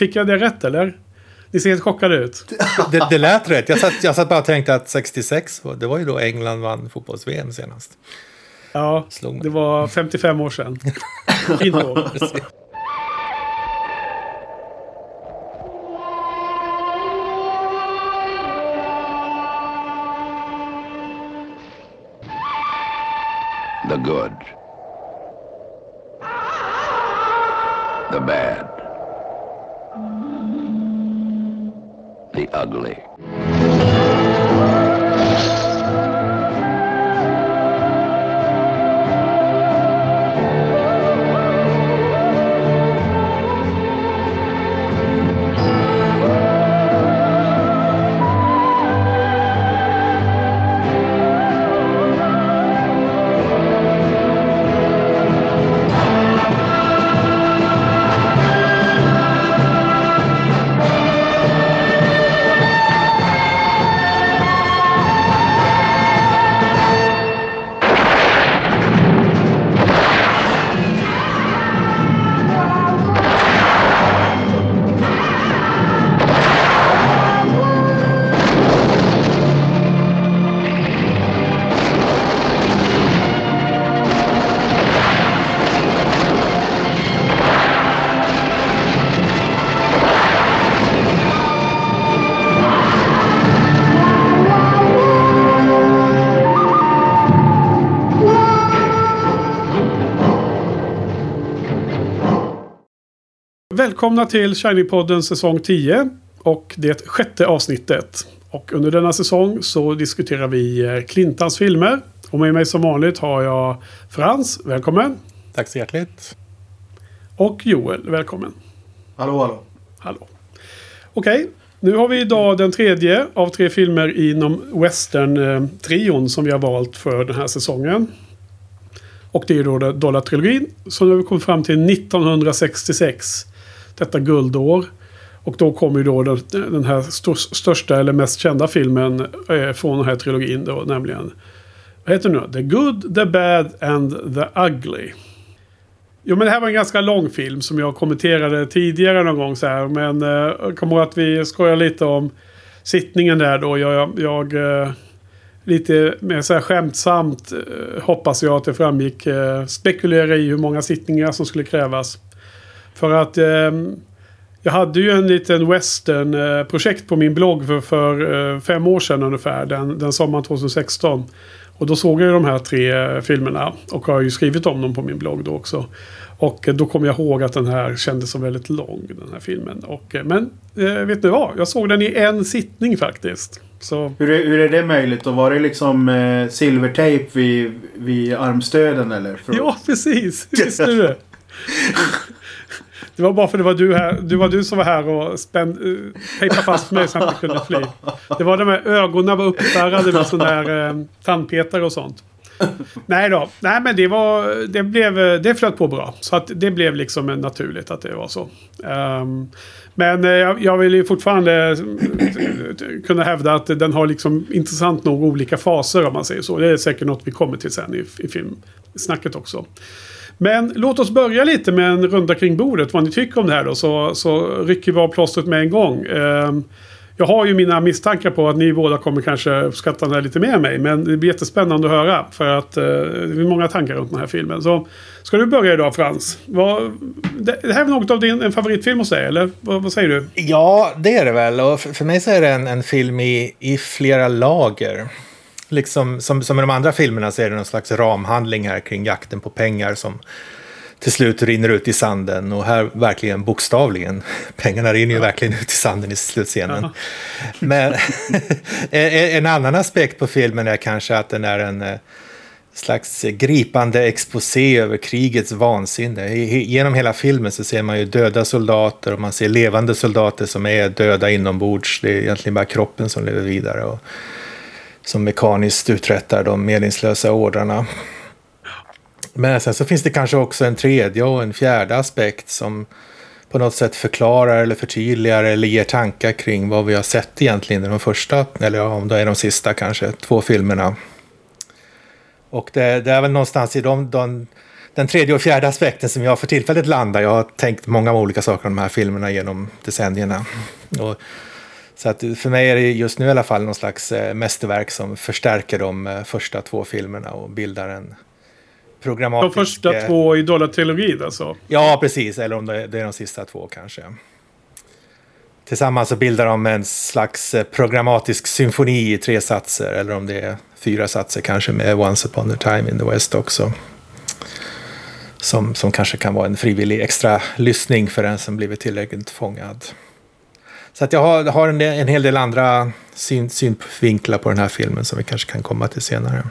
Fick jag det rätt eller? Ni ser helt chockade ut. Det, det lät rätt. Jag satt, jag satt bara och tänkte att 66, det var ju då England vann fotbolls-VM senast. Ja, det var 55 år sedan. Fint år. Välkomna till Shiny-podden säsong 10 och det sjätte avsnittet. Och under denna säsong så diskuterar vi eh, Clintans filmer. Och med mig som vanligt har jag Frans, välkommen. Tack så hjärtligt. Och Joel, välkommen. Hallå, hallå. Hallå. Okej, nu har vi idag den tredje av tre filmer inom western-trion som vi har valt för den här säsongen. Och det är då Dollar-trilogin. Så nu har vi kommit fram till 1966. Detta guldår. Och då kommer ju då den, den här stor, största eller mest kända filmen eh, från den här trilogin då, nämligen. Vad heter den nu? The Good, The Bad and The Ugly. Jo men det här var en ganska lång film som jag kommenterade tidigare någon gång så här. Men eh, jag kommer ihåg att vi skojade lite om sittningen där då. Jag, jag eh, lite mer så här skämtsamt eh, hoppas jag att det framgick. Eh, spekulera i hur många sittningar som skulle krävas. För att eh, jag hade ju en liten western-projekt på min blogg för, för eh, fem år sedan ungefär. Den, den sommaren 2016. Och då såg jag ju de här tre eh, filmerna. Och har ju skrivit om dem på min blogg då också. Och eh, då kom jag ihåg att den här kändes som väldigt lång, den här filmen. Och, eh, men eh, vet ni vad? Jag såg den i en sittning faktiskt. Så Hur är, hur är det möjligt? Och var det liksom eh, silvertejp vid, vid armstöden eller? För- Ja, precis. Visste du det? Det var bara för det var du här. Det var du som var här och spänd, uh, tejpade fast mig så att jag inte kunde fly. Det var de här ögonen var uppspärrade med sån där uh, eh, tandpetare och sånt. Nej då. Nej men det var... Det blev... Det flöt på bra. Så att det blev liksom naturligt att det var så. Um, men eh, jag, jag vill ju fortfarande eh, kunna hävda att den har liksom intressant nog olika faser om man säger så. Det är säkert något vi kommer till sen i, i filmsnacket också. Men låt oss börja lite med en runda kring bordet. Vad ni tycker om det här då. Så, så rycker vi av plåstret med en gång. Ehm, jag har ju mina misstankar på att ni båda kommer kanske uppskatta den här lite mer än mig. Men det blir jättespännande att höra. För att eh, det är många tankar runt den här filmen. Så ska du börja idag Frans? Vad, det, det här är något av din en favoritfilm hos dig eller? Vad, vad säger du? Ja, det är det väl. Och för för mig så är det en, en film i, i flera lager. Liksom, som, som i de andra filmerna så är det någon slags ramhandling här kring jakten på pengar som till slut rinner ut i sanden. Och här verkligen bokstavligen. Pengarna rinner ju verkligen ut i sanden i slutscenen. Jaha. Men en annan aspekt på filmen är kanske att den är en eh, slags gripande exposé över krigets vansinne. Genom hela filmen så ser man ju döda soldater och man ser levande soldater som är döda inombords. Det är egentligen bara kroppen som lever vidare och som mekaniskt uträttar de meningslösa ordrarna. Men sen så finns det kanske också en tredje och en fjärde aspekt som på något sätt förklarar eller förtydligar eller ger tankar kring vad vi har sett egentligen i de första, eller om det är de sista kanske, två filmerna. Och det, det är väl någonstans i de, de, den tredje och fjärde aspekten som jag för tillfället landar. Jag har tänkt många olika saker om de här filmerna genom decennierna. Och, så att för mig är det just nu i alla fall någon slags eh, mästerverk som förstärker de eh, första två filmerna och bildar en programmatisk... De första eh, två i dollartrilogin alltså? Ja, precis. Eller om det, är de sista två kanske. Tillsammans så bildar de en slags programmatisk symfoni i tre satser. Eller om det är fyra satser kanske med Once upon a time in the West också. Som, som kanske kan vara en frivillig extra lyssning för den som blivit tillräckligt fångad. Så att jag har, har en, en hel del andra syn, synvinklar på den här filmen som vi kanske kan komma till senare.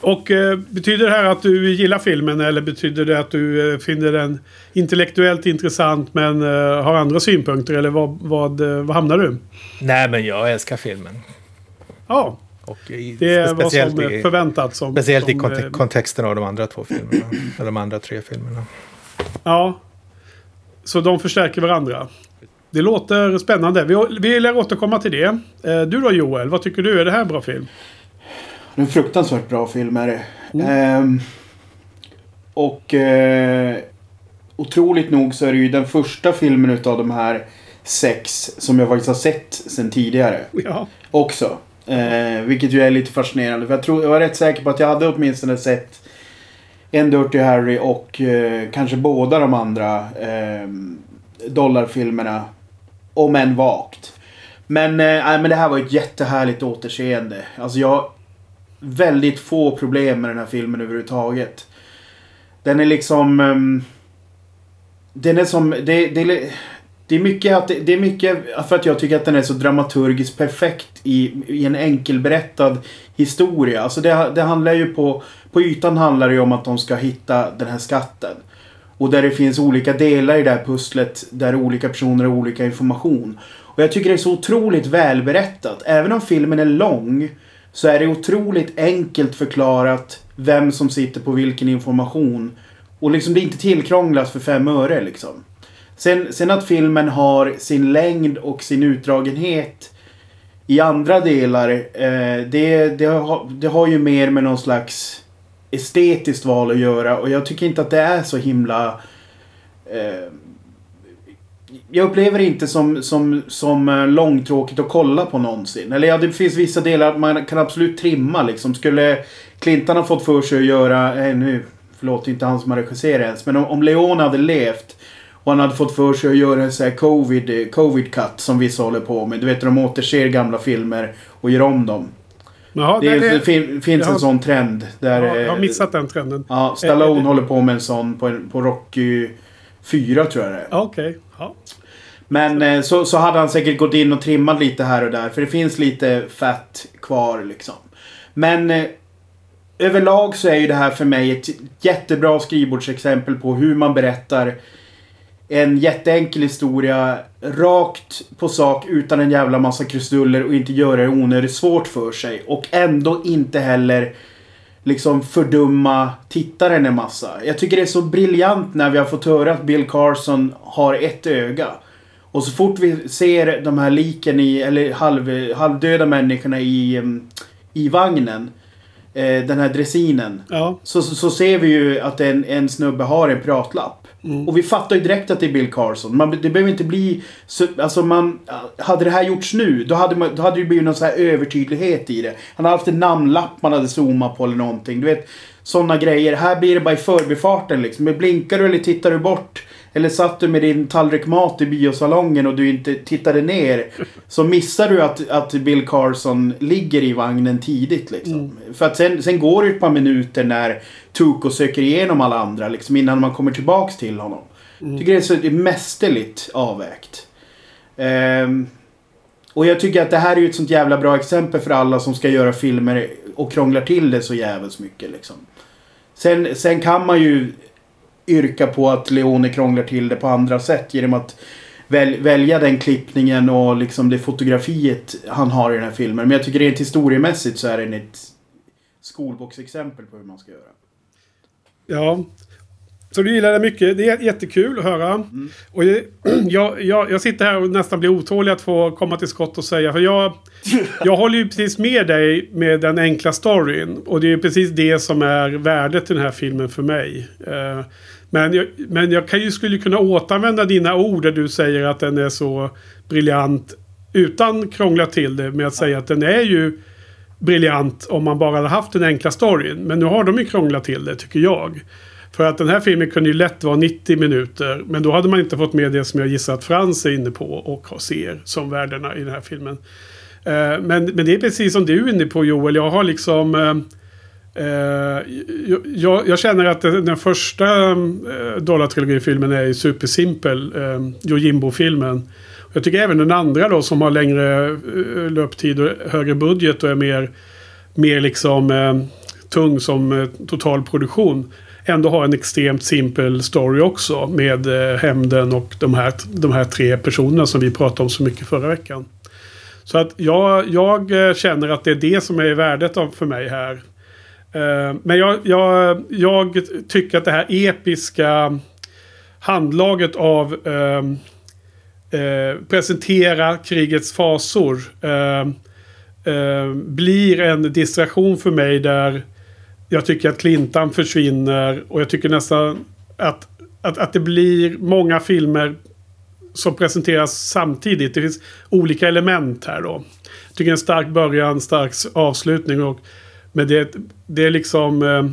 Och eh, betyder det här att du gillar filmen eller betyder det att du eh, finner den intellektuellt intressant men eh, har andra synpunkter? Eller vad, vad, eh, vad hamnar du? Nej, men jag älskar filmen. Ja, Och i, det speciellt som i, förväntat. Som, speciellt i som, konte eh, kontexten av de andra två filmerna. eller de andra tre filmerna. Ja. Så de förstärker varandra. Det låter spännande. Vi, vi lär återkomma till det. Eh, Du då Joel, vad tycker du? Är det här en bra film? Det är en fruktansvärt bra film är det. Ehm, och eh, otroligt nog så är det ju den första filmen utav de här sex som jag faktiskt har sett sen tidigare. Ja. Också. Eh, vilket ju är lite fascinerande. För jag, tror, jag var rätt säker på att jag hade åtminstone sett en Dirty Harry och eh, kanske båda de andra eh, dollarfilmerna. Om än vagt. Men, äh, nej, men det här var ett jättehärligt återseende. Alltså jag har väldigt få problem med den här filmen överhuvudtaget. Den är liksom... Um, den är som... Det, det, det är mycket att det, det är mycket för att jag tycker att den är så dramaturgiskt perfekt i, i en enkelberättad historia. Alltså det, det handlar ju på... På ytan handlar det ju om att de ska hitta den här skatten. Och där det finns olika delar i det här pusslet där olika personer har olika information. Och jag tycker det är så otroligt välberättat. Även om filmen är lång så är det otroligt enkelt förklarat vem som sitter på vilken information. Och liksom det är inte tillkrånglat för fem öre liksom. Sen, sen att filmen har sin längd och sin utdragenhet i andra delar. Eh, det, det, har, det har ju mer med någon slags estetiskt val att göra. Och jag tycker inte att det är så himla... Eh, jag upplever det inte som, som, som eh, långtråkigt att kolla på någonsin. Eller ja, det finns vissa delar man kan absolut trimma liksom. Skulle Clinton ha fått för sig att göra... Eh, nu, förlåt, inte han som har regisserat ens. Men om, om hade levt och han hade fått för sig att göra en sån här covid, eh, covid cut som vissa håller på med. Du vet, de återser gamla filmer och gör om dem. Jaha, Det, det, det, det fin, finns har- en sån trend. Där, ja, jag har eh, missat den trenden. Ja, Stallone Eh, eh, håller på med en sån på, på Rocky 4 tror jag det är. Okej. Ja. Men eh, så, så hade han säkert gått in och trimmat lite här och där. För det finns lite fett kvar liksom. Men eh, överlag så är ju det här för mig ett jättebra skrivbordsexempel på hur man berättar en jätteenkel historia rakt på sak utan en jävla massa krusiduller och inte göra det onödigt svårt för sig. Och ändå inte heller liksom fördumma tittaren en massa. Jag tycker det är så briljant när vi har fått höra att Bill Carson har ett öga. Och så fort vi ser de här liken i, eller halv, halvdöda människorna i, em, i vagnen. Eh, den här dressinen. Ja. Så, så, så ser vi ju att en, en snubbe har en pratlapp. Och vi fattar ju direkt att det är Bill Carson. Man, det behöver inte bli... Så, alltså man, hade det här gjorts nu, då hade, man, då hade det blivit någon så här övertydlighet i det. Han hade haft en namnlapp man hade zoomat på eller någonting. Du vet, sådana grejer. Här blir det bara i förbifarten liksom. Men blinkar du eller tittar du bort? Eller satt du med din tallrik mat i biosalongen och du inte tittade ner. Så missar du att, att Bill Carson ligger i vagnen tidigt liksom. För att sen, sen går det ett par minuter när Tuco söker igenom alla andra liksom innan man kommer tillbaks till honom. Tycker det är så mästerligt avvägt. Ehm, och jag tycker att det här är ju ett sånt jävla bra exempel för alla som ska göra filmer och krånglar till det så jävligt mycket liksom. Sen, sen kan man ju yrka på att Leone krånglar till det på andra sätt genom att väl, välja den klippningen och liksom det fotografiet han har i den här filmen. Men jag tycker rent historiemässigt så är den ett skolboksexempel på hur man ska göra. Ja. Så du gillar det mycket. Det är jättekul att höra. Och det, jag, jag, jag sitter här och nästan blir otålig att få komma till skott och säga. För jag, jag håller ju precis med dig med den enkla storyn. Och det är precis det som är värdet i den här filmen för mig. Eh, men jag, men jag kan ju, skulle kunna återanvända dina ord där du säger att den är så briljant. Utan krångla till det med att säga att den är ju briljant om man bara hade haft den enkla storyn. Men nu har de ju krånglat till det tycker jag. För att den här filmen kunde ju lätt vara 90 minuter. Men då hade man inte fått med det som jag gissar att Frans är inne på och ser som värdena i den här filmen. Eh, men, men det är precis som du är inne på Joel. Jag har liksom eh, jag, jag känner att den, första eh, Dollartrilogifilmen är supersimpel. Eh, Yojimbo-filmen. Jag tycker även den andra då som har längre eh, löptid och högre budget och är mer, mer liksom eh, tung som eh, totalproduktion. Ändå har en extremt simpel story också med eh, hämnden och de här, de här tre personerna som vi pratade om så mycket förra veckan. Så att jag, jag eh, känner att det är det som är värdet av för mig här. Eh, men jag, jag, jag tycker att det här episka handlaget av eh, eh, presentera krigets fasor eh, eh, blir en distraktion för mig där jag tycker att Clintan försvinner och jag tycker nästan att, att, att det blir många filmer som presenteras samtidigt. Det finns olika element här då. Jag tycker en stark början, stark avslutning. Och, men det, det är liksom... Eh,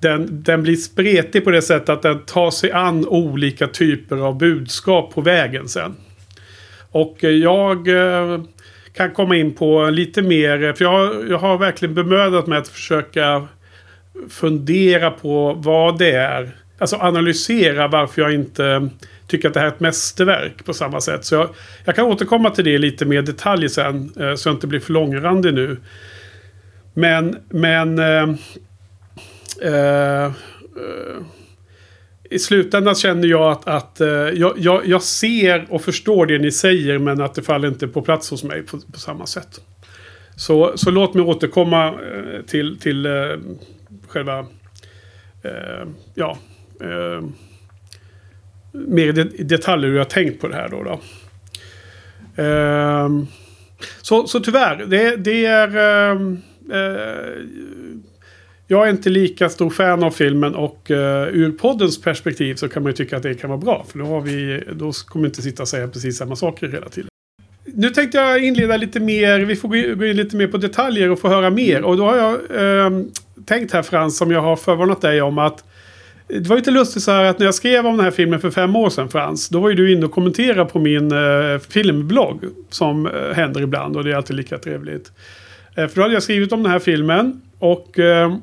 den, den blir spretig på det sättet att den tar sig an olika typer av budskap på vägen sen. Och eh, jag eh, kan komma in på lite mer, för jag, jag har verkligen bemödat mig att försöka fundera på vad det är. Alltså analysera varför jag inte tycker att det här är ett mästerverk på samma sätt. Så jag, jag kan återkomma till det lite mer detalj sen, så jag inte blir för långrandig nu. Men, men... Eh, eh, I slutändan känner jag att, att eh, jag, jag, jag ser och förstår det ni säger men att det faller inte på plats hos mig på, på samma sätt. Så, så låt mig återkomma eh, till, till eh, själva... Eh, ja. Eh, mer i det- detaljer hur jag tänkt på det här då. då. Ehm, så, så tyvärr, det, det är... ehm, eh, jag är inte lika stor fan av filmen och eh, ur poddens perspektiv så kan man ju tycka att det kan vara bra. För då, har vi, då kommer vi inte sitta och säga precis samma saker hela tiden. Nu tänkte jag inleda lite mer, vi får gå in- gå in lite mer på detaljer och få höra mer. Och då har jag ehm, tänkt här Frans, som jag har förvarnat dig om att eh, det var lite lustigt så här att när jag skrev om den här filmen för fem år sedan Frans. Då var ju du inne och kommenterade på min eh, filmblogg. Som eh, händer ibland och det är alltid lika trevligt. Eh, för då hade jag skrivit om den här filmen. Och eh,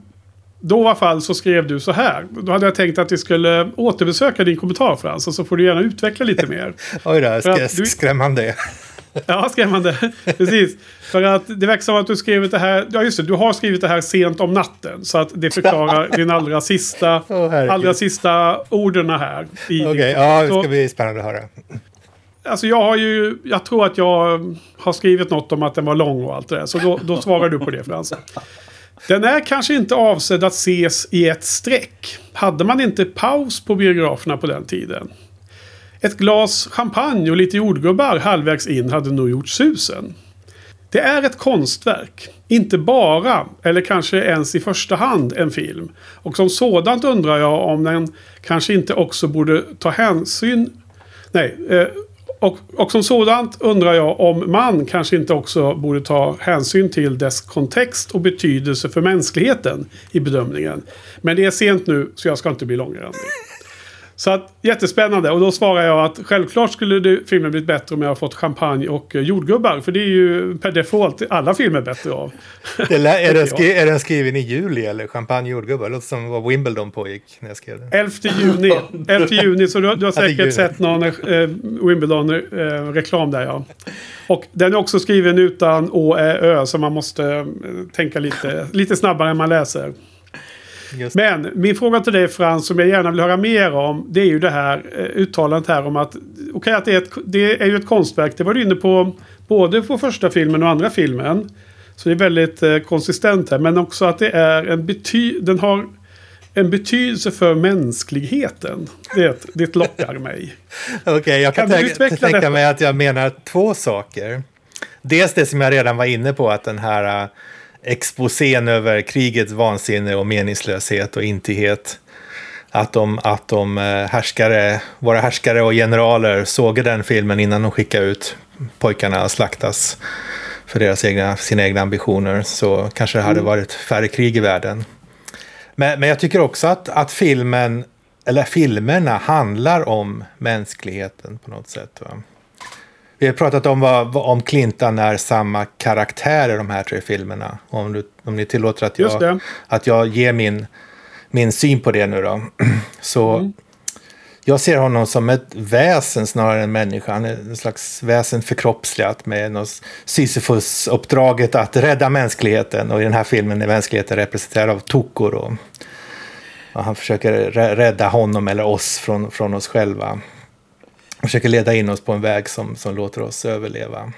då i alla fall så skrev du så här. Då hade jag tänkt att vi skulle återbesöka din kommentar Frans. Och så får du gärna utveckla lite mer. Oj då, att du- skrämmande. Ja, skrämmande. Precis. För att det verkar som att du skrivit det här. Ja, just det. Du har skrivit det här sent om natten. Så att det förklarar din allra sista, herregud. allra sista orden här. Okej, din- ja, det ska bli spännande att höra. Alltså jag har ju, jag tror att jag har skrivit något om att den var lång och allt det där. Så då, då svarar du på det Frans. Den är kanske inte avsedd att ses i ett streck. Hade man inte paus på biograferna på den tiden? Ett glas champagne och lite jordgubbar halvvägs in hade nog gjort susen. Det är ett konstverk. Inte bara, eller kanske ens i första hand, en film. Och som sådant undrar jag om den kanske inte också borde ta hänsyn... Nej. Eh, och, och som sådant undrar jag om man kanske inte också borde ta hänsyn till dess kontext och betydelse för mänskligheten i bedömningen. Men det är sent nu, så jag ska inte bli långrandig. Så att, jättespännande. Och då svarar jag att självklart skulle det, filmen blivit bättre om jag fått champagne och eh, jordgubbar. För det är ju per default alla filmer bättre av. Det är, den skri- är den skriven i juli eller champagne jordgubbar? Det låter som vad Wimbledon pågick när jag skrev den. 11 juni. 11 juni, så du, du har säkert sett någon eh, Wimbledon-reklam där ja. Och den är också skriven utan Å, Ä, Ö. Så man måste eh, tänka lite, lite snabbare än man läser. Just. Men min fråga till dig Frans, som jag gärna vill höra mer om. Det är ju det här eh, uttalandet här om att... Okej, att det är, ett, det är ju ett konstverk. Det var du inne på både på första filmen och andra filmen. Så det är väldigt eh, konsistent här. Men också att det är en bety... Den har en betydelse för mänskligheten. Det, det lockar mig. Okej, jag kan, Kan tänka, tänka detta? mig att jag menar två saker. Dels det som jag redan var inne på, att den här uh, exposén över krigets vansinne och meningslöshet och intighet. Att de, att de uh, härskare, våra härskare och generaler såg den filmen innan de skickade ut pojkarna att slaktas för deras egna, sina egna ambitioner. Så kanske det hade Mm. varit färre krig i världen. Men, men jag tycker också att, att filmen, eller filmerna handlar om mänskligheten på något sätt. Va? Vi har pratat om vad, om Clintan är samma karaktär i de här tre filmerna. Om, du, om ni tillåter att jag, att jag ger min, min syn på det nu då. Så jag ser honom som ett väsen snarare än människa. Han är en slags väsen förkroppsligat med något Sisyfos-uppdraget att rädda mänskligheten. Och i den här filmen är mänskligheten representerad av Tokor. Och, och han försöker rä- rädda honom eller oss från, från oss själva. Försöker leda in oss på en väg som, som låter oss överleva.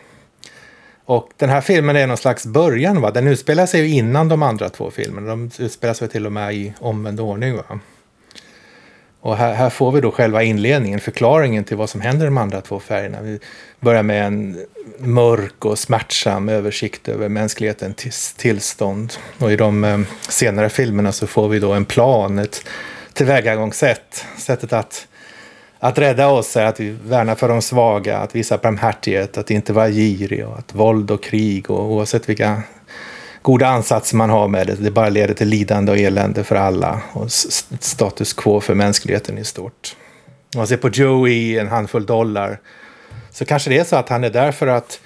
Och den här filmen är någon slags början. Va? Den utspelar sig ju innan de andra två filmerna. De utspelar sig till och med i omvänd ordning. Va? Och här, här får vi då själva inledningen, förklaringen till vad som händer i de andra två färgerna. Vi börjar med en mörk och smärtsam översikt över mänsklighetens tillstånd. Och i de eh, senare filmerna så får vi då en plan, ett tillvägagångssätt. Sättet att, att rädda oss är att vi värnar för de svaga, att visa barmhärtighet, att inte vara girig och att våld och krig och oavsett vilka goda ansatser man har med det. Det bara leder till lidande och elände för alla och status quo för mänskligheten i stort. Om man ser på Joey, en handfull dollar, så kanske det är så att han är där för att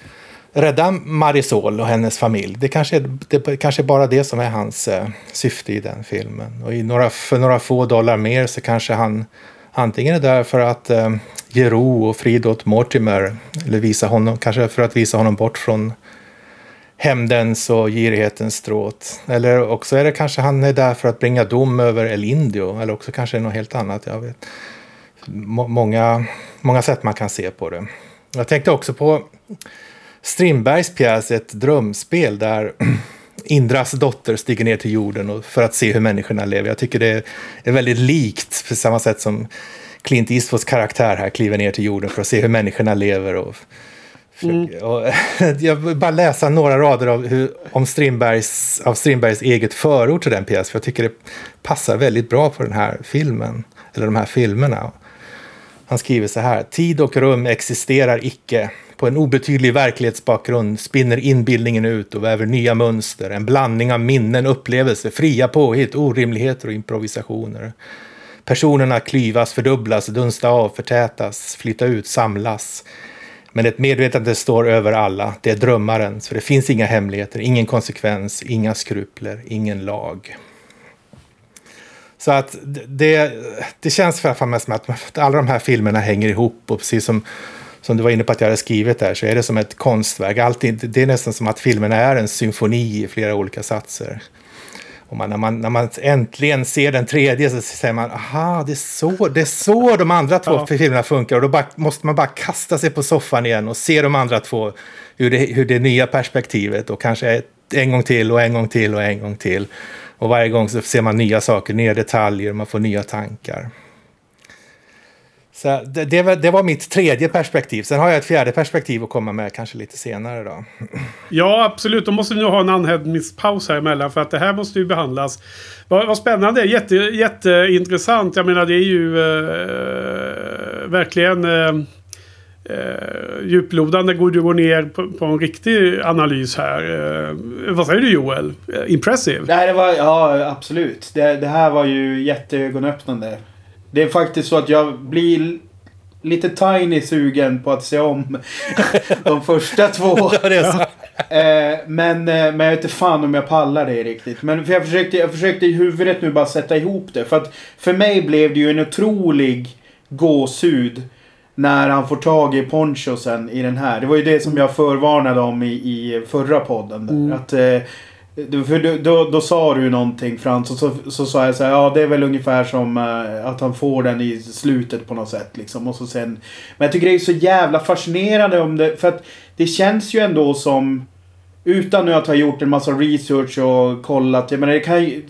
rädda Marisol och hennes familj. Det kanske är, det kanske är bara det som är hans eh, syfte i den filmen. Och i några, för några få dollar mer så kanske han antingen är där för att eh, ge ro och frid åt Mortimer. Eller visa honom, kanske för att visa honom bort från hämndens och girighetens stråt. Eller också är det kanske han är där för att bringa dom över Elindio, Eller också kanske det något helt annat. Jag vet. Många, många sätt man kan se på det. Jag tänkte också på Strindbergs pjäs Ett drömspel där Indras dotter stiger ner till jorden för att se hur människorna lever. Jag tycker det är väldigt likt på samma sätt som Clint Eastwoods karaktär här kliver ner till jorden för att se hur människorna lever. Och försöker, och, jag vill bara läsa några rader av, hur, om Strindbergs, av Strindbergs eget förord till den pjäsen. För jag tycker det passar väldigt bra på den här filmen. Eller de här filmerna. Han skriver så här. Tid och rum existerar icke. På en obetydlig verklighetsbakgrund spinner inbildningen ut och väver nya mönster. En blandning av minnen, upplevelser, fria påhitt, orimligheter och improvisationer. Personerna klyvas, fördubblas, dunsta av, förtätas, flytta ut, samlas. Men ett medvetande står över alla. Det är drömmarens. För det finns inga hemligheter, ingen konsekvens, inga skrupler, ingen lag. Så att det, det känns för mig som att alla de här filmerna hänger ihop. Och precis som, som du var inne på att jag hade skrivit där så är det som ett konstverk. Alltid, det är nästan som att filmerna är en symfoni i flera olika satser. Och man, när, man, när man äntligen ser den tredje så säger man aha, det är så, det är så de andra två Ja. filmerna funkar. Och då bara, måste man bara kasta sig på soffan igen och se de andra två ur det, hur det nya perspektivet. Och kanske ett, en gång till och en gång till och en gång till. Och varje gång så ser man nya saker, nya detaljer och man får nya tankar. Så det, det, var, det var mitt tredje perspektiv. Sen har jag ett fjärde perspektiv att komma med kanske lite senare då. Ja, absolut. Då måste vi nog ha en andhämtningspaus här emellan. För att det här måste ju behandlas. Vad, vad spännande. Jätte, jätteintressant. Jag menar det är ju eh, verkligen eh, eh, djuplodande. Går du går ner på, på en riktig analys här. Eh, vad säger du Joel? Eh, impressive. Nej, det var, ja absolut. Det, det här var ju jätteögonöppnande. Det är faktiskt så att jag blir lite tiny sugen på att se om de första två. Eh, men, eh, men jag vet inte fan om jag pallar det riktigt. Men för jag, försökte, jag försökte i huvudet nu bara sätta ihop det. För att för mig blev det ju en otrolig gåshud. När han får tag i ponchosen i den här. Det var ju det som jag förvarnade om i, i förra podden. Där. Att, eh, för då, då, då sa du ju någonting Frans och så, så sa jag så här, ja det är väl ungefär som eh, att han får den i slutet på något sätt liksom. Och så sen, men jag tycker det är så jävla fascinerande om det, för att det känns ju ändå som, utan nu att ha gjort en massa research och kollat, jag menar det kan ju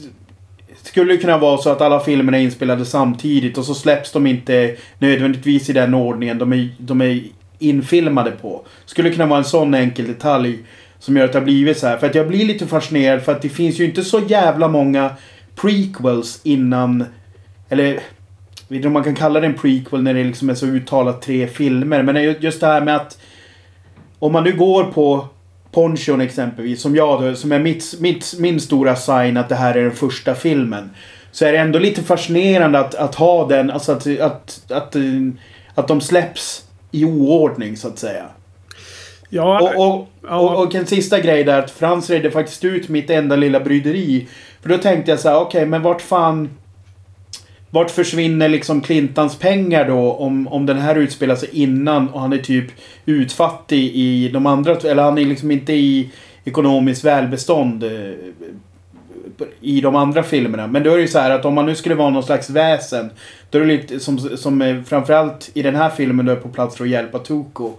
skulle det kunna vara så att alla filmerna är inspelade samtidigt och så släpps de inte nödvändigtvis i den ordningen de är, de är infilmade på. Skulle det kunna vara en sån enkel detalj som gör att det har blivit så här. För att jag blir lite fascinerad för att det finns ju inte så jävla många prequels innan... Eller... Jag vet inte om man kan kalla det en prequel när det liksom är så uttalat tre filmer. Men just det här med att... Om man nu går på Ponchon exempelvis, som jag då, som är mitt, mitt, min stora sign att det här är den första filmen. Så är det ändå lite fascinerande att, att ha den, alltså att, att, att, att de släpps i oordning så att säga. Ja, Och, och, ja. och, och en sista grej där, att Frans redde faktiskt ut mitt enda lilla bryderi. För då tänkte jag så här, okej men vart fan... Vart försvinner liksom Clintons pengar då om, om den här utspelar sig innan och han är typ utfattig i de andra... Eller han är liksom inte i ekonomiskt välbestånd eh, i de andra filmerna. Men då är det ju så här att om man nu skulle vara någon slags väsen. Då är det lite som, som eh, framförallt i den här filmen då är på plats för att hjälpa Tuko.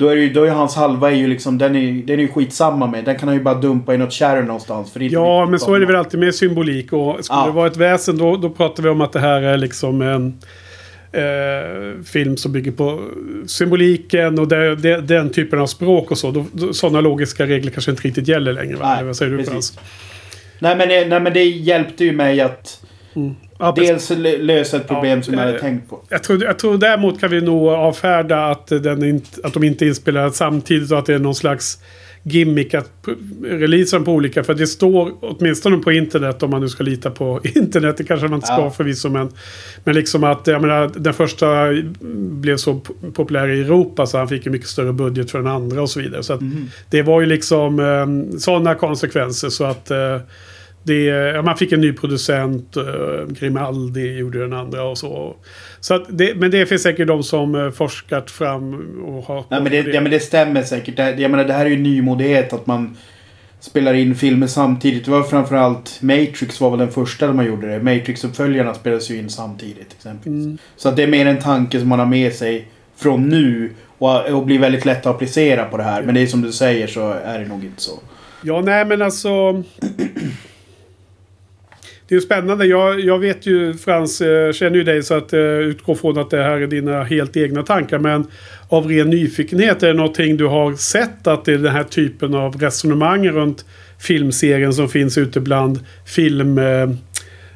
Då är, ju- då är hans halva är ju liksom, den är, den är ju skitsamma med. Den kan han ju bara dumpa i något kärr någonstans. För Ja, men så är det väl alltid med symbolik. Och skulle Ja. det vara ett väsen då, då pratar vi om att det här är liksom en eh, film som bygger på symboliken och det, det, den typen av språk och så. Då, då, sådana logiska regler kanske inte riktigt gäller längre. Va? Nej, Eller vad säger du. Frans? Nej men, nej men det hjälpte ju mig att Ja, dels lö- lösa ett problem Ja, som jag hade eh, tänkt på. Jag tror, jag tror däremot kan vi nog avfärda att, den inte, att de inte är inspelade samtidigt och att det är någon slags gimmick att releasa dem på olika. För det står åtminstone på internet om man nu ska lita på internet. Det kanske man inte ska Ja. förvisso. Men, men liksom att jag menar, den första blev så populär i Europa så han fick ju mycket större budget för den andra och så vidare. Så Mhm. det var ju liksom eh, sådana konsekvenser så att eh, det, ja, man fick en ny producent, uh, Grimaldi gjorde den andra och så. så att det, men det finns säkert de som uh, forskat fram och har... Nej, men det, ja, men det stämmer säkert. Det, jag menar, det här är ju nymodighet att man spelar in filmer samtidigt. Det var framförallt Matrix var väl den första där man gjorde det. Matrix-uppföljarna spelades ju in samtidigt exempelvis. Mm. Så att det är mer en tanke som man har med sig från nu och, och blir väldigt lätt att applicera på det här. Men det är som du säger så är det nog inte så. Ja, nej men alltså... Det är spännande. Jag, jag vet ju, Frans, eh, känner ju dig så att eh, utgår från att det här är dina helt egna tankar. Men av ren nyfikenhet, är det någonting du har sett att det är den här typen av resonemang runt filmserien som finns ute bland film... Eh,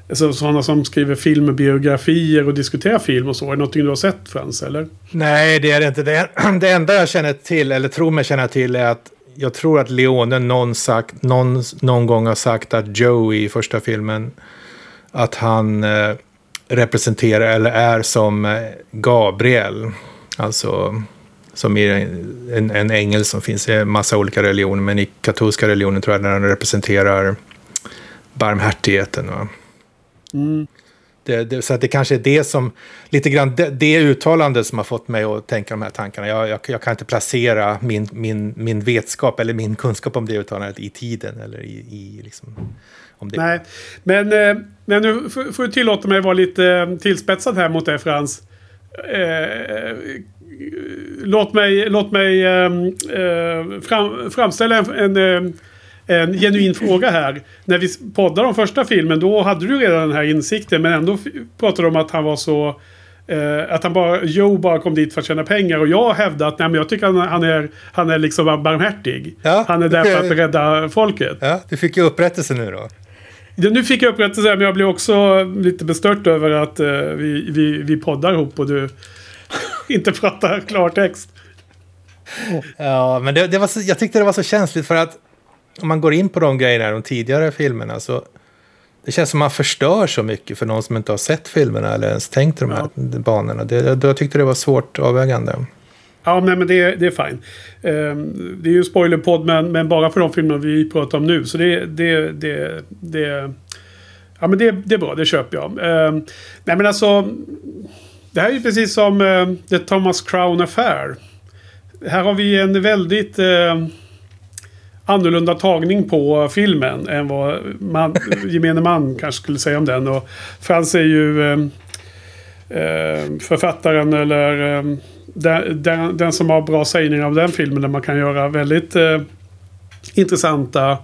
alltså sådana som skriver filmbiografier och diskuterar film och så. Är det någonting du har sett, Frans, eller? Nej, det är det inte. Det, det enda jag känner till, eller tror mig känna till, är att jag tror att Leone någon, sagt, någon, någon gång har sagt att Joe i första filmen, att han eh, representerar eller är som eh, Gabriel. Alltså som är en, en ängel som finns i en massa olika religioner. Men i katolska religionen tror jag att den representerar barmhärtigheten. Va? Mm. Det, det, så att det kanske är det som, lite grann det, det uttalande som har fått mig att tänka de här tankarna. Jag, jag, jag kan inte placera min, min, min vetskap eller min kunskap om det uttalandet i tiden eller i, i liksom, om det. Nej, men, eh, men nu får du tillåta mig att vara lite eh, tillspetsad här mot dig Frans. Eh, eh, låt mig, låt mig eh, eh, fram, framställa en, en, eh, en genuin fråga här. När vi poddade om första filmen då hade du redan den här insikten men ändå pratade du om att han var så... Eh, att han bara, Joe bara kom dit för att tjäna pengar och jag hävdar att nej, men jag tycker han, han, är, han är liksom barmhärtig. Ja. Han är där för att rädda folket. Ja, du fick ju upprättelse nu då. Ja, nu fick jag upprättelse men jag blev också lite bestört över att eh, vi, vi, vi poddar ihop och du inte pratar klartext. Ja, men det, det var så, jag tyckte det var så känsligt för att om man går in på de grejerna, de tidigare filmerna, så det känns som man förstör så mycket för någon som inte har sett filmerna eller ens tänkt de här banorna. Det, jag tyckte det var svårt avvägande. Ja, nej, men det, det är fine. Ehm, det är ju en spoilerpodd, men, men bara för de filmerna vi pratar om nu. Så det, det, det, det, ja, men det, det är bra, det köper jag. Ehm, nej, men alltså... Det här är ju precis som eh, The Thomas Crown Affair. Här har vi en väldigt eh, annorlunda tagning på filmen än vad man, gemene man kanske skulle säga om den. Och Frans är ju eh, författaren eller eh, den, den, den som har bra sägningar av den filmen där man kan göra väldigt eh, intressanta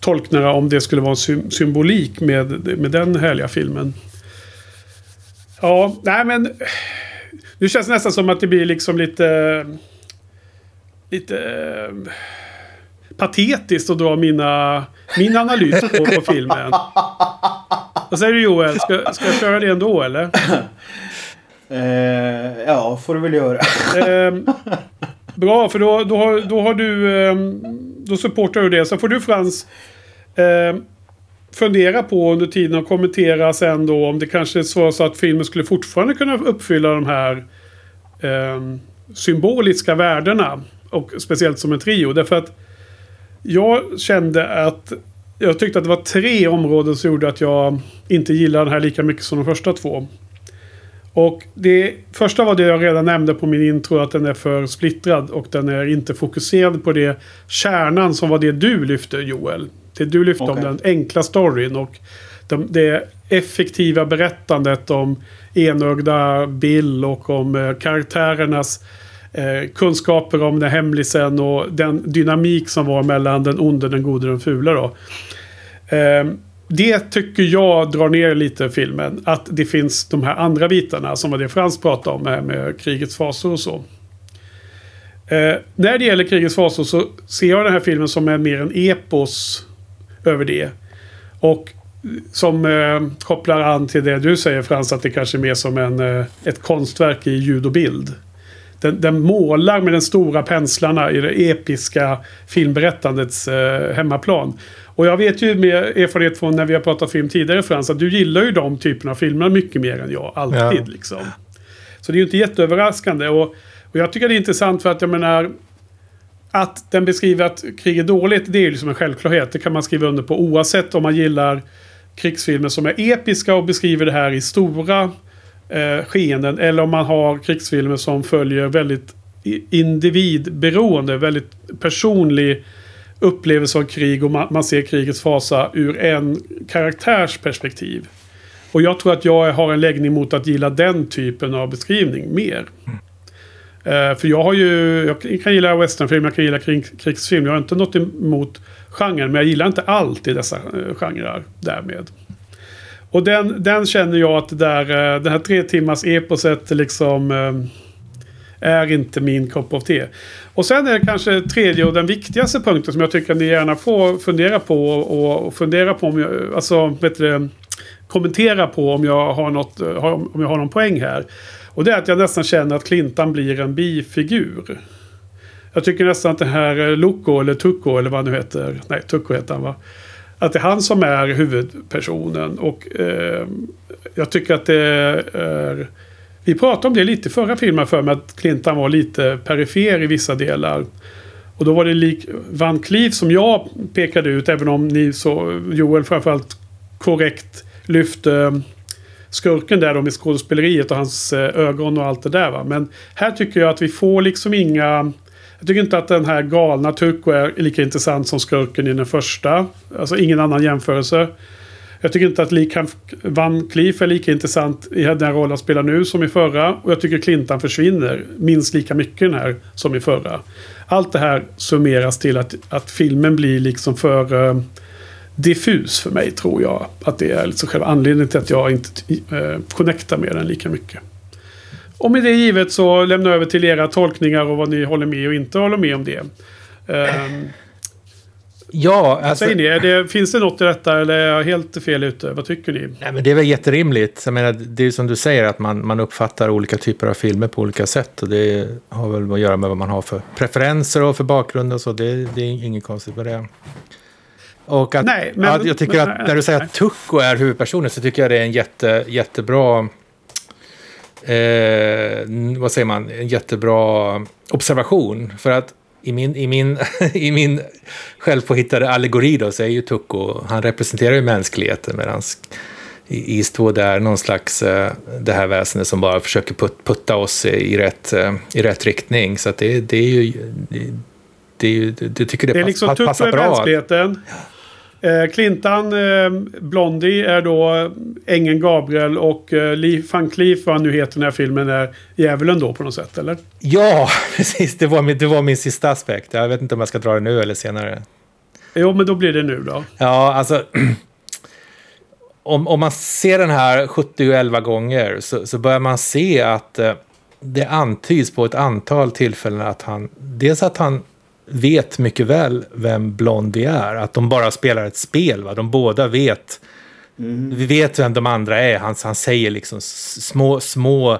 tolkningar om det skulle vara en symbolik med, med den härliga filmen. Ja, nej men... Nu känns det nästan som att det blir liksom lite... Lite... Ehm, eh, Patetiskt att dra mina, min analys på, på filmen. Vad säger du Joel? Ska, ska jag köra det ändå eller? Eh, ja, får du väl göra. Ehm, bra, för då, då, har, då har du... ehm, då supportar du det. Så får du Frans ehm, fundera på under tiden och kommentera sen då om det kanske är så, så att filmen skulle fortfarande kunna uppfylla de här ehm, symboliska värdena. Och speciellt som en trio. Därför att jag kände att jag tyckte att det var tre områden som gjorde att jag inte gillade den här lika mycket som de första två. Och det första var det jag redan nämnde på min intro att den är för splittrad och den är inte fokuserad på det kärnan som var det du lyfte Joel. Det du lyfte om Okej. den enkla storyn och de, det effektiva berättandet om enögda Bill och om eh, karaktärernas eh, kunskaper om den hemlisen och den dynamik som var mellan den onde, den gode och den fula då. Eh, det tycker jag drar ner lite filmen. Att det finns de här andra bitarna som var det Frans pratade om här med krigets fasor och så. Eh, när det gäller krigets fasor så ser jag den här filmen som är mer en epos över det. Och som eh, kopplar an till det du säger Frans att det kanske är mer som en, eh, ett konstverk i ljud och bild. Den, den målar med de stora penslarna i det episka filmberättandets eh, hemmaplan. Och jag vet ju med erfarenhet från när vi har pratat film tidigare Frans att du gillar ju de typerna av filmer mycket mer än jag. Alltid Ja. liksom. Så det är ju inte jätteöverraskande. Och, och jag tycker det är intressant för att jag menar att den beskriver att krig är dåligt, det är ju liksom en självklarhet. Det kan man skriva under på oavsett om man gillar krigsfilmer som är episka och beskriver det här i stora eh, skeenden. Eller om man har krigsfilmer som följer väldigt individberoende, väldigt personlig upplevelse av krig och man, man ser krigets fasa ur en karaktärs perspektiv. Och jag tror att jag har en läggning mot att gilla den typen av beskrivning mer. Eh, för jag har ju, jag kan gilla westernfilm, jag kan gilla krig, krigsfilm. Jag har inte något emot genren, men jag gillar inte allt i dessa eh, genrer därmed. Och den, den känner jag att det där, eh, den här tre timmars eposet liksom eh, är inte min kopp of te. Och sen är det kanske tredje och den viktigaste punkten som jag tycker att ni gärna får fundera på och, och fundera på om jag, alltså, vet du, kommentera på om jag har något, om jag har någon poäng här. Och det är att jag nästan känner att Clintan blir en bifigur. Jag tycker nästan att det här eh, Loco eller Tucco eller vad han nu heter. Nej, Tucco heter han va? Att det är han som är huvudpersonen. Och eh, jag tycker att det är... Vi pratade om det lite i förra filmen för mig. Att Clintan var lite perifer i vissa delar. Och då var det lik Van Cleef som jag pekade ut. Även om ni så, Joel framförallt korrekt lyfte skurken där då med skådespeleriet och hans eh, ögon och allt det där va. Men här tycker jag att vi får liksom inga... Jag tycker inte att den här galna Turko är lika intressant som skurken i den första. Alltså ingen annan jämförelse. Jag tycker inte att Lee Van Cleef är lika intressant i den roll han spelar nu som i förra. Och jag tycker Clintan försvinner minst lika mycket i den här som i förra. Allt det här summeras till att, att filmen blir liksom för eh, diffus för mig tror jag. Att det är liksom själva anledningen till att jag inte eh, connectar med den lika mycket. Och med det givet så lämnar jag över till era tolkningar och vad ni håller med och inte håller med om det. Ehm, Ja, alltså, säger ni, det, finns det något i detta eller är jag helt fel ute? Vad tycker ni? nej, men det är väl jätterimligt. Jag menar, det är som du säger att man, man uppfattar olika typer av filmer på olika sätt. Och det har väl att göra med vad man har för preferenser och för bakgrund och så. Det, det är inget konstigt med det. Och att, Nej, men- ja, jag tycker men- att när du säger nej. att Tucko är huvudpersonen så tycker jag det är en jätte, jättebra... Eh, vad säger man? En jättebra observation. För att i min, i min, i min självpåhittade allegori då så är ju Tucko, han representerar ju mänskligheten medan Eastwood är någon slags eh, det här väsendet som bara försöker put, putta oss i rätt, eh, i rätt riktning. Så det, det är ju... Det, det, är det, det tycker det, Det är pass, liksom pass, Tucko passar är bra. mänskligheten. Eh, Clintan, eh, Blondie är då ängeln Gabriel och eh, Lee Van Cleef, vad han nu heter i den här filmen, är djävulen då på något sätt, eller? Ja, precis. Det var, min, det var min sista aspekt. Jag vet inte om jag ska dra det nu eller senare. Jo, men då blir det nu då. Ja, alltså... om, om man ser den här 70 gånger så, så börjar man se att eh, det antyds på ett antal tillfällen att han... Dels att han vet mycket väl vem Blondie är. Att de bara spelar ett spel. Va? De båda vet. Vi vet vem de andra är. Han, han säger liksom små, små,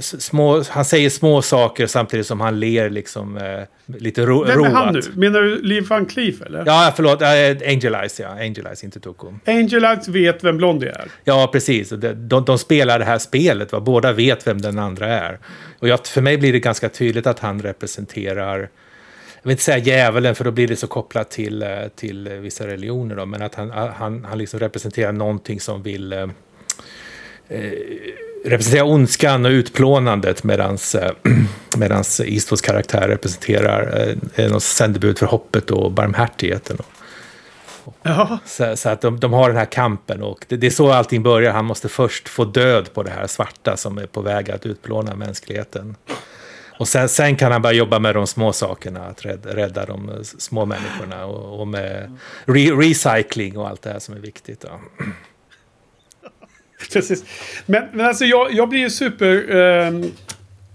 små... Han säger små saker samtidigt som han ler liksom eh, lite ro, Vem är roat. han nu? Menar du Liv van Cleef eller? Ja, förlåt. Äh, Angel Eyes, ja. Angel Eyes, inte Tuco. Angel Eyes vet vem Blondie är. Ja, precis. Det- De, de spelar det här spelet, va? båda vet vem den andra är. Och jag, för mig blir det ganska tydligt att han representerar, jag vill inte säga djävulen för då blir det så kopplat till, eh, till eh, vissa religioner, då, men att han, han, han liksom representerar någonting som vill eh, eh, representera ondskan och utplånandet medans, eh, medans Eastwoods karaktär representerar eh, något sändebud för hoppet och barmhärtigheten. Och, Ja, så, så att de, de har den här kampen och det, det är så allting börjar. Han måste först få död på det här svarta som är på väg att utplåna mänskligheten. Och sen, sen kan han börja jobba med de små sakerna, att rädda, rädda de små människorna och, och med re, recycling och allt det här som är viktigt. Då. precis. Men, men alltså jag, jag blir ju super... Eh,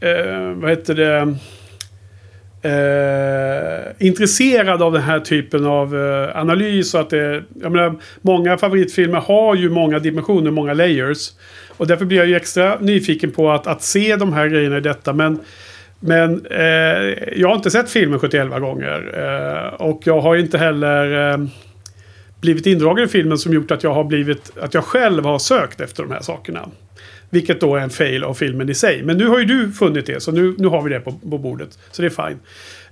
eh, vad heter det? Eh, intresserad av den här typen av eh, analys. Och att det, jag menar, många favoritfilmer har ju många dimensioner, många layers. Och därför blir jag ju extra nyfiken på att, att se de här grejerna i detta. Men, men eh, jag har inte sett filmen 71 gånger. Eh, och jag har inte heller... Eh, blivit indragen i filmen som gjort att jag har blivit... Att jag själv har sökt efter de här sakerna. Vilket då är en fail av filmen i sig. Men nu har ju du funnit det, så nu, nu har vi det på, på bordet. Så det är fine.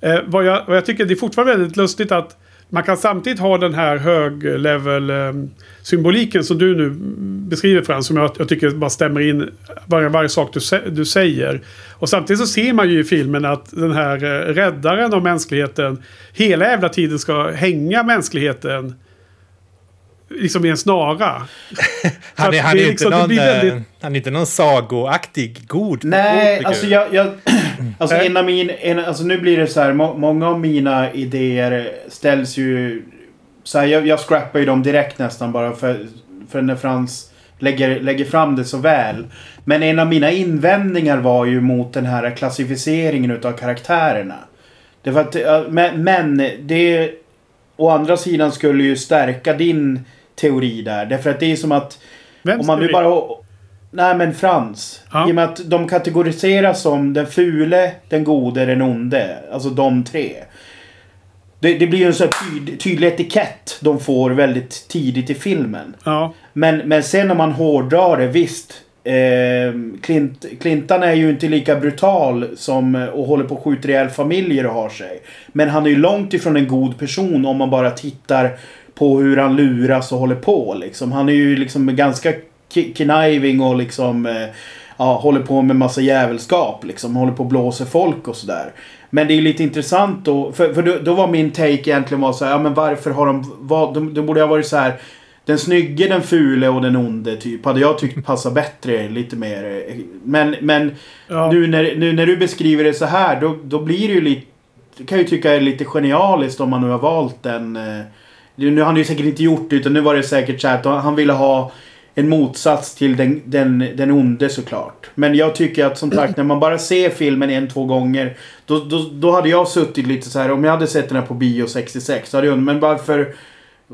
Eh, vad, jag, vad jag tycker det är fortfarande väldigt lustigt att man kan samtidigt ha den här hög-level eh, symboliken som du nu beskriver Frans. Som jag, jag tycker bara stämmer in varje, varje sak du, du säger. Och samtidigt så ser man ju i filmen att den här eh, räddaren av mänskligheten hela jävla tiden ska hänga mänskligheten liksom i en snara. Han är, han, det är liksom- någon, väldigt- eh, han är inte någon sagoaktig god Nej, god alltså jag... jag alltså, Nej. en min, en, alltså nu blir det så här, må, många av mina idéer ställs ju... Så här, jag, jag scrappar ju dem direkt nästan bara för, för när Frans lägger, lägger fram det så väl. Men en av mina invändningar var ju mot den här klassificeringen utav karaktärerna. Det var att, men, men det... Å andra sidan skulle ju stärka din teori där. Därför att det är som att... Vem Om man nu bara... Nej men Frans. Ja. I och med att de kategoriseras som den fule, den gode, den onde. Alltså de tre. Det, det blir ju en så här tyd, tydlig etikett de får väldigt tidigt i filmen. Ja. Men, men sen när man hårdrar det, visst. Eh, Clint, Clintan är ju inte lika brutal som eh, och håller på att skjuta ihjäl familjer och har sig. Men han är ju långt ifrån en god person om man bara tittar på hur han luras och håller på. Liksom. Han är ju liksom ganska conniving och liksom eh, ja, håller på med massa jävelskap. Liksom. Håller på och blåser folk och sådär. Men det är lite intressant då. För, för då, då var min take egentligen var så här, ja men varför har de... Vad, de, de borde ha varit så här. Den snygge, den fule och den onde typ. Hade jag tyckt passar bättre lite mer. eh, Men, men Ja. nu, när, nu när du beskriver det så här då, då blir det ju lite... Kan jag ju tycka är lite genialiskt om man nu har valt den. eh, Nu har han ju säkert inte gjort det utan nu var det säkert så här att han ville ha en motsats till den, den, den onde såklart. Men jag tycker att som sagt när man bara ser filmen en, två gånger. Då, då, då hade jag suttit lite så här om jag hade sett den här på bio 66. Så hade jag undrat, men varför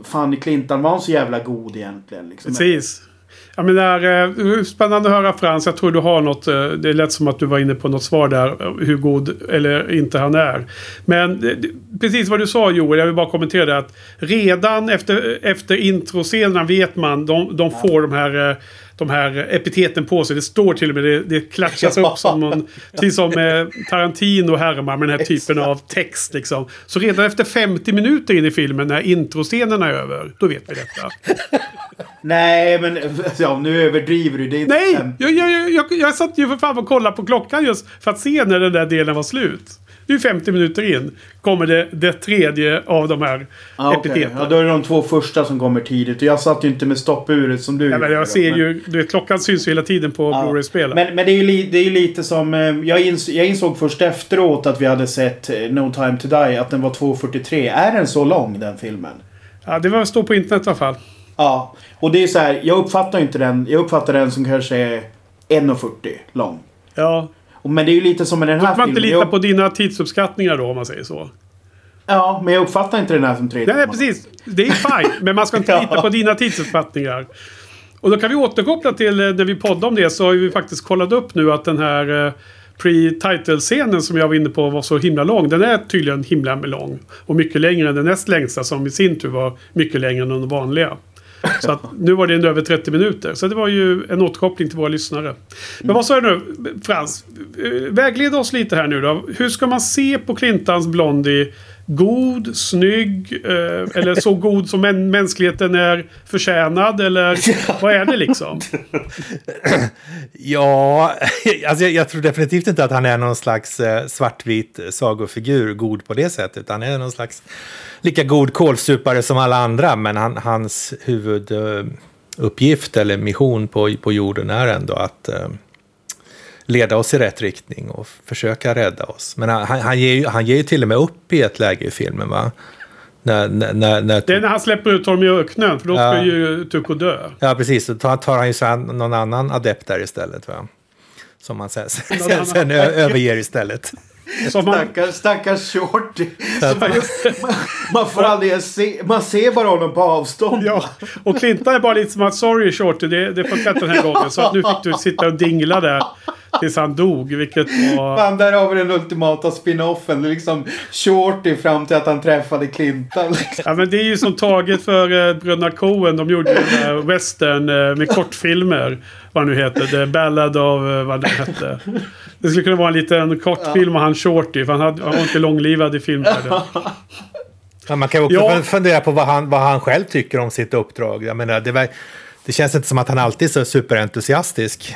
fan Clintan var han så jävla god egentligen? Liksom. Precis. Jag menar, eh, spännande att höra Frans. Jag tror du har något. Eh, det lät som att du var inne på något svar där. Eh, hur god eller inte han är. Men precis vad du sa Joel. Jag vill bara kommentera det. Att redan efter, efter introscenerna vet man. De, de får de här, eh, de här epiteten på sig. Det står till och med. Det, det klatschas upp som någon. Precis som eh, Tarantino härmar med den här typen av text. Liksom. Så redan efter 50 minuter in i filmen när introscenerna är över. Då vet vi detta. Nej men ja, nu överdriver du. Det Nej! jag, jag, jag, jag satt ju för fan och kollade på klockan just för att se när den där delen var slut. Är 50 minuter in. Kommer det, det tredje av de här Ah, epiteten. Ja, då är det de två första som kommer tidigt. Och jag satt ju inte med stoppuret som du Ja, men jag ser Men- ju, du vet, klockan syns ju hela tiden på Ja. Blu-ray-spelet. Men, men det är ju li, det är ju lite som... eh, Jag, ins, jag insåg först efteråt att vi hade sett eh, No time to die att den var 2.43. Är den så lång den filmen? Ja, det var står på internet i alla fall. Ja. Och det är så här, jag uppfattar inte den. Jag uppfattar den som kanske är 1.40 lång. Ja. Men det är ju lite som med den Då här får man inte filmen. lita på dina tidsuppskattningar då, om man säger så. ja, men jag uppfattar inte den här som 3 Nej, precis. Det är fine. men man ska inte Ja. lita på dina tidsuppfattningar. Och då kan vi återkoppla till eh, när vi poddade om det så har vi faktiskt kollat upp nu att den här eh, pre-title-scenen som jag var inne på var så himla lång. Den är tydligen himla lång. Och mycket längre än den näst längsta som i sin tur var mycket längre än den vanliga. Så att nu var den över 30 minuter. Så det var ju en återkoppling till våra lyssnare. Men vad sa du nu, Frans? Eh, vägled oss lite här nu då. Hur ska man se på Clintans Blondie? God, snygg, eh, eller så god som män- mänskligheten är förtjänad? Eller vad är det liksom? Ja, alltså jag, jag tror definitivt inte att han är någon slags eh, svartvit sagofigur, god på det sättet. Han är någon slags lika god kålsupare som alla andra. Men han, hans huvuduppgift eller mission på, på jorden är ändå att eh, leda oss i rätt riktning och försöka rädda oss. Men han, han, ger, ju- han ger ju till och med upp i ett läge i filmen, va? När, när, när, när Det är när han släpper ut honom i öknen. För då ska Ja. ju Tuco dö. Ja, precis. Då tar, tar han ju an någon annan adept där istället. Va? Som han sen, sen, sen ö- överger istället. Som han, Stackars, stackars Shorty. Så man, man, man får aldrig se... Man ser bara honom på avstånd. ja, och Clinton är bara lite som att sorry Shorty, det, det får inte den här gången. Så att nu fick du sitta och dingla där tills han dog. Vilket var... Fan, där har vi den ultimata spin-offen. Det är liksom Shorty fram till att han träffade Clinton. Liksom. Ja men det är ju som taget för eh, bröderna Coen. De gjorde ju den där western eh, med kortfilmer. Vad nu heter. The Ballad of... Eh, vad det hette. Det skulle kunna vara en liten kortfilm om han Shorty. För han, hade, han var inte långlivad i filmvärlden. Ja, man kan ju också Ja. fundera på vad han, vad han själv tycker om sitt uppdrag. Jag menar, det, var, det känns inte som att han alltid är så superentusiastisk.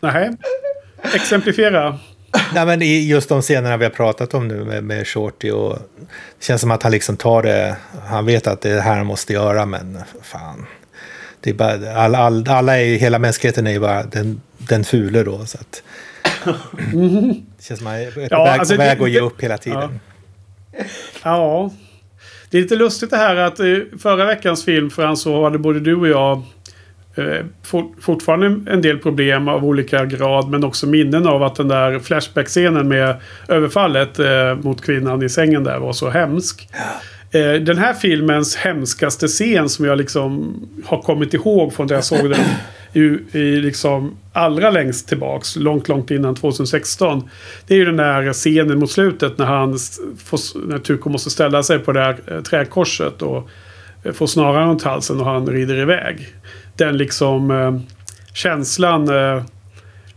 Nej. Exemplifiera. Nej, men i just de scenerna vi har pratat om nu med, med Shorty och det känns som att han liksom tar det, han vet att det är det här han måste göra men fan. Det är bara, all, all, alla är, hela mänskligheten är ju bara den, den fule då så att. Det känns som att han är på Ja, väg, alltså väg det- att ge upp hela tiden. Ja. Det är lite lustigt det här att i förra veckans film Frans så hade både du och jag eh, fortfarande en del problem av olika grad men också minnen av att den där Flashback-scenen med överfallet eh, mot kvinnan i sängen där var så hemsk. Eh, den här filmens hemskaste scen som jag liksom har kommit ihåg från där jag såg den i, i liksom allra längst tillbaks, långt, långt innan 2016. Det är ju den där scenen mot slutet när han får, när Tuko måste ställa sig på det här eh, träkorset och eh, får snaran runt halsen och han rider iväg. Den liksom eh, känslan eh,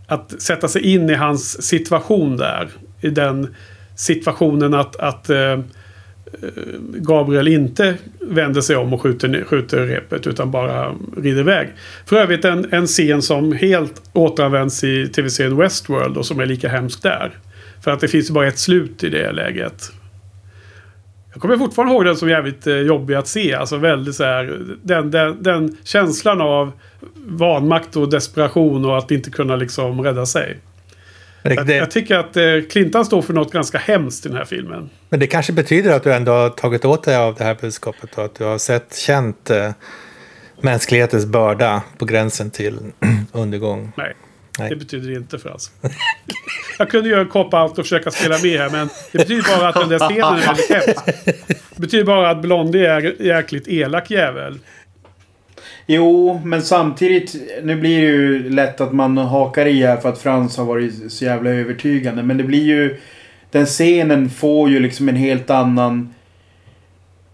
att sätta sig in i hans situation där. I den situationen att, att eh, eh Gabriel inte vänder sig om och skjuter, skjuter repet utan bara rider iväg. För övrigt en, en scen som helt återanvänds i tv-serien Westworld och som är lika hemsk där. För att det finns bara ett slut i det läget. Jag kommer fortfarande ihåg den som jävligt eh, jobbig att se. Alltså väldigt så här. Den, den, den känslan av vanmakt och desperation och att inte kunna liksom rädda sig. Jag, det, jag det, tycker att eh, Clintan står för något ganska hemskt i den här filmen. men det kanske betyder att du ändå har tagit åt dig av det här budskapet och att du har sett, känt eh, mänsklighetens börda på gränsen till undergång. Nej. Nej. Det betyder inte för oss. Jag kunde göra en cop-out och försöka spela med här men det betyder bara att den där scenen är väldigt hemsk. Det betyder bara att Blondie är jäkligt elak jävel. Jo, men samtidigt. Nu blir det ju lätt att man hakar i här för att Frans har varit så jävla övertygande. Men det blir ju... Den scenen får ju liksom en helt annan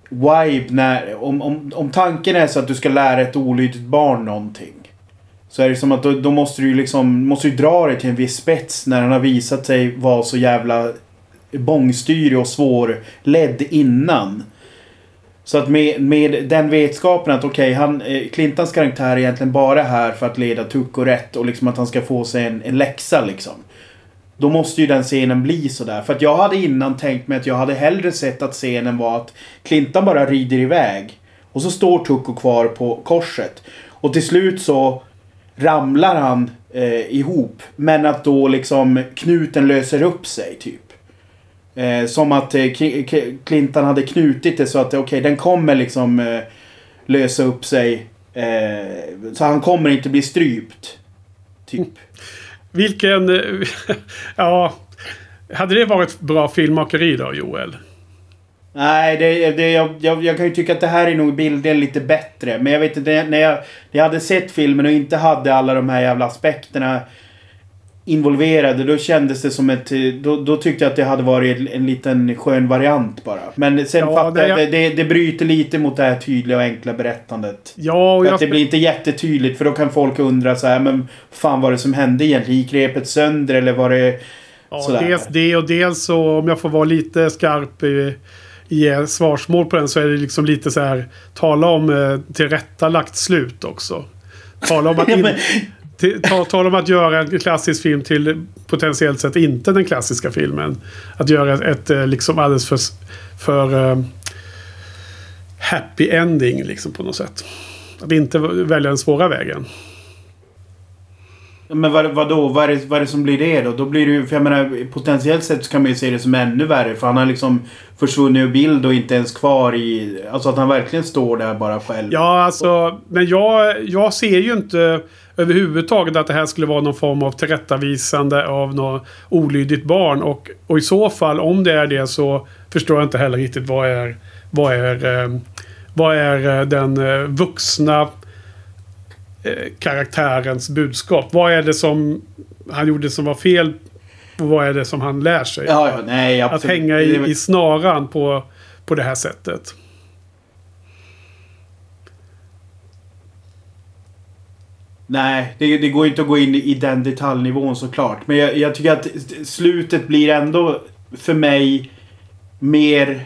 vibe när... Om, om, om tanken är så att du ska lära ett olydigt barn någonting. Så är det som att då, då måste du ju liksom... Måste du dra det till en viss spets när han har visat sig vara så jävla bångstyrig och svårledd innan. Så att med, med den vetskapen att okej, han eh, Clintons karaktär är egentligen bara här för att leda Tucko rätt och liksom att han ska få sig en, en läxa liksom. Då måste ju den scenen bli sådär. För att jag hade innan tänkt mig att jag hade hellre sett att scenen var att Clintan bara rider iväg. Och så står Tucko kvar på korset. Och till slut så ramlar han eh, ihop. Men att då liksom knuten löser upp sig typ. Eh, som att eh, Clintan hade knutit det så att eh, okej den kommer liksom eh, lösa upp sig. Eh, så han kommer inte bli strypt. Typ. Vilken... Eh, ja... Hade det varit bra filmmakeri då, Joel? Nej, det, det, jag, jag, jag kan ju tycka att det här är nog bilden lite bättre. Men jag vet inte, när jag, när jag hade sett filmen och inte hade alla de här jävla aspekterna involverade. Då kändes det som ett... Då, då tyckte jag att det hade varit en, en liten skön variant bara. Men sen Ja, fattar jag, det, det, det bryter lite mot det här tydliga och enkla berättandet. Ja, och För jag... att det blir inte jättetydligt för då kan folk undra så här, men fan var det som hände egentligen? Gick repet sönder eller var det... Ja, Sådär. dels det och dels så om jag får vara lite skarp i svarsmål på den så är det liksom lite så här. Tala om eh, tillrättalagt slut också. Tala om att, in, men- till, ta, tala om att göra en klassisk film till potentiellt sett inte den klassiska filmen. Att göra ett, ett eh, liksom alldeles för, för eh, happy ending liksom på något sätt. Att inte välja den svåra vägen. Men vad, vadå? Vad är, det, vad är det som blir det då? Då blir det ju... För jag menar, potentiellt sett så kan man ju se det som ännu värre. För han har liksom försvunnit ur bild och inte ens kvar i... Alltså att han verkligen står där bara själv. Ja, alltså. Men jag, jag ser ju inte överhuvudtaget att det här skulle vara någon form av tillrättavisande av något olydigt barn. Och, och i så fall, om det är det så förstår jag inte heller riktigt vad är... Vad är, eh, vad är eh, den eh, vuxna karaktärens budskap? Vad är det som han gjorde som var fel? Och vad är det som han lär sig? Ja, ja, nej. Att hänga i, i snaran på, på det här sättet. Nej, det, det går inte att gå in i den detaljnivån såklart. Men jag, jag tycker att slutet blir ändå för mig mer...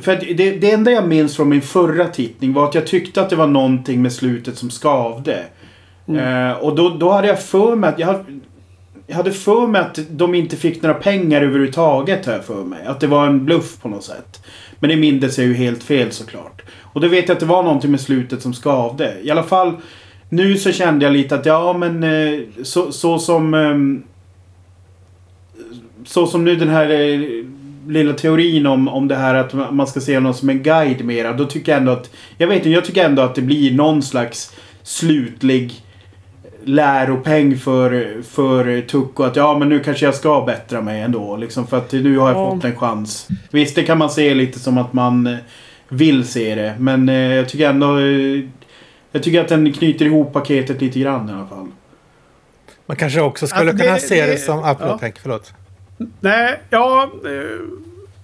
För det, det enda jag minns från min förra tittning var att jag tyckte att det var någonting med slutet som skavde. Eh, och då, då hade jag för mig att... Jag hade, jag hade för mig att de inte fick några pengar överhuvudtaget här för mig. Att det var en bluff på något sätt. Men det mindes jag ju helt fel såklart. Och då vet jag att det var någonting med slutet som skavde. I alla fall nu så kände jag lite att ja men eh, så, så som... ehm, Så som nu den här eh, lilla teorin om, om det här att man ska se honom som en guide mera. Då tycker jag ändå att... Jag vet inte, jag tycker ändå att det blir någon slags slutlig läropeng för, för Tucko att ja men nu kanske jag ska bättra mig ändå. Liksom för att nu har jag Ja. fått en chans. Visst det kan man se lite som att man eh, vill se det. Men eh, jag tycker ändå... Eh, jag tycker att den knyter ihop paketet lite grann i alla fall. Man kanske också skulle Alltså, kunna det- se det, det- som... Ah, förlåt, ja. Henke, förlåt. Nej, ja... Eh,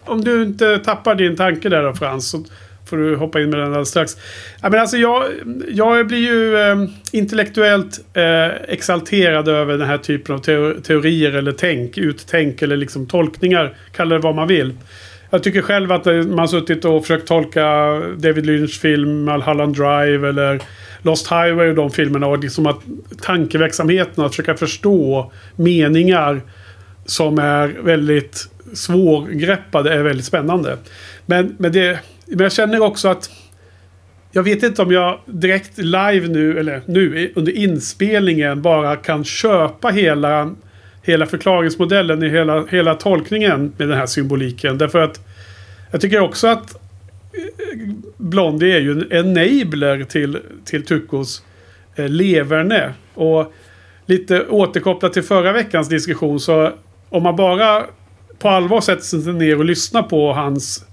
om du inte tappar din tanke där då Frans. Så får du hoppa in med den alldeles strax. Ja, men alltså jag, jag blir ju eh, intellektuellt eh, exalterad över den här typen av teorier eller tänk, uttänk eller liksom tolkningar. Kalla det vad man vill. Jag tycker själv att eh, man har suttit och försökt tolka David Lynchs film Mulholland Drive eller Lost Highway och de filmerna. Och liksom att tankeverksamheten, att försöka förstå meningar som är väldigt svårgreppade är väldigt spännande. Men, men, det, men jag känner också att jag vet inte om jag direkt live nu, eller nu under inspelningen bara kan köpa hela, hela förklaringsmodellen, i hela, hela tolkningen med den här symboliken. Därför att jag tycker också att eh, Blondie är ju en enabler till, till Tuckos eh, leverne. Och lite återkopplat till förra veckans diskussion så om man bara på allvar sätter sig ner och lyssnar på hans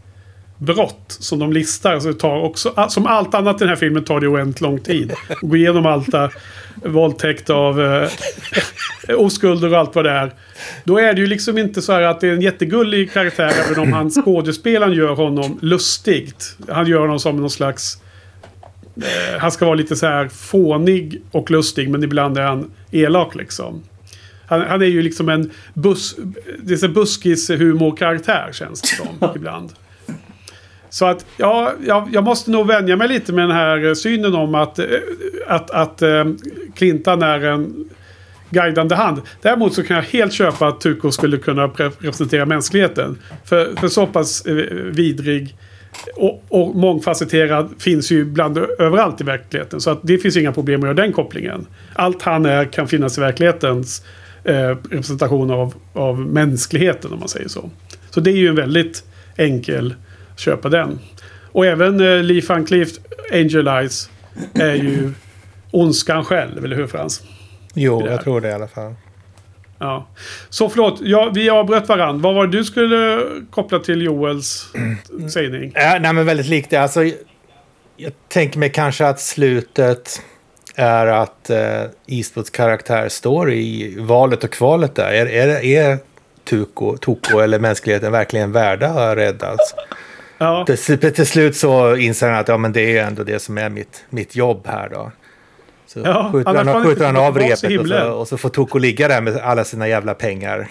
brott som de listar. Så tar också, som allt annat i den här filmen tar det oändligt lång tid. Gå igenom allt där. Våldtäkt av eh, oskulder och allt vad det är. Då är det ju liksom inte så här att det är en jättegullig karaktär även om han skådespelaren gör honom lustigt. Han gör honom som någon slags... Eh, han ska vara lite så här fånig och lustig men ibland är han elak liksom. Han, han är ju liksom en bus, det är så buskis-humorkaraktär känns det som ibland. Så att ja, jag, jag måste nog vänja mig lite med den här synen om att, eh, att, att eh, Clintan är en guidande hand. Däremot så kan jag helt köpa att Tuco skulle kunna pre- representera mänskligheten. För, för så pass eh, vidrig och, och mångfacetterad finns ju bland överallt i verkligheten. Så att det finns inga problem med att göra den kopplingen. Allt han är kan finnas i verklighetens eh, representation av, av mänskligheten om man säger så. Så det är ju en väldigt enkel köpa den. Och även eh, Lee Van Cleef, Angel Eyes, är ju ondskan själv, eller hur Frans? Jo, jag tror det i alla fall. Ja. Så förlåt, ja, vi avbröt varandra. Vad var det du skulle koppla till Joels sägning? Ja, nej, men väldigt likt det. Alltså, jag tänker mig kanske att slutet är att eh, Eastwoods karaktär står i valet och kvalet där. Är, är, är Tuko, Toko eller mänskligheten verkligen värda att räddas? Ja, Till, till slut så inser han att ja, men det är ändå det som är mitt, mitt jobb här då. Så Ja, skjuter han, skjuter han av repet och så, och så får Toko ligga där med alla sina jävla pengar.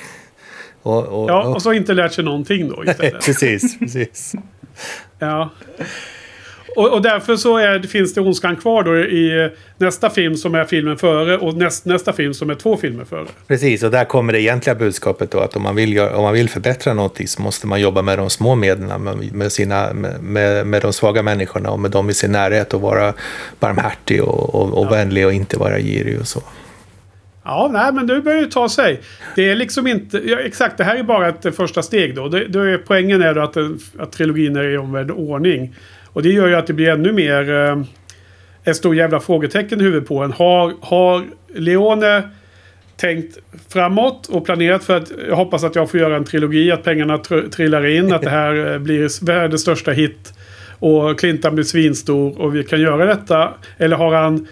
Och, och, ja och, så inte lärt sig någonting då istället. precis, precis. Ja. Och, och därför så är, finns det ondskan kvar då i nästa film som är filmen före och näst, nästa film som är två filmer före. Precis, och där kommer det egentliga budskapet då att om man vill, göra, om man vill förbättra någonting så måste man jobba med de små medlen, med, med, sina, med, med, de svaga människorna och med dem i sin närhet och vara barmhärtig och, och, och vänlig och inte vara girig och så. Ja, nej, men det börjar ju ta sig. Det är liksom inte... Ja, exakt, det här är bara ett första steg då. Det, då är, poängen är då att, att trilogin är i omvänd ordning. Och det gör ju att det blir ännu mer... Eh, ett stort jävla frågetecken i huvudet på en. Har, har Leone tänkt framåt och planerat för att jag hoppas att jag får göra en trilogi, att pengarna tr- trillar in, att det här eh, blir världens största hit och Clintan blir svinstor och vi kan göra detta. Eller har han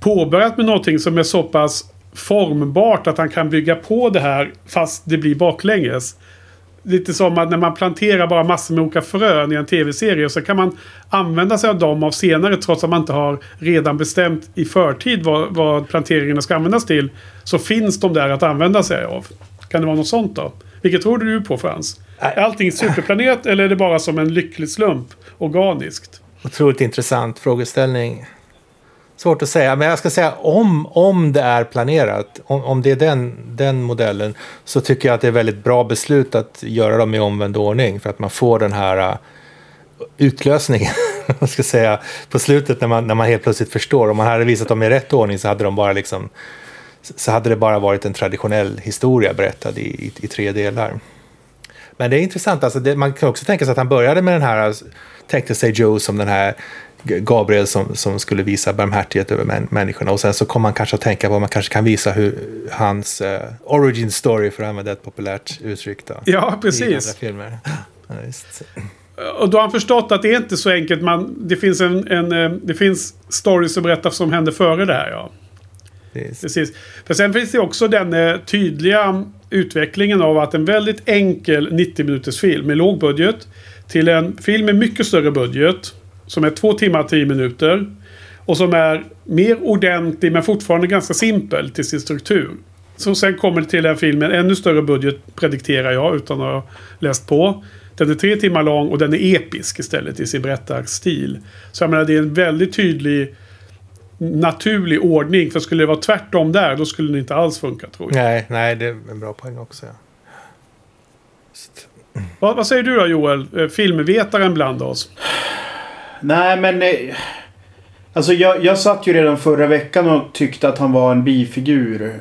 påbörjat med någonting som är så pass formbart att han kan bygga på det här fast det blir baklänges. Lite som att när man planterar bara massor med olika frön i en tv-serie så kan man använda sig av dem av senare trots att man inte har redan bestämt i förtid vad, vad planteringarna ska användas till. Så finns de där att använda sig av. Kan det vara något sånt då? Vilket tror du på Frans? Är allting superplanerat eller är det bara som en lycklig slump? Organiskt? Otroligt intressant frågeställning. Svårt att säga, men jag ska säga om, om det är planerat, om, om det är den, den modellen, så tycker jag att det är väldigt bra beslut att göra dem i omvänd ordning för att man får den här uh, utlösningen, vad ska jag säga, på slutet när man, när man helt plötsligt förstår. Om man hade visat dem i rätt ordning så hade de bara liksom så hade det bara varit en traditionell historia berättad i, i, i tre delar. Men det är intressant, alltså det, man kan också tänka sig att han började med den här, äh, tänkte sig Joe som den här Gabriel som, som skulle visa barmhärtighet över män, människorna och sen så kommer man kanske att tänka på att man kanske kan visa hur hans uh, origin story, för att använda ett populärt uttryck då, Ja, i andra precis. filmer. Ja, visst. Och då har han förstått att det är inte så enkelt. Man, det, finns en, en, eh, det finns stories som berättar som hände före det här. Ja. Precis. Precis. För sen finns det också den eh, tydliga utvecklingen av att en väldigt enkel 90 minuters film med låg budget till en film med mycket större budget som är två timmar och tio minuter och som är mer ordentlig men fortfarande ganska simpel till sin struktur. Så sen kommer det till en film med ännu större budget predikterar jag utan att ha läst på. Den är tre timmar lång och den är episk istället i sin berättarstil. Så jag menar det är en väldigt tydlig naturlig ordning. För skulle det vara tvärtom där, då skulle det inte alls funka tror jag. Nej, nej, det är en bra poäng också. Ja. Vad, vad säger du då Joel? Eh, Filmvetaren bland oss. Nej, men... eh, Alltså jag, jag satt ju redan förra veckan och tyckte att han var en bifigur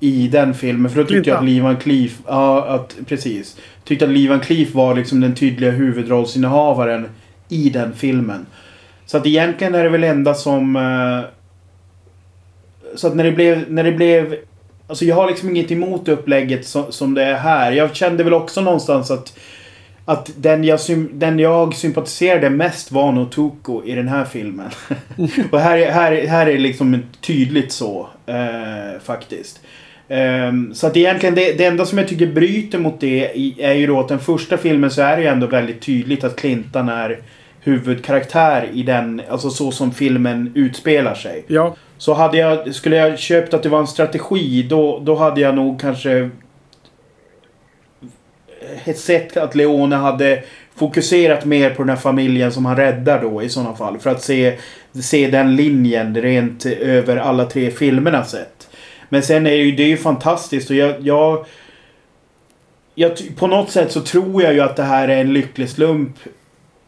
i den filmen. För då tyckte jag att Clintan. Lee Van Cleef... Ja, att, precis. Tyckte att Lee Van Cleef var liksom den tydliga huvudrollsinnehavaren i den filmen. Så att egentligen är det väl enda som... eh, Så att när det blev... När det blev alltså jag har liksom inget emot upplägget som, som det är här. Jag kände väl också någonstans att... Att den jag, den jag sympatiserade mest var nog Tuko i den här filmen. Och här, är- här, är- här är liksom tydligt så. Eh, faktiskt. Ehm, så att egentligen det, det enda som jag tycker bryter mot det är ju då att den första filmen så är det ju ändå väldigt tydligt att Clintan är huvudkaraktär i den, alltså så som filmen utspelar sig. Ja, Så hade jag, skulle jag köpt att det var en strategi då, då hade jag nog kanske Eh, ett sätt att Leone hade fokuserat mer på den här familjen som han räddar då i sådana fall. För att se, se den linjen rent över alla tre filmerna sett. Men sen är ju det är ju fantastiskt och jag... jag jag, på något sätt så tror jag ju att det här är en lycklig slump.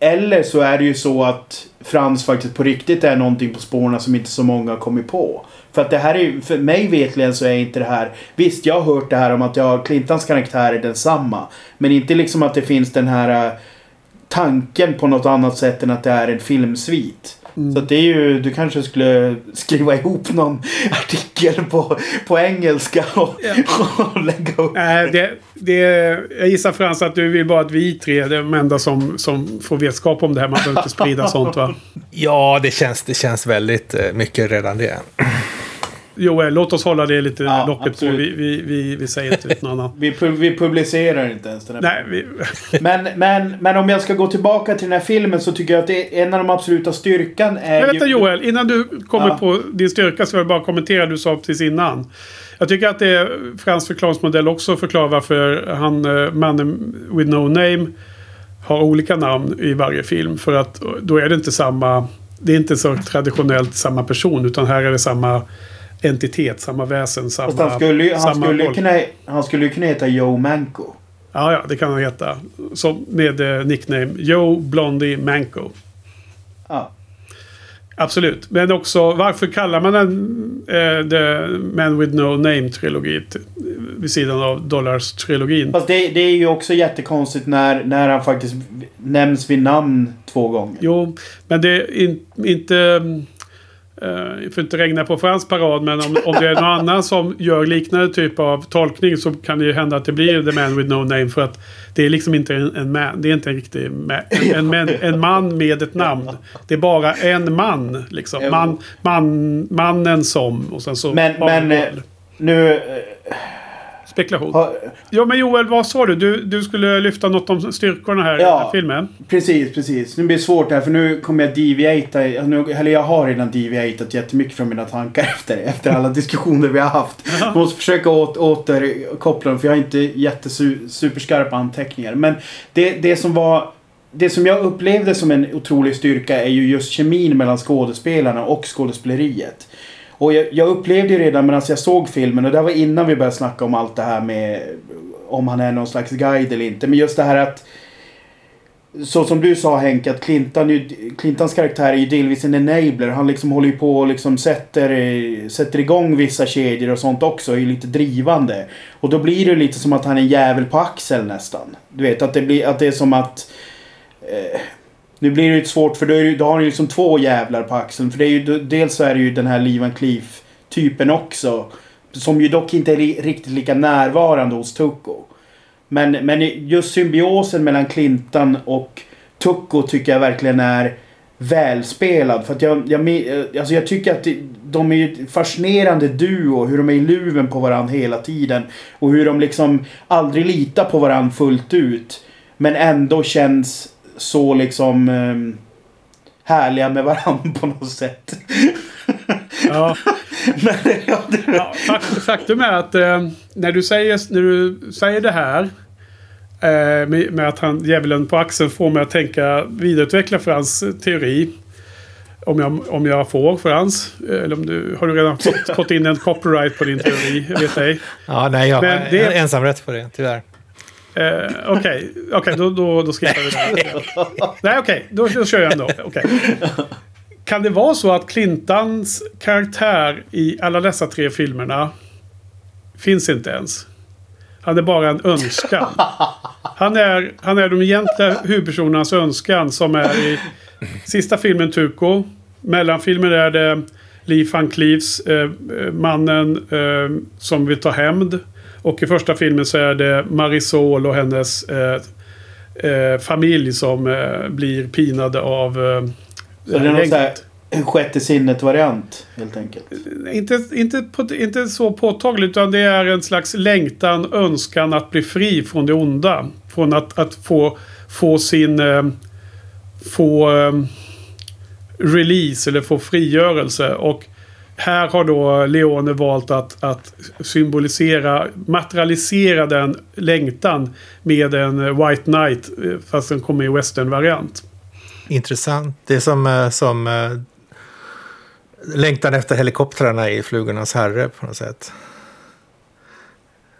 Eller så är det ju så att Frans faktiskt på riktigt är någonting på spåren som inte så många har kommit på. För att det här är ju, för mig vetligen så är inte det här... Visst, jag har hört det här om att jag, Clintans karaktär är densamma. Men inte liksom att det finns den här eh, tanken på något annat sätt än att det är en filmsvit. Så att det är ju, du kanske skulle skriva ihop någon artikel på, på engelska och, och lägga upp. Nej, det, det, jag gissar Frans att du vill bara att vi tre är de enda som, som får vetskap om det här. Man behöver inte sprida sånt va? Ja, det känns, det känns väldigt eh, mycket redan det. Joel, låt oss hålla det lite Ja, locket på. absolut. Vi, vi, vi, vi säger inte ut någon annan. Vi, pu- vi publicerar inte ens den här. Nej, vi, Men, men, men om jag ska gå tillbaka till den här filmen så tycker jag att det är en av de absoluta styrkan är Men vänta ju... Joel, innan du kommer Ja. på din styrka så vill jag bara kommentera det du sa precis innan. Jag tycker att det är Frans förklaringsmodell också förklarar varför han, eh, mannen with no name, har olika namn i varje film. För att då är det inte samma, det är inte så traditionellt samma person utan här är det samma entitet, samma väsen, samma... Fast han skulle ju han skulle kunna, han skulle kunna heta Joe Manco. Ja, ja, det kan han heta. Som med eh, nickname Joe Blondie Manco. Ja. Absolut. Men också varför kallar man den eh, The Man With No Name-trilogi t- vid sidan av Dollars-trilogin? Fast det, det är ju också jättekonstigt när, när han faktiskt nämns vid namn två gånger. Jo, men det är in, inte... Uh, får inte regna på Frans parad, men om, om det är någon annan som gör liknande typ av tolkning så kan det ju hända att det blir The Man With No Name. För att det är liksom inte en, en man. Det är inte en riktig man, en, en, man- en man med ett namn. Det är bara en man. Liksom. Man, man, mannen som. Och sen så... Men, men eh, nu... Spekulation. har, Ja men Joel, vad sa du? Du, du skulle lyfta något om styrkorna här i Ja. den här filmen. precis, precis. Nu blir det svårt här för nu kommer jag deviata. Nu, eller jag har redan deviatat jättemycket från mina tankar efter, efter alla diskussioner vi har haft. Jag måste försöka åt, återkoppla dem för jag har inte jättesuperskarpa anteckningar. Men det, det som var... Det som jag upplevde som en otrolig styrka är ju just kemin mellan skådespelarna och skådespeleriet. Och jag, jag upplevde ju redan medan alltså jag såg filmen, och det var innan vi började snacka om allt det här med om han är någon slags guide eller inte. Men just det här att så som du sa Henke, att Clinton, ju- Clintons karaktär är ju delvis en enabler. Han liksom håller ju på och liksom sätter, sätter igång vissa kedjor och sånt också. Är ju lite drivande. Och då blir det lite som att han är en jävel på axeln nästan. Du vet, att det, blir, att det är som att... Eh, nu blir det ju svårt för då, är det, då har han ju liksom två jävlar på axeln. För det är ju, dels så är det ju den här Levan Cleef typen också. Som ju dock inte är riktigt lika närvarande hos Tucko. Men, men just symbiosen mellan Clintan och Tucko tycker jag verkligen är välspelad. För att jag, jag, alltså jag tycker att de är ju fascinerande duo. Hur de är i luven på varandra hela tiden. Och hur de liksom aldrig litar på varandra fullt ut. Men ändå känns så liksom ehm, härliga med varandra på något sätt. Ja. Men, ja, det, Ja, fak- faktum är att eh, när, du säger, när du säger det här eh, med, med att han djävulen på axeln får mig att tänka vidareutveckla Frans teori. Om jag, om jag får Frans. Eller om du, har du redan fått, fått in en copyright på din teori? Vet ej. Ja, nej, jag har ensamrätt på det, tyvärr. Uh, Okej, Okej, då, då, då skippar vi det. Nej, okej. då, då kör jag ändå. Okay. Kan det vara så att Clintans karaktär i alla dessa tre filmerna finns inte ens? Han är bara en önskan. Han är, han är de egentliga huvudpersonernas önskan som är i sista filmen Tuco. Mellanfilmen är det Lee Van Cleefs, eh, eh mannen eh, som vill ta hämnd. Och i första filmen så är det Marisol och hennes eh, eh, familj som eh, blir pinade av eh, så det är någon gänget. så här, sjätte sinnet-variant helt enkelt. Inte, inte, inte så påtagligt utan det är en slags längtan, önskan att bli fri från det onda. Från att, att få, få sin... Eh, få eh, release eller få frigörelse. Och här har då Leone valt att, att symbolisera, materialisera den längtan med en eh, White Knight. eh, Fast den kommer i western-variant. Intressant. Det är som, eh, som längtan efter helikoptrarna i Flugornas herre på något sätt.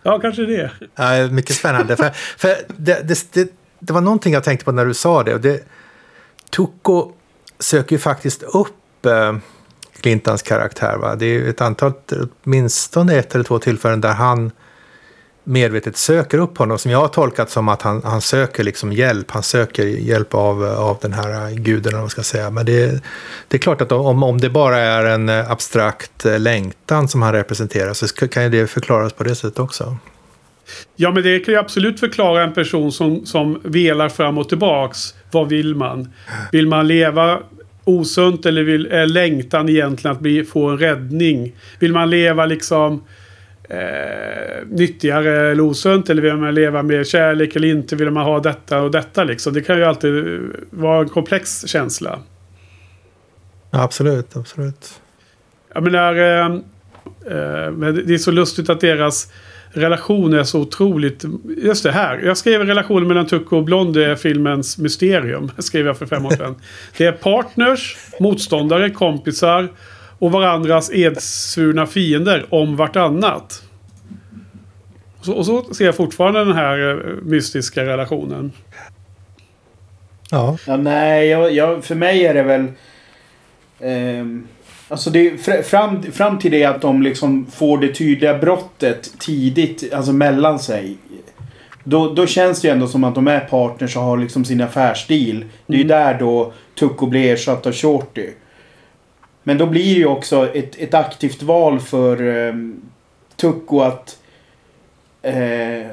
Ja, kanske det. Ja, mycket spännande. för för det, det, det, det var någonting jag tänkte på när du sa det. Och det Tuco söker ju faktiskt upp eh, Clintons karaktär. Va? Det är ett antal, åtminstone ett eller två tillfällen där han medvetet söker upp honom. Som jag har tolkat som att han, han söker liksom hjälp. Han söker hjälp av, av den här guden, eller man ska säga. Men det, det är klart att om, om det bara är en abstrakt längtan som han representerar så kan ju det förklaras på det sättet också. Ja, men det kan ju absolut förklara en person som, som velar fram och tillbaks. Vad vill man? Vill man leva osunt eller vill, är längtan egentligen att bli, få en räddning? Vill man leva liksom eh, nyttigare eller osunt? Eller vill man leva med kärlek eller inte? Vill man ha detta och detta liksom? Det kan ju alltid vara en komplex känsla. Absolut, absolut. Jag menar, eh, eh, det är så lustigt att deras relation är så otroligt... Just det här. Jag skrev relationen mellan Tucko och Blond är filmens mysterium. skrev jag för fem år sedan. Det är partners, motståndare, kompisar och varandras edsvurna fiender om vartannat. Och så, och så ser jag fortfarande den här eh, mystiska relationen. Ja. ja nej, jag, jag, för mig är det väl... Um Alltså det, fram, fram till det att de liksom får det tydliga brottet tidigt, alltså mellan sig. Då, då känns det ju ändå som att de är partners och har liksom sin affärsdeal. Det är ju mm. där då Tucko blir ersatt av Shorty. Men då blir det ju också ett, ett aktivt val för um, Tucko att, uh,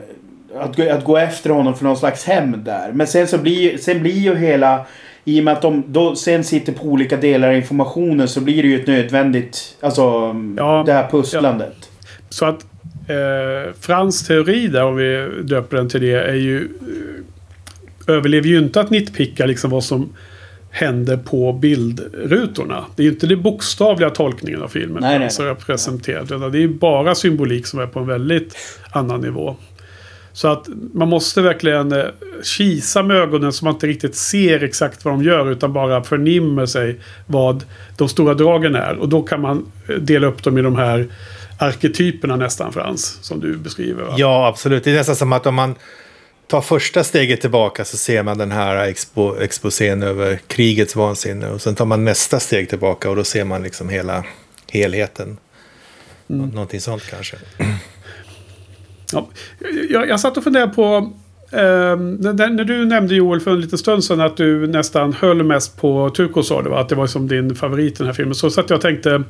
att, att gå efter honom för någon slags hem där. Men sen så blir, sen blir ju hela i och med att de då sen sitter på olika delar av informationen så blir det ju ett nödvändigt, alltså ja, det här pusslandet. Ja. Så att eh, Frans teori där, om vi döper den till det, är ju... Eh, överlever ju inte att nitpicka liksom vad som händer på bildrutorna. Det är ju inte den bokstavliga tolkningen av filmen nej, nej, som är presenterad. Det är ju bara symbolik som är på en väldigt annan nivå. Så att man måste verkligen eh, kisa med ögonen så man inte riktigt ser exakt vad de gör utan bara förnimmer sig vad de stora dragen är. Och då kan man eh, dela upp dem i de här arketyperna nästan Frans, som du beskriver. Va? Ja, absolut. Det är nästan som att om man tar första steget tillbaka så ser man den här expo, exposén över krigets vansinne. Och sen tar man nästa steg tillbaka och då ser man liksom hela helheten. Mm. Någonting sånt kanske. Ja, jag, jag satt och funderade på Uh, när du nämnde Joel för en liten stund sedan att du nästan höll mest på Turko sa du va? Att det var som din favorit i den här filmen. Så satt jag och tänkte.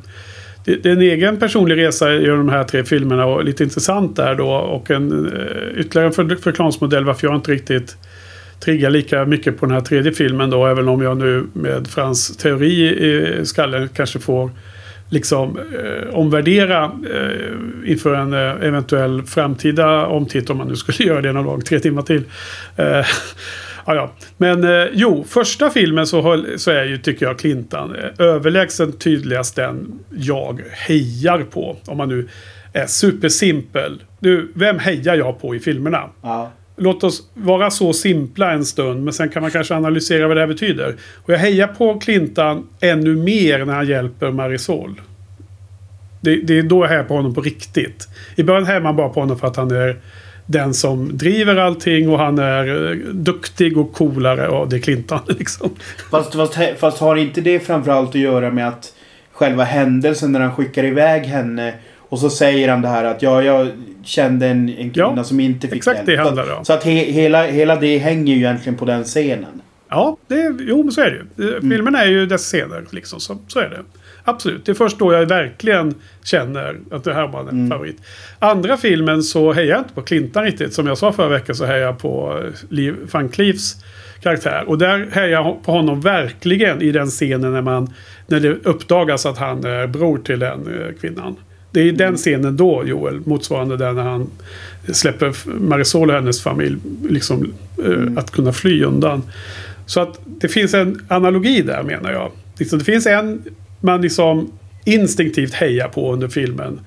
Det, det är en egen personlig resa i de här tre filmerna och lite intressant där då. Och en eh, ytterligare en för, förklaringsmodell varför jag inte riktigt triggar lika mycket på den här tredje filmen då. Även om jag nu med Frans teori i skallen kanske får liksom eh, omvärdera eh, inför en eh, eventuell framtida omtitt om man nu skulle göra det någon gång, tre timmar till. Eh, ja, ja. Men eh, jo, första filmen så, höll, så är ju, tycker jag, Clintan eh, överlägset tydligast den jag hejar på. Om man nu är supersimpel. Du, vem hejar jag på i filmerna? Ja. Låt oss vara så simpla en stund, men sen kan man kanske analysera vad det här betyder. Och jag hejar på Clintan ännu mer när han hjälper Marisol. Det, det är då jag hejar på honom på riktigt. I början hejar man bara på honom för att han är den som driver allting och han är eh, duktig och coolare. Ja, det är Clintan liksom. Fast, fast, fast har inte det framförallt att göra med att själva händelsen när han skickar iväg henne och så säger han det här att ja, jag kände en, en kvinna ja, som inte fick exakt hjälp. Det handlar om. Så att he, hela, hela det hänger ju egentligen på den scenen. Ja, det, jo men så är det ju. Mm. Filmen är ju dess scener liksom. Så, så är det. Absolut. Det är först då jag verkligen känner att det här var en mm. favorit. Andra filmen så hejar jag inte på Clintan riktigt. Som jag sa förra veckan så hejar jag på Liv, Van Cleefs karaktär. Och där hejar jag på honom verkligen i den scenen när, man, när det uppdagas att han är bror till den eh, kvinnan. Det är den scenen då, Joel, motsvarande den när han släpper Marisol och hennes familj liksom, eh, mm. att kunna fly undan. Så att det finns en analogi där menar jag. Liksom, det finns en man liksom instinktivt hejar på under filmen.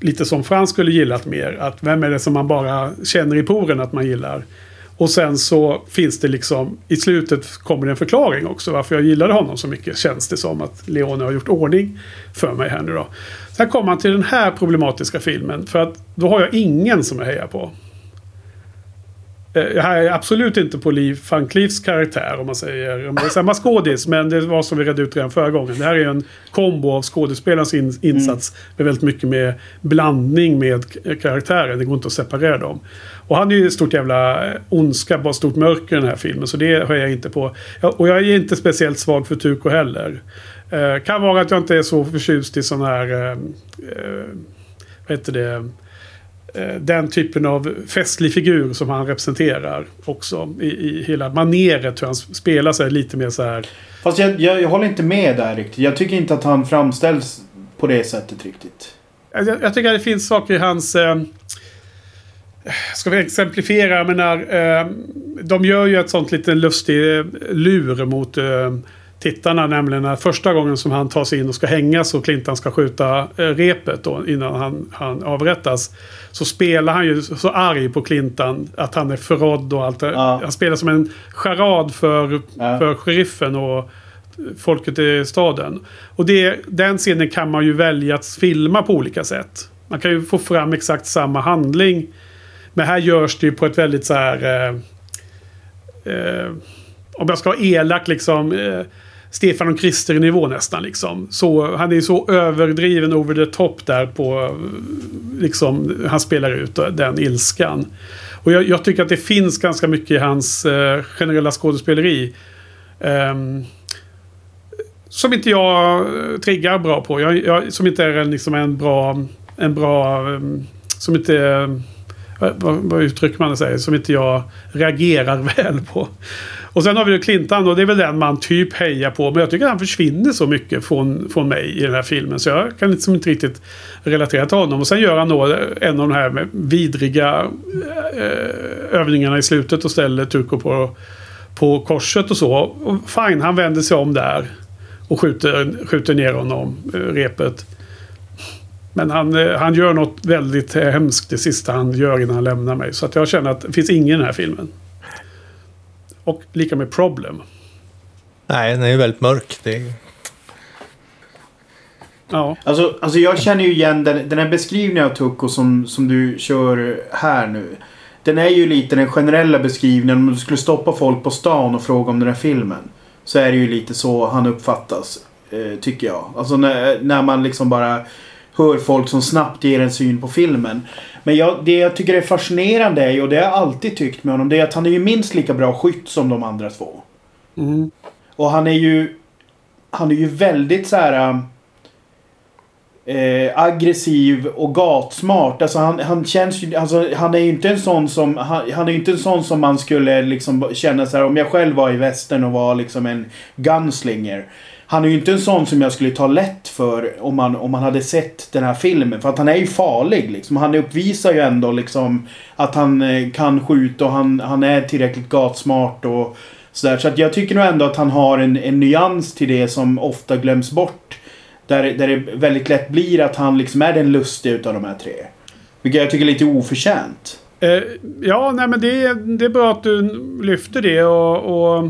Lite som Frans skulle gillat mer. Att vem är det som man bara känner i poren att man gillar. Och sen så finns det liksom i slutet kommer det en förklaring också varför jag gillade honom så mycket. Känns det som att Leone har gjort ordning för mig här nu då. Sen kommer man till den här problematiska filmen. För att då har jag ingen som jag hejar på. Eh, jag är absolut inte på Liv van Cleefs karaktär om man säger. Om det är samma skådis, men det var som vi redde ut redan förra gången. Det här är en kombo av skådespelarens in, insats med väldigt mycket med blandning med karaktärer. karaktären. Det går inte att separera dem. Och han är ju ett stort jävla eh, ondska, bara stort mörker i den här filmen. Så det hör jag inte på. Och jag är inte speciellt svag för Tuko heller. Eh, kan vara att jag inte är så förtjust i sån här... Eh, eh, vad heter det? eh, den typen av festlig figur som han representerar också. I, i hela maneret hur han spelar sig lite mer så här. Fast jag, jag, jag håller inte med där riktigt. Jag tycker inte att han framställs på det sättet riktigt. Jag, jag tycker att det finns saker i hans... Eh, ska vi exemplifiera? Jag menar, eh, de gör ju ett sånt lite lustig lur mot eh, tittarna. Nämligen att första gången som han tar sig in och ska hängas och Clintan ska skjuta eh, repet då innan han, han avrättas. Så spelar han ju så arg på Clintan att han är förrådd och allt det. Ja. Han spelar som en charad för, Ja. för sheriffen och folket i staden. Och det, den scenen kan man ju välja att filma på olika sätt. Man kan ju få fram exakt samma handling. Men här görs det ju på ett väldigt så här... Eh, eh, om jag ska vara elak liksom. Eh, Stefan och Krister nivå nästan liksom. Så, han är så överdriven over the top där på... Liksom, han spelar ut den ilskan. Och jag, jag tycker att det finns ganska mycket i hans eh, generella skådespeleri. ehm, som inte jag eh, triggar bra på. Jag, jag, som inte är en, liksom en bra... En bra... Ehm, som inte... Eh, vad, vad uttrycker man det? Som inte jag reagerar väl på. Och sen har vi ju Clintan och det är väl den man typ hejar på. Men jag tycker han försvinner så mycket från, från mig i den här filmen. Så jag kan liksom inte riktigt relatera till honom. Och sen gör han då en av de här vidriga eh, övningarna i slutet och ställer Turko på, på korset och så. Och fine, han vänder sig om där. Och skjuter, skjuter ner honom, eh, repet. Men han, eh, han gör något väldigt hemskt det sista han gör innan han lämnar mig. Så att jag känner att det finns ingen i den här filmen. Och lika med problem. Nej, den är ju väldigt mörk. Det är... Ja. Alltså, alltså jag känner ju igen den, den här beskrivningen av Tucko som, som du kör här nu. Den är ju lite den generella beskrivningen. Om du skulle stoppa folk på stan och fråga om den här filmen. Så är det ju lite så han uppfattas. Eh, tycker jag. Alltså när, när man liksom bara hör folk som snabbt ger en syn på filmen. Men jag, det jag tycker är fascinerande är ju, och det har jag alltid tyckt med honom, det är att han är ju minst lika bra skytt som de andra två. Mm. Och han är ju... Han är ju väldigt så här... Eh, aggressiv och gatsmart. Alltså han, han känns ju... Alltså han är ju inte en sån som... Han, han är inte en sån som man skulle liksom känna så här om jag själv var i västern och var liksom en gunslinger. Han är ju inte en sån som jag skulle ta lätt för om man, om man hade sett den här filmen. För att han är ju farlig liksom. Han uppvisar ju ändå liksom att han eh, kan skjuta och han, han är tillräckligt gatsmart och sådär. Så att jag tycker nog ändå att han har en, en nyans till det som ofta glöms bort. Där, där det väldigt lätt blir att han liksom är den lustiga utav de här tre. Vilket jag tycker är lite oförtjänt. Eh, ja, nej men det, är- det är bra att du lyfter det. Och, och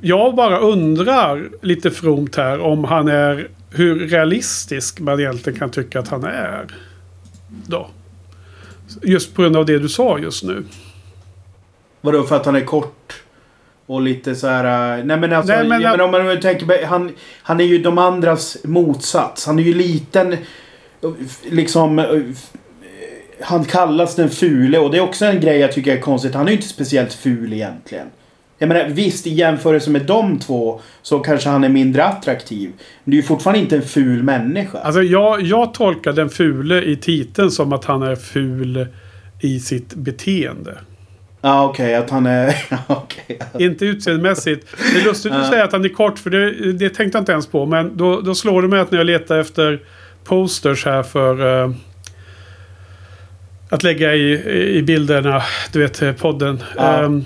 jag bara undrar lite fromt här om han är... Hur realistisk man egentligen kan tycka att han är. Då. Just på grund av det du sa just nu. Vadå för att han är kort? Och lite så här. äh, Nej men alltså. Nej, men ja, jag- men om man tänker han, han är ju de andras motsats. Han är ju liten. Liksom. äh, Han kallas den fule och det är också en grej jag tycker är konstigt. Han är ju inte speciellt ful egentligen. Jag menar visst i jämförelse med de två så kanske han är mindre attraktiv. Men det är ju fortfarande inte en ful människa. Alltså jag, jag tolkar den fule i titeln som att han är ful i sitt beteende. Ja okej att han är... okej. Inte utseendemässigt. Det är lustigt att säga att han är kort för det, det tänkte jag inte ens på. Men då, då slår det mig att när jag letar efter posters här för eh, att lägga i, i bilderna, du vet podden. Ja. Ehm,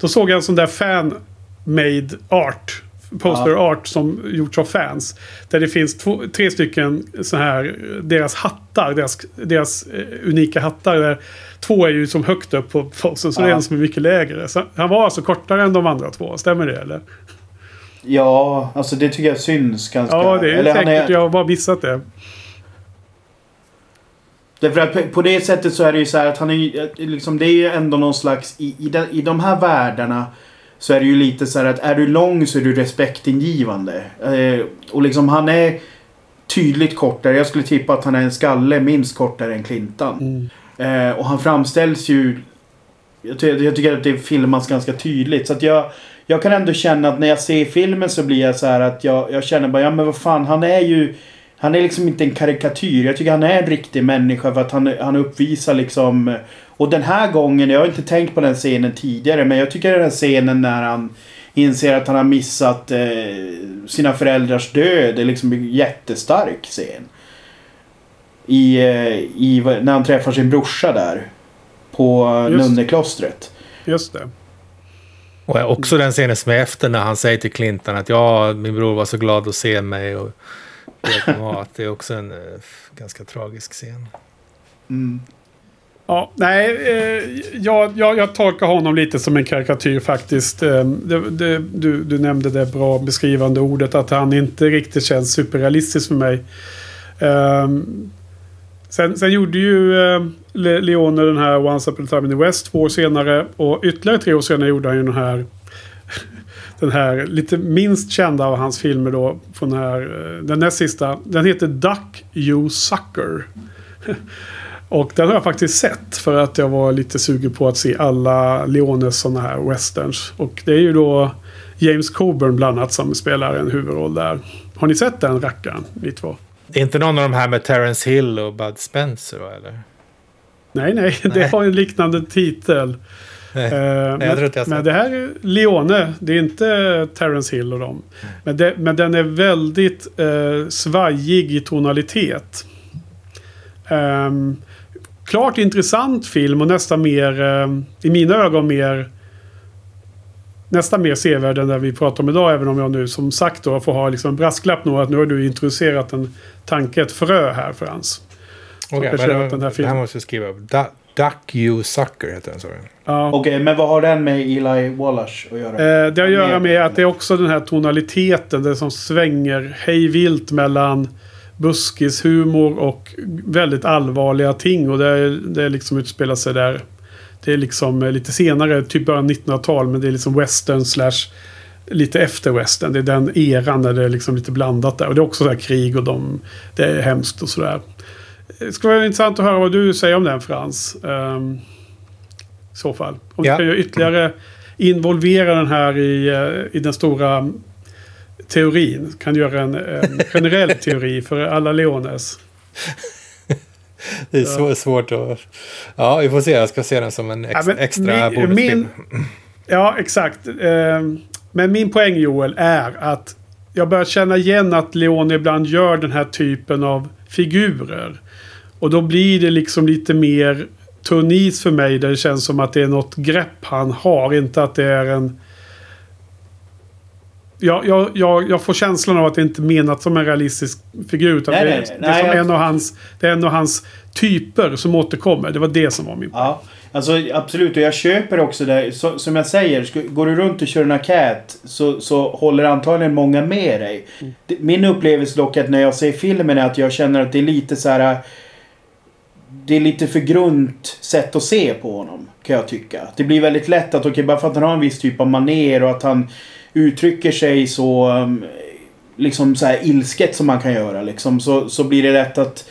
då såg jag en sån där fan-made art. Poster art som gjorts av fans. Där det finns två, tre stycken så här, deras hattar, deras, deras eh, unika hattar. Där två är ju som högt upp på posten, så det är Ja. en som är mycket lägre. Så han var alltså kortare än de andra två, stämmer det eller? Ja, alltså det tycker jag syns ganska. Ja, det är Eller säkert. Jag har bara missat det. Därför att på- det sättet så är det ju så här att han är ju, liksom, det är ju ändå någon slags, i, i, de, i de här världarna så är det ju lite så här att är du lång så är du respektingivande. Eh, och liksom han är tydligt kortare. Jag skulle tippa att han är en skalle minst kortare än Clintan. Mm. Eh, och han framställs ju... Jag, ty jag tycker att det filmas ganska tydligt. Så att jag, jag kan ändå känna att när jag ser filmen så blir jag så här att jag, jag känner bara, ja men vad fan, han är ju... Han är liksom inte en karikatyr. Jag tycker han är en riktig människa för att han, han uppvisar liksom... Och den här gången, jag har inte tänkt på den scenen tidigare, men jag tycker den här scenen när han inser att han har missat eh, sina föräldrars död är liksom en jättestark scen. I, eh, i, när han träffar sin brorsa där. På Just. nunneklostret. Just det. Och också den scenen som är efter när han säger till Clinton att ja, min bror var så glad att se mig. Och det, vara att det är också en eh, ganska tragisk scen. Mm. Ja, nej, eh, jag, jag, jag tolkar honom lite som en karikatyr faktiskt. Eh, det, det, du, du nämnde det bra beskrivande ordet att han inte riktigt känns superrealistisk för mig. Eh, sen, sen gjorde ju eh, Le- Leone den här Once Upon a Time in the West två år senare. Och ytterligare tre år senare gjorde han ju den här den här lite minst kända av hans filmer då. Från den här, eh, den näst sista. Den heter Duck You Sucker. Och den har jag faktiskt sett för att jag var lite sugen på att se alla Leones sådana här westerns. Och det är ju då James Coburn bland annat som spelar en huvudroll där. Har ni sett den rackaren, ni två? Det är inte någon av de här med Terence Hill och Bud Spencer eller? Nej, nej, det Nej. har en liknande titel. Nej. Eh, jag men, tror inte jag men det här är Leone, det är inte Terence Hill och dem. Men, det, men den är väldigt eh, svajig i tonalitet. Ehm, klart intressant film och nästan mer, eh, i mina ögon mer Nästan mer sevärd än den vi pratar om idag. Även om jag nu som sagt då får ha liksom brasklapp nog att nu har du introducerat en tanke, ett frö här Frans. Okej, jag men köpt det, den här det här filmen. måste jag skriva upp. Duck You Sucker heter den, du? Ja. Okej, men vad har den med Eli Wallace att göra? Eh, det har att göra med att det är också den här tonaliteten. Det som svänger hejvilt mellan buskishumor och väldigt allvarliga ting. Och det, är- det liksom utspelar sig där. Det är liksom eh, lite senare, typ början 1900-tal. Men det är liksom western slash lite efter western. Det är den eran där det är liksom lite blandat där. Och det är också så här krig och de, det är hemskt och sådär. Det skulle vara intressant att höra vad du säger om den Frans. Ehm, I så fall. Om Ja. du kan ytterligare involvera den här i, eh, i den stora teorin. Kan du göra en, en generell teori för alla Leones. Det är så svårt att... Ja, vi får se. Jag ska se den som en ex, Ja, extra min- bonusfilm. Ja, exakt. Ehm, Men min poäng Joel är att jag börjar känna igen att Leone ibland gör den här typen av figurer. Och då blir det liksom lite mer tunn is för mig där det känns som att det är något grepp han har. Inte att det är en... Jag, jag, jag, jag får känslan av att det inte är menat som en realistisk figur. Utan Nej, det, är- nej. det är Nej, som jag- en av, hans, det är en av hans typer som återkommer. Det var det som var min poäng. Ja, alltså absolut. Och jag köper också det. Så, som jag säger, går du runt och kör en cat så, så håller antagligen många med dig. Det- Min upplevelse dock att när jag ser filmen är att jag känner att det är lite så här... Det är lite för grunt sätt att se på honom, kan jag tycka. Det blir väldigt lätt att, okej, bara för att han har en viss typ av maner och att han uttrycker sig så... Um, liksom så här ilsket som man kan göra liksom. Så, så blir det lätt att...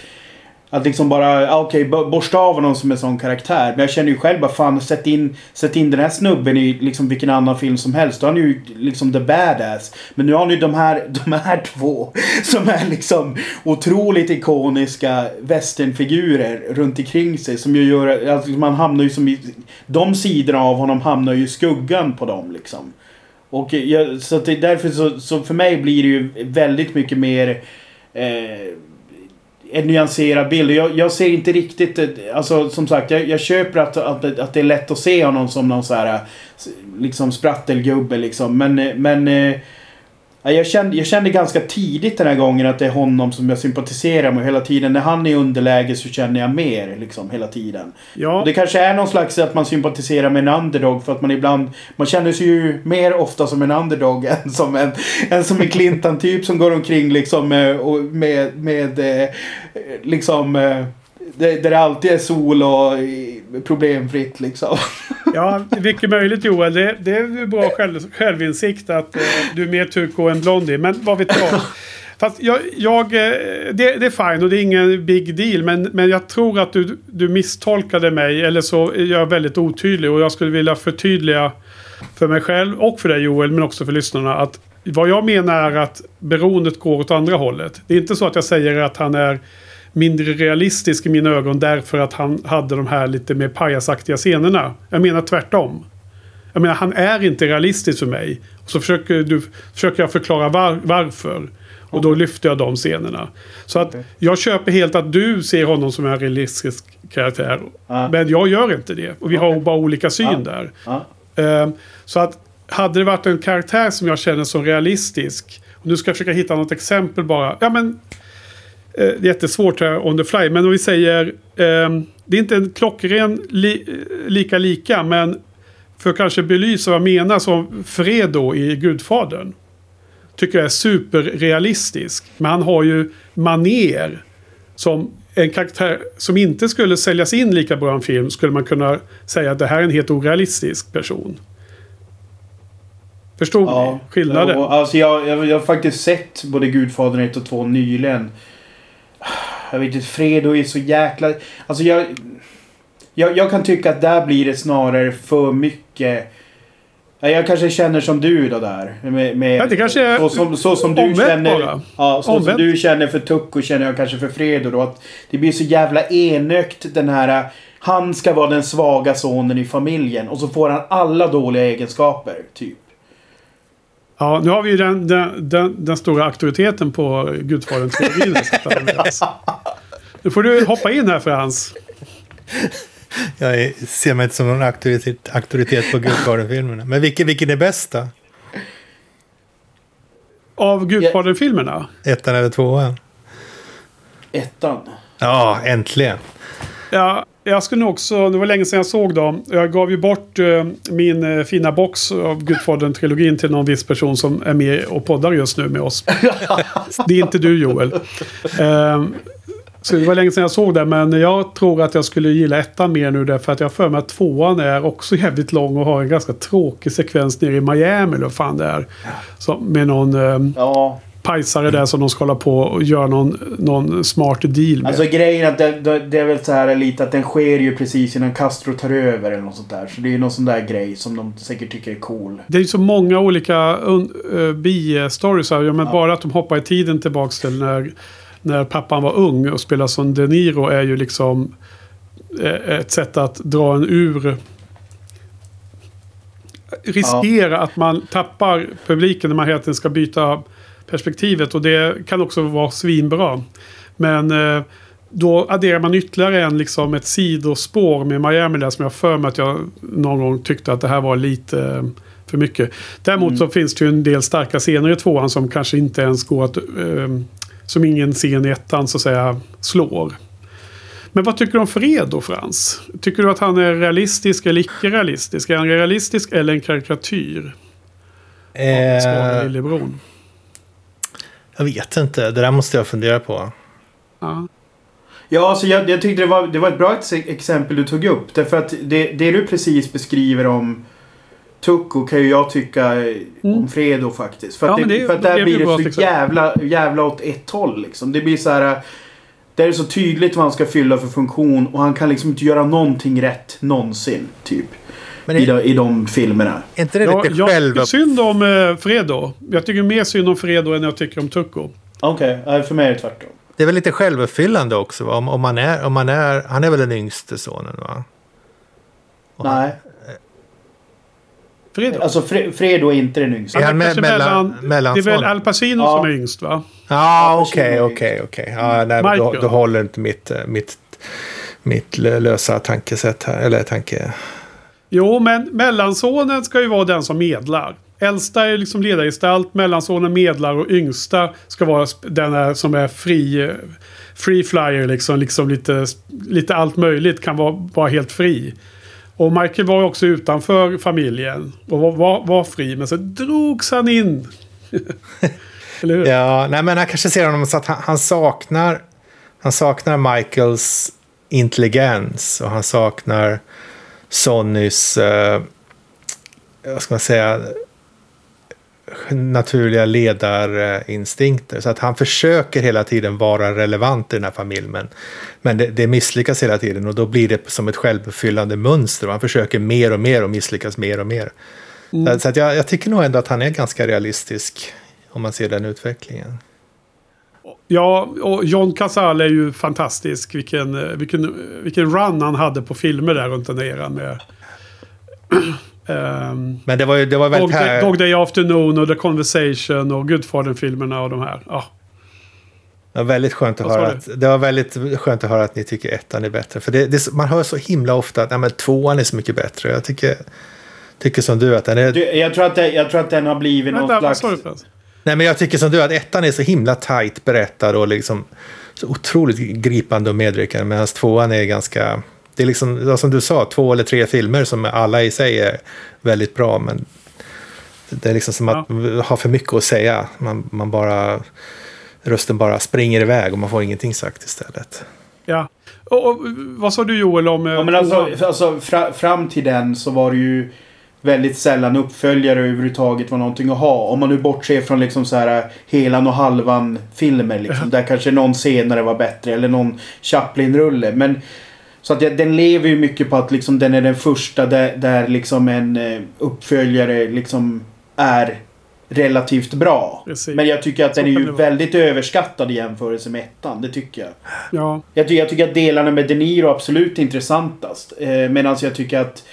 Att liksom bara, okej, okay, borsta av honom som en sån karaktär. Men jag känner ju själv bara, fan, sätt in, sätt in den här snubben i liksom vilken annan film som helst. Då är han ju liksom the badass. Men nu har ni de här, de här två som är liksom otroligt ikoniska westernfigurer runt omkring sig. Som ju gör, alltså man hamnar ju som i, de sidorna av honom hamnar ju i skuggan på dem liksom. Och jag, så att det, därför så, så för mig blir det ju väldigt mycket mer eh, en nyanserad bild. Jag, jag ser inte riktigt... Eh, alltså som sagt, jag, jag köper att, att, att det är lätt att se honom som någon så här... Eh, liksom sprattelgubbe liksom. Men... Eh, men eh, jag, kände, jag kände ganska tidigt den här gången att det är honom som jag sympatiserar med hela tiden. När han är i underläge så känner jag mer liksom hela tiden. Ja, Och det kanske är någon slags att man sympatiserar med en underdog för att man ibland... Man känner sig ju mer ofta som en underdog än som en, än som en Clinton-typ som går omkring liksom eh, och med, med eh, liksom... eh, där det alltid är sol och problemfritt liksom. Ja, mycket möjligt Joel. Det, det är bra själv, självinsikt att eh, du är mer turko än Blondie. Men vad vet jag. Fast jag, jag eh, det, det är fine och det är ingen big deal. Men, men jag tror att du, du misstolkade mig. Eller så är jag väldigt otydlig. Och jag skulle vilja förtydliga för mig själv och för dig Joel. Men också för lyssnarna. Att vad jag menar är att beroendet går åt andra hållet. Det är inte så att jag säger att han är mindre realistisk i mina ögon därför att han hade de här lite mer pajasaktiga scenerna. Jag menar tvärtom. Jag menar han är inte realistisk för mig. Och så försöker, du, försöker jag förklara var, varför. Och då lyfter jag de scenerna. Så att jag köper helt att du ser honom som en realistisk karaktär. Ja. Men jag gör inte det. Och vi har Okej. bara olika syn Ja. där. Ehm, så att hade det varit en karaktär som jag känner som realistisk. Och nu ska jag försöka hitta något exempel bara. Ja men. Eh, jättesvårt här on the fly. Men om vi säger. ehm, det är inte en klockren li, eh, lika lika. Men för att kanske belysa vad jag menar som Fredo i Gudfadern. Tycker jag är superrealistisk. Men han har ju maner. Som en karaktär som inte skulle säljas in lika bra i en film. Skulle man kunna säga att det här är en helt orealistisk person. Förstod Ja, ni skillnaden? och, alltså jag, jag, jag har faktiskt sett både Gudfadern 1 och 2 nyligen. Jag vet inte, Fredo är så jäkla... Alltså jag, jag... Jag kan tycka att där blir det snarare för mycket... Ja, Jag kanske känner som du då där. Med, med, det kanske är så, som, så som du känner... bara. Ja, så Omvänt. som du känner för Tucko känner jag kanske för Fredo då. Att det blir så jävla enögt den här... Han ska vara den svaga sonen i familjen och så får han alla dåliga egenskaper, typ. Ja, nu har vi ju den, den, den, den stora auktoriteten på Gudfadern-trilogin. nu får du hoppa in här Frans. Jag ser mig inte som någon auktoritet, auktoritet på Gudfadern-filmerna. Men vilken, vilken är bäst då? Av Gudfadern-filmerna. Ettan eller tvåan? Ettan. Ja, äntligen. Ja, jag skulle också, det var länge sedan jag såg dem. Jag gav ju bort eh, min eh, fina box av Gudfadern-trilogin till någon viss person som är med och poddar just nu med oss. det är inte du Joel. Eh, så det var länge sedan jag såg det, men jag tror att jag skulle gilla ettan mer nu därför att jag för mig att tvåan är också jävligt lång och har en ganska tråkig sekvens nere i Miami eller vad fan det är. Så, med någon eh, Ja. pajsare där som de ska hålla på och göra någon, någon smart deal med. Alltså grejen är att det, det, det är väl så här lite att den sker ju precis innan Castro tar över eller något sånt där. Så det är ju någon sån där grej som de säkert tycker är cool. Det är ju så många olika uh, bi-stories. här. Ja, men Bara att de hoppar i tiden tillbaks till när, när pappan var ung och spelade som De Niro är ju liksom eh, ett sätt att dra en ur. Riskera att man tappar publiken när man hela tiden ska byta perspektivet. Och det kan också vara svinbra. Men eh, då adderar man ytterligare en, liksom ett sidospår med Miami där som jag för mig att jag någon gång tyckte att det här var lite eh, för mycket. Däremot så finns det ju en del starka scener i tvåan som kanske inte ens går att... Eh, som ingen scen i ettan så att säga slår. Men vad tycker du om Fredo Frans? Tycker du att han är realistisk eller icke-realistisk? Är han realistisk eller en karikatyr? Eh, Lillebron. jag vet inte, det där måste jag fundera på. Ja. Ja, alltså jag, jag tyckte det var, det var ett bra ex exempel du tog upp. Därför att det, det du precis beskriver om Tucko kan ju jag tycka om Fredo faktiskt. För att, Mm. Ja, det, det- för att det där blir blir det så liksom. jävla, jävla åt ett håll liksom. Det blir så här... Det är så tydligt vad han ska fylla för funktion och han kan liksom inte göra någonting rätt någonsin. Typ. Men I, är, de, I de filmerna. är inte det Jag, lite jag själv... tycker synd om eh, Fredo. Jag tycker mer synd om Fredo än jag tycker om Tucko. Okej, okay, för mig är det tvärtom. Det är väl lite självuppfyllande också va? Om, om, man är, om man är... Han är väl den yngste sonen va? Och han- Nej, Fredo? alltså Fre Fredo är inte den yngsta. Är han är med, kanske mellan, Det är väl Al Pacino Ja. som är yngst va? Ja, okej, okej, okej. Då, då håller inte mitt, mitt, mitt lö- lösa tankesätt här. Eller tanke... Jo, men mellansonen ska ju vara den som medlar. Äldsta är liksom ledargestalt, mellansonen medlar och yngsta ska vara den här som är fri, free flyer liksom. liksom lite, lite allt möjligt kan vara, vara helt fri. Och Michael var också utanför familjen och var, var, var fri. Men så drogs han in. Eller hur? Ja, nej men han kanske ser honom så att han, han saknar... Han saknar Michaels intelligens och han saknar Sonnys, eh, vad ska man säga, naturliga ledarinstinkter. Så att han försöker hela tiden vara relevant i den här familjen. Men, men det, det misslyckas hela tiden och då blir det som ett självuppfyllande mönster. Och han försöker mer och mer och misslyckas mer och mer. Mm. Så, så att jag, jag tycker nog ändå att han är ganska realistisk om man ser den utvecklingen. Ja, och John Casale är ju fantastisk. Vilken, vilken, vilken run han hade på filmer där runt den eran med... um, Men det var ju det var väldigt... Dog, här... Dog Day Afternoon och The Conversation och Gudfadern-filmerna och de här. Ja. Det var väldigt skönt att, höra att, det var väldigt skönt att höra att ni tycker ettan är bättre. För det, det, man hör så himla ofta att nej, tvåan är så mycket bättre. Jag tycker, tycker som du att den är... Du, jag, tror att det, jag tror att den har blivit någon slags... Nej, men jag tycker som du att ettan är så himla tight berättad och liksom så otroligt gripande och medryckande. Medan tvåan är ganska... Det är liksom, som du sa, två eller tre filmer som alla i sig är väldigt bra. Men det är liksom som att ja. ha för mycket att säga. Man, man bara... Rösten bara springer iväg och man får ingenting sagt istället. Ja. Och, och vad sa du Joel om... Ja, men alltså, alltså fra, fram till den så var det ju väldigt sällan uppföljare överhuvudtaget var någonting att ha. Om man nu bortser från liksom så här helan och halvan filmer liksom. Där kanske någon senare var bättre eller någon Chaplin-rulle. Men så att den lever ju mycket på att liksom den är den första där, där liksom en eh, uppföljare liksom är relativt bra. Precis. Men jag tycker att den är ju väldigt överskattad i jämförelse med ettan. Det tycker jag. Ja. Jag, jag tycker att delarna med De Niro är absolut intressantast. Eh, Medan jag tycker att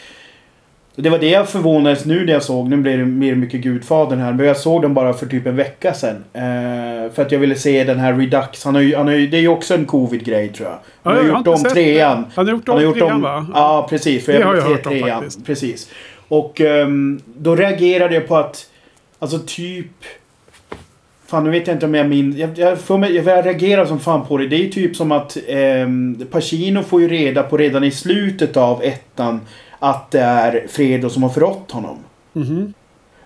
det var det jag förvånades nu när jag såg. Nu blir det mer mycket Gudfadern här. Men jag såg den bara för typ en vecka sedan. Eh, för att jag ville se den här Redux. Han har ju, han har ju, det är ju också en covid-grej tror jag. Han ja, har gjort om trean. Han har gjort om trean va? Ja, precis. För det jag har jag hört om faktiskt. Precis. Och um, då reagerade jag på att... Alltså typ... Fan, nu vet jag inte om jag minns. Jag, jag, får mig, jag reagerar som fan på det. Det är ju typ som att eh, Pacino får ju reda på redan i slutet av ettan att det är Fredo som har förrått honom. Mm -hmm.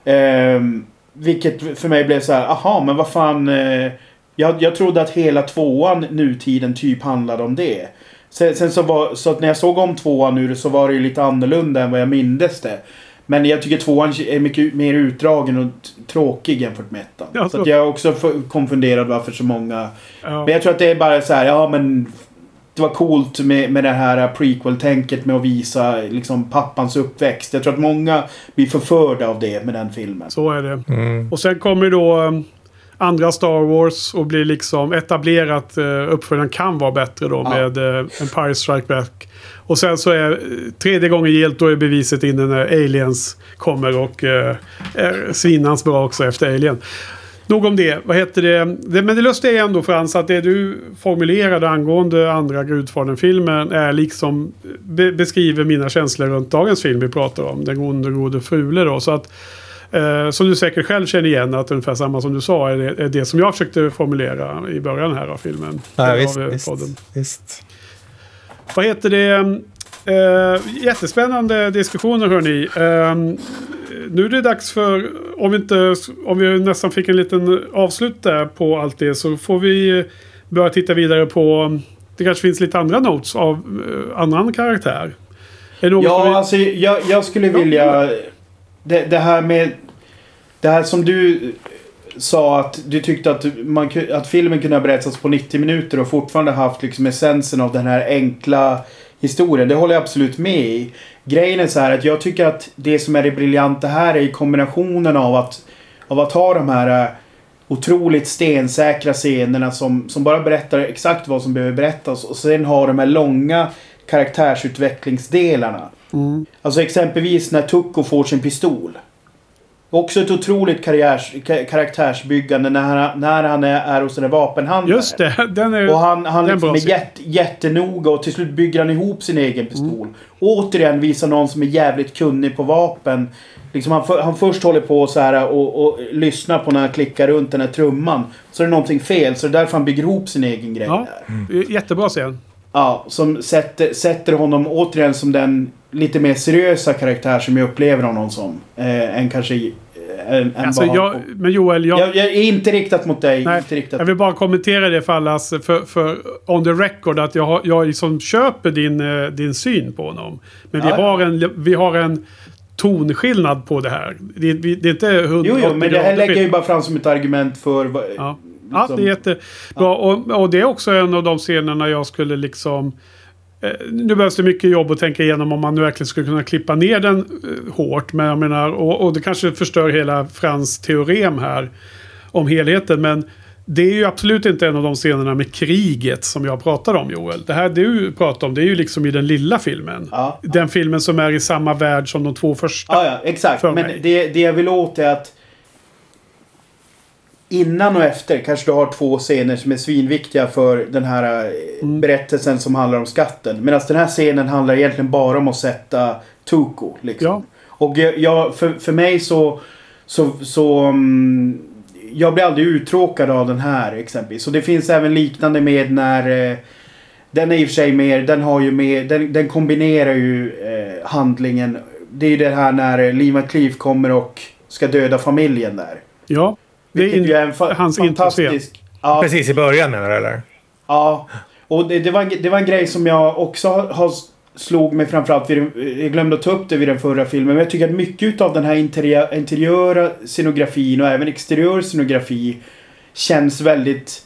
eh, vilket för mig blev så här, aha men vad fan. Eh, jag, jag trodde att hela tvåan nutiden typ handlade om det. Sen, sen, så, var, så att när jag såg om tvåan nu så var det ju lite annorlunda än vad jag mindes det. Men jag tycker tvåan är mycket mer utdragen och tråkig jämfört med ettan. Ja, så. så jag är också konfunderad varför så många... Ja. Men jag tror att det är bara så här, ja men det var coolt med, med det här prequel-tänket med att visa liksom, pappans uppväxt. Jag tror att många blir förförda av det med den filmen. Så är det. Mm. Och sen kommer då um, andra Star Wars och blir liksom etablerat. Uh, uppföljaren kan vara bättre då ja. med uh, Empire Strike Back. Och sen så är tredje gången gillt då är beviset inne när Aliens kommer och uh, är svinans bra också efter Alien. Nog om det. Vad heter det? det? Men det lustiga är ändå Frans att det du formulerade angående andra Gudfadern-filmen är liksom be beskriver mina känslor runt dagens film vi pratar om. Den onde gode Frule då. Så att eh, som du säkert själv känner igen att ungefär samma som du sa är det, är det som jag försökte formulera i början här av filmen. Ja, visst, av, visst, visst. Vad heter det? Eh, jättespännande diskussioner hörni. Eh, nu är det dags för, om vi, inte, om vi nästan fick en liten avslut där på allt det så får vi börja titta vidare på, det kanske finns lite andra notes av uh, annan karaktär. ja, vi... alltså jag, jag skulle vilja, det, det här med, det här som du sa att du tyckte att, man, att filmen kunde ha berättats på 90 minuter och fortfarande haft liksom essensen av den här enkla historien. Det håller jag absolut med i. Grejen är så här att jag tycker att det som är det briljanta här är kombinationen av att, av att ha de här äh, otroligt stensäkra scenerna som, som bara berättar exakt vad som behöver berättas och sen ha de här långa karaktärsutvecklingsdelarna. Mm. Alltså exempelvis när Tucko får sin pistol. Också ett otroligt karriärs, karaktärsbyggande när han, när han är, är hos en vapenhandlare. Just det. Den är, och han, han liksom är jätt, jättenoga och till slut bygger han ihop sin egen pistol. Mm. Återigen visar någon som är jävligt kunnig på vapen. Liksom han, han först håller på så här och, och lyssnar på när han klickar runt den här trumman. Så är det någonting fel. Så det är därför han bygger ihop sin egen grej ja. där. Mm. Jättebra scen. Ja, som sätter, sätter honom återigen som den lite mer seriösa karaktär som jag upplever honom som. Eh, än kanske än, än Alltså, jag, men Joel, jag, Jag, jag är inte riktat mot dig. nej, inte riktat jag vill bara kommentera det för allas, för, för on the record, att jag, jag liksom köper din, eh, din syn på honom. Men vi, Ja, ja. har en, vi har en tonskillnad på det här. Det, vi- det är inte 180 Jo, jo, men det här lägger jag ju bara fram som ett argument för... vad- Ja. Ja, liksom- det är jättebra. Och, och det är också en av de scenerna jag skulle liksom... Eh, nu behövs det mycket jobb att tänka igenom om man nu verkligen skulle kunna klippa ner den eh, hårt. Men jag menar, och, och det kanske förstör hela Frans teorem här om helheten. Men det är ju absolut inte en av de scenerna med kriget som jag pratar om Joel. Det här du pratar om det är ju liksom i den lilla filmen. Ja. Den filmen som är i samma värld som de två första. Ja, ja, exakt. Men det, det jag vill åt är att innan och efter kanske du har två scener som är svinviktiga för den här eh, Mm. berättelsen som handlar om skatten. Medan den här scenen handlar egentligen bara om att sätta Tuko. Liksom. Ja. Och jag, för, för mig så... så, så mm, jag blir aldrig uttråkad av den här exempelvis. Och det finns även liknande med när... Eh, den är i och för sig mer... Den har ju mer... Den, den kombinerar ju eh, handlingen. Det är ju det här när Lima Cleave kommer och ska döda familjen där. ja. Det är Vilket ju är en fa- hans fantastisk... Ja, Precis i början menar du eller? Ja. Och det, det, var, en- det var en grej som jag också har, har slog mig framförallt vid Jag glömde att ta upp det vid den förra filmen. Men jag tycker att mycket av den här interiör, interiöra scenografin och även exteriör scenografi känns väldigt...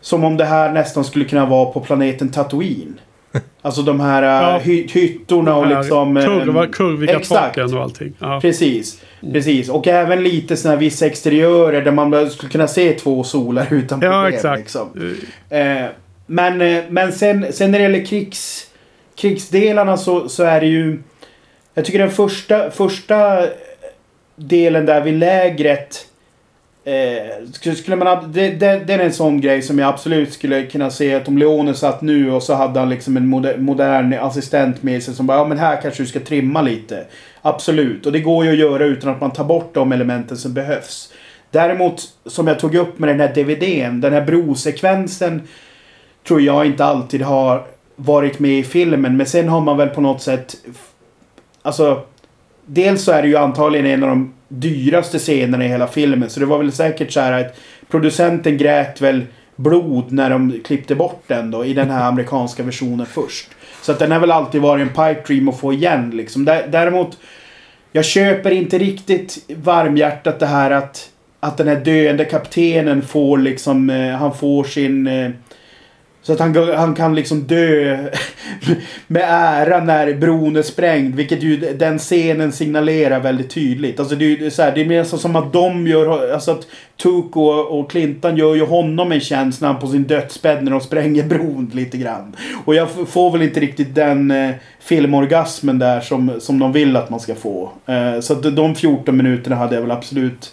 Som om det här nästan skulle kunna vara på planeten Tatooine. Alltså de här Ja. ja. hy, hyttorna och här liksom... eh, kurva, kurviga exakt. taken och allting. Ja. Precis. Precis. Och även lite såna här vissa exteriörer där man skulle kunna se två solar utan problem. Ja, exakt. Liksom. Eh, Eh, men eh, men sen, sen när det gäller krigs, krigsdelarna så, så är det ju... Jag tycker den första, första delen där vid lägret. Eh, skulle, man, det, det, det är en sån grej som jag absolut skulle kunna se att om Leone satt nu och så hade han liksom en moder, modern assistent med sig som bara ja men här kanske du ska trimma lite. Absolut, och det går ju att göra utan att man tar bort de elementen som behövs. Däremot, som jag tog upp med den här DVDn, den här brosekvensen tror jag inte alltid har varit med i filmen. Men sen har man väl på något sätt... Alltså... Dels så är det ju antagligen en av de dyraste scenerna i hela filmen. Så det var väl säkert så här att producenten grät väl blod när de klippte bort den då i den här amerikanska versionen först. Så att den har väl alltid varit en pipe dream att få igen liksom. Dä- Däremot jag köper inte riktigt varmhjärtat det här att, att den här döende kaptenen får liksom, eh, han får sin... Så att han, han kan liksom dö med ära när bron är sprängd. Vilket ju den scenen signalerar väldigt tydligt. Alltså det är ju så här, det är mer så som att de gör, alltså att Tuco och Clintan Clinton gör ju honom en tjänst när han på sin dödsbädd när de spränger bron lite grann. Och jag får väl inte riktigt den eh, filmorgasmen där som, som de vill att man ska få. Eh, så att de 14 minuterna hade jag väl absolut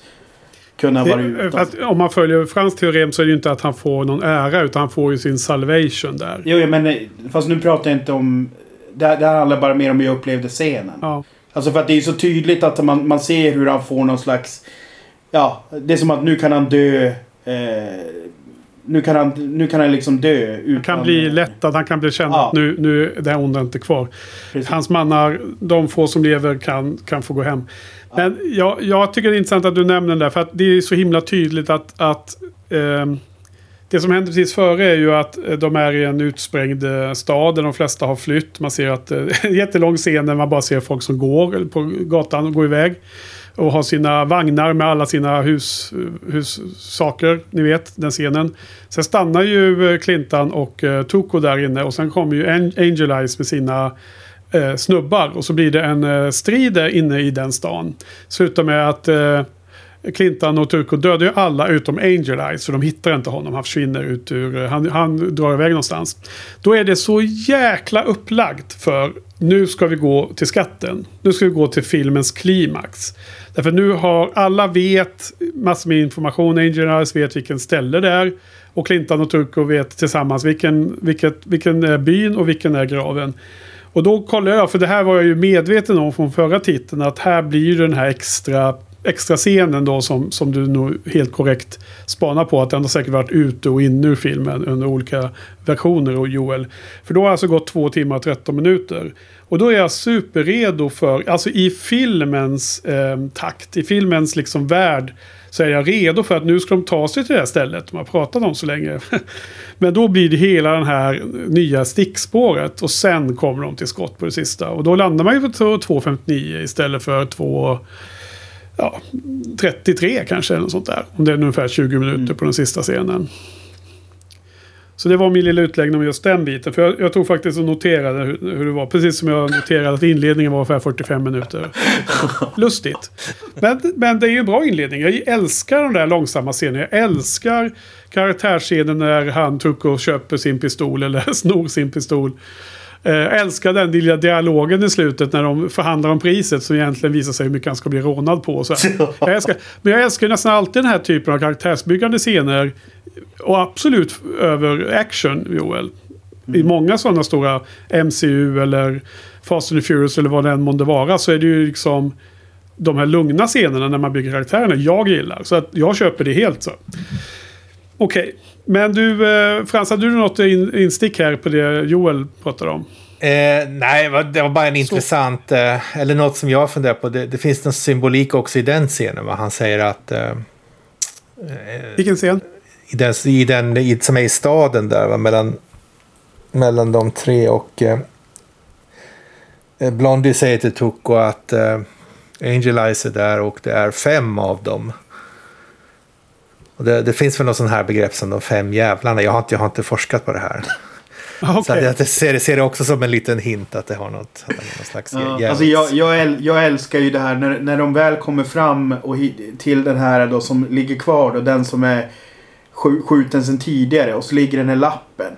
kunnat vara det, utan. om man följer Frans teorem så är det ju inte att han får någon ära utan han får ju sin salvation där. Jo, jo, men eh, fast nu pratar jag inte om... Det här, det här handlar bara mer om hur jag upplevde scenen. Ja. Alltså för att det är så tydligt att man, man ser hur han får någon slags... Ja, det är som att nu kan han dö. Eh, nu, kan han, nu kan han liksom dö. Utan, Han kan bli lättad, han kan bli känd Ja. att nu, nu är det här onda inte kvar. Precis. Hans mannar, de få som lever kan, kan få gå hem. Men jag, jag tycker det är intressant att du nämner den där. För att det är så himla tydligt att, att eh, det som händer precis före är ju att eh, de är i en utsprängd eh, stad där de flesta har flytt. Man ser att eh, en jättelång scen där man bara ser folk som går på gatan och går iväg. Och har sina vagnar med alla sina hus, eh, hussaker. Ni vet den scenen. Sen stannar ju Clintan och uh, där inne. Och sen kommer ju Angel Eyes med sina eh, snubbar. Och så blir det en eh, strid där inne i den stan. Slutar med att eh, Clintan och Turko dödar ju alla utom Angel Eyes. För de hittar inte honom. Han försvinner ut ur... Eh, han, han drar iväg någonstans. Då är det så jäkla upplagt för nu ska vi gå till skatten. Nu ska vi gå till filmens klimax. Därför nu har alla vet massor med information. Angel Eyes vet vilken ställe det är. Och Clintan och Turko vet tillsammans vilken, vilket, vilken är byn och vilken är graven. Och då kollar jag, för det här var jag ju medveten om från förra titeln, att här blir ju den här extra extra scenen då som, som du nog helt korrekt spanar på att den har säkert varit ute och inne ur filmen under olika versioner och Joel. För då har alltså gått två timmar och 13 minuter. Och då är jag superredo för, alltså i filmens eh, takt, i filmens liksom värld så är jag redo för att nu ska de ta sig till det här stället de har pratat om så länge. Men då blir det hela den här nya stickspåret och sen kommer de till skott på det sista. Och då landar man ju på 2.59 istället för 2... Ja, 33 kanske eller något sånt där. Om det är ungefär 20 minuter Mm. på den sista scenen. Så det var min lilla utläggning om just den biten. För jag, jag tog faktiskt och noterade hur, hur det var. Precis som jag noterade att inledningen var ungefär 45 minuter. Lustigt. Men, men det är ju en bra inledning. Jag älskar de där långsamma scenerna. Jag älskar karaktärsscenen när han och köper sin pistol eller snor sin pistol. Eh, Jag älskar den lilla dialogen i slutet när de förhandlar om priset som egentligen visar sig hur mycket han ska bli rånad på. Så jag älskar, men jag älskar nästan alltid den här typen av karaktärsbyggande scener. Och absolut över action, Joel. I många sådana stora MCU eller Fast and the Furious eller vad det än månde vara så är det ju liksom de här lugna scenerna när man bygger karaktärerna jag gillar. Så att jag köper det helt så. Okej, men du eh, Frans, hade du något in, instick här på det Joel pratade om? Eh, nej, det var- bara en intressant, eh, eller något som jag funderar på. Det, det finns någon symbolik också i den scenen. Va? Han säger att eh, Vilken scen? i den, i den i, som är i staden där, va? Mellan, mellan de tre och eh, eh, Blondie säger till Tuco att eh, Angel Eyes är där och det är fem av dem. Och det, det finns väl något sån här begrepp som de fem jävlarna. Jag har inte, jag har inte forskat på det här. Ah, Så jag ser, ser det också som en liten hint att det har något, någon slags Ja, alltså jag, jag, äl, jag älskar ju det här när, när de väl kommer fram och till den här då som ligger kvar då. Den som är skj, skjuten sedan tidigare. Och så ligger den här lappen.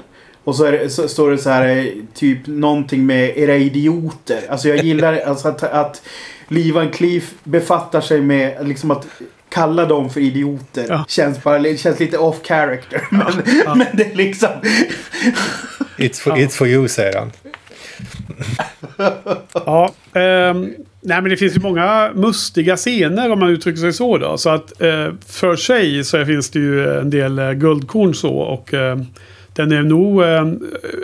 Och så, är det, så står det så här typ någonting med era idioter. Alltså jag gillar alltså att, att Lee Van Cleef befattar sig med liksom att kalla dem för idioter. Ja. Känns, bara, det känns lite off character. Men, men det är liksom... It's for, it's for you, säger han. Ja, ehm, nej men det finns ju många mustiga scener om man uttrycker sig så då. Så att eh, för sig så finns det ju en del eh, guldkorn så och eh, den är nog, eh,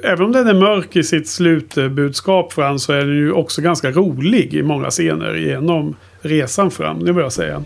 även om den är mörk i sitt slutbudskap fram så är den ju också ganska rolig i många scener genom resan fram, det vill jag säga.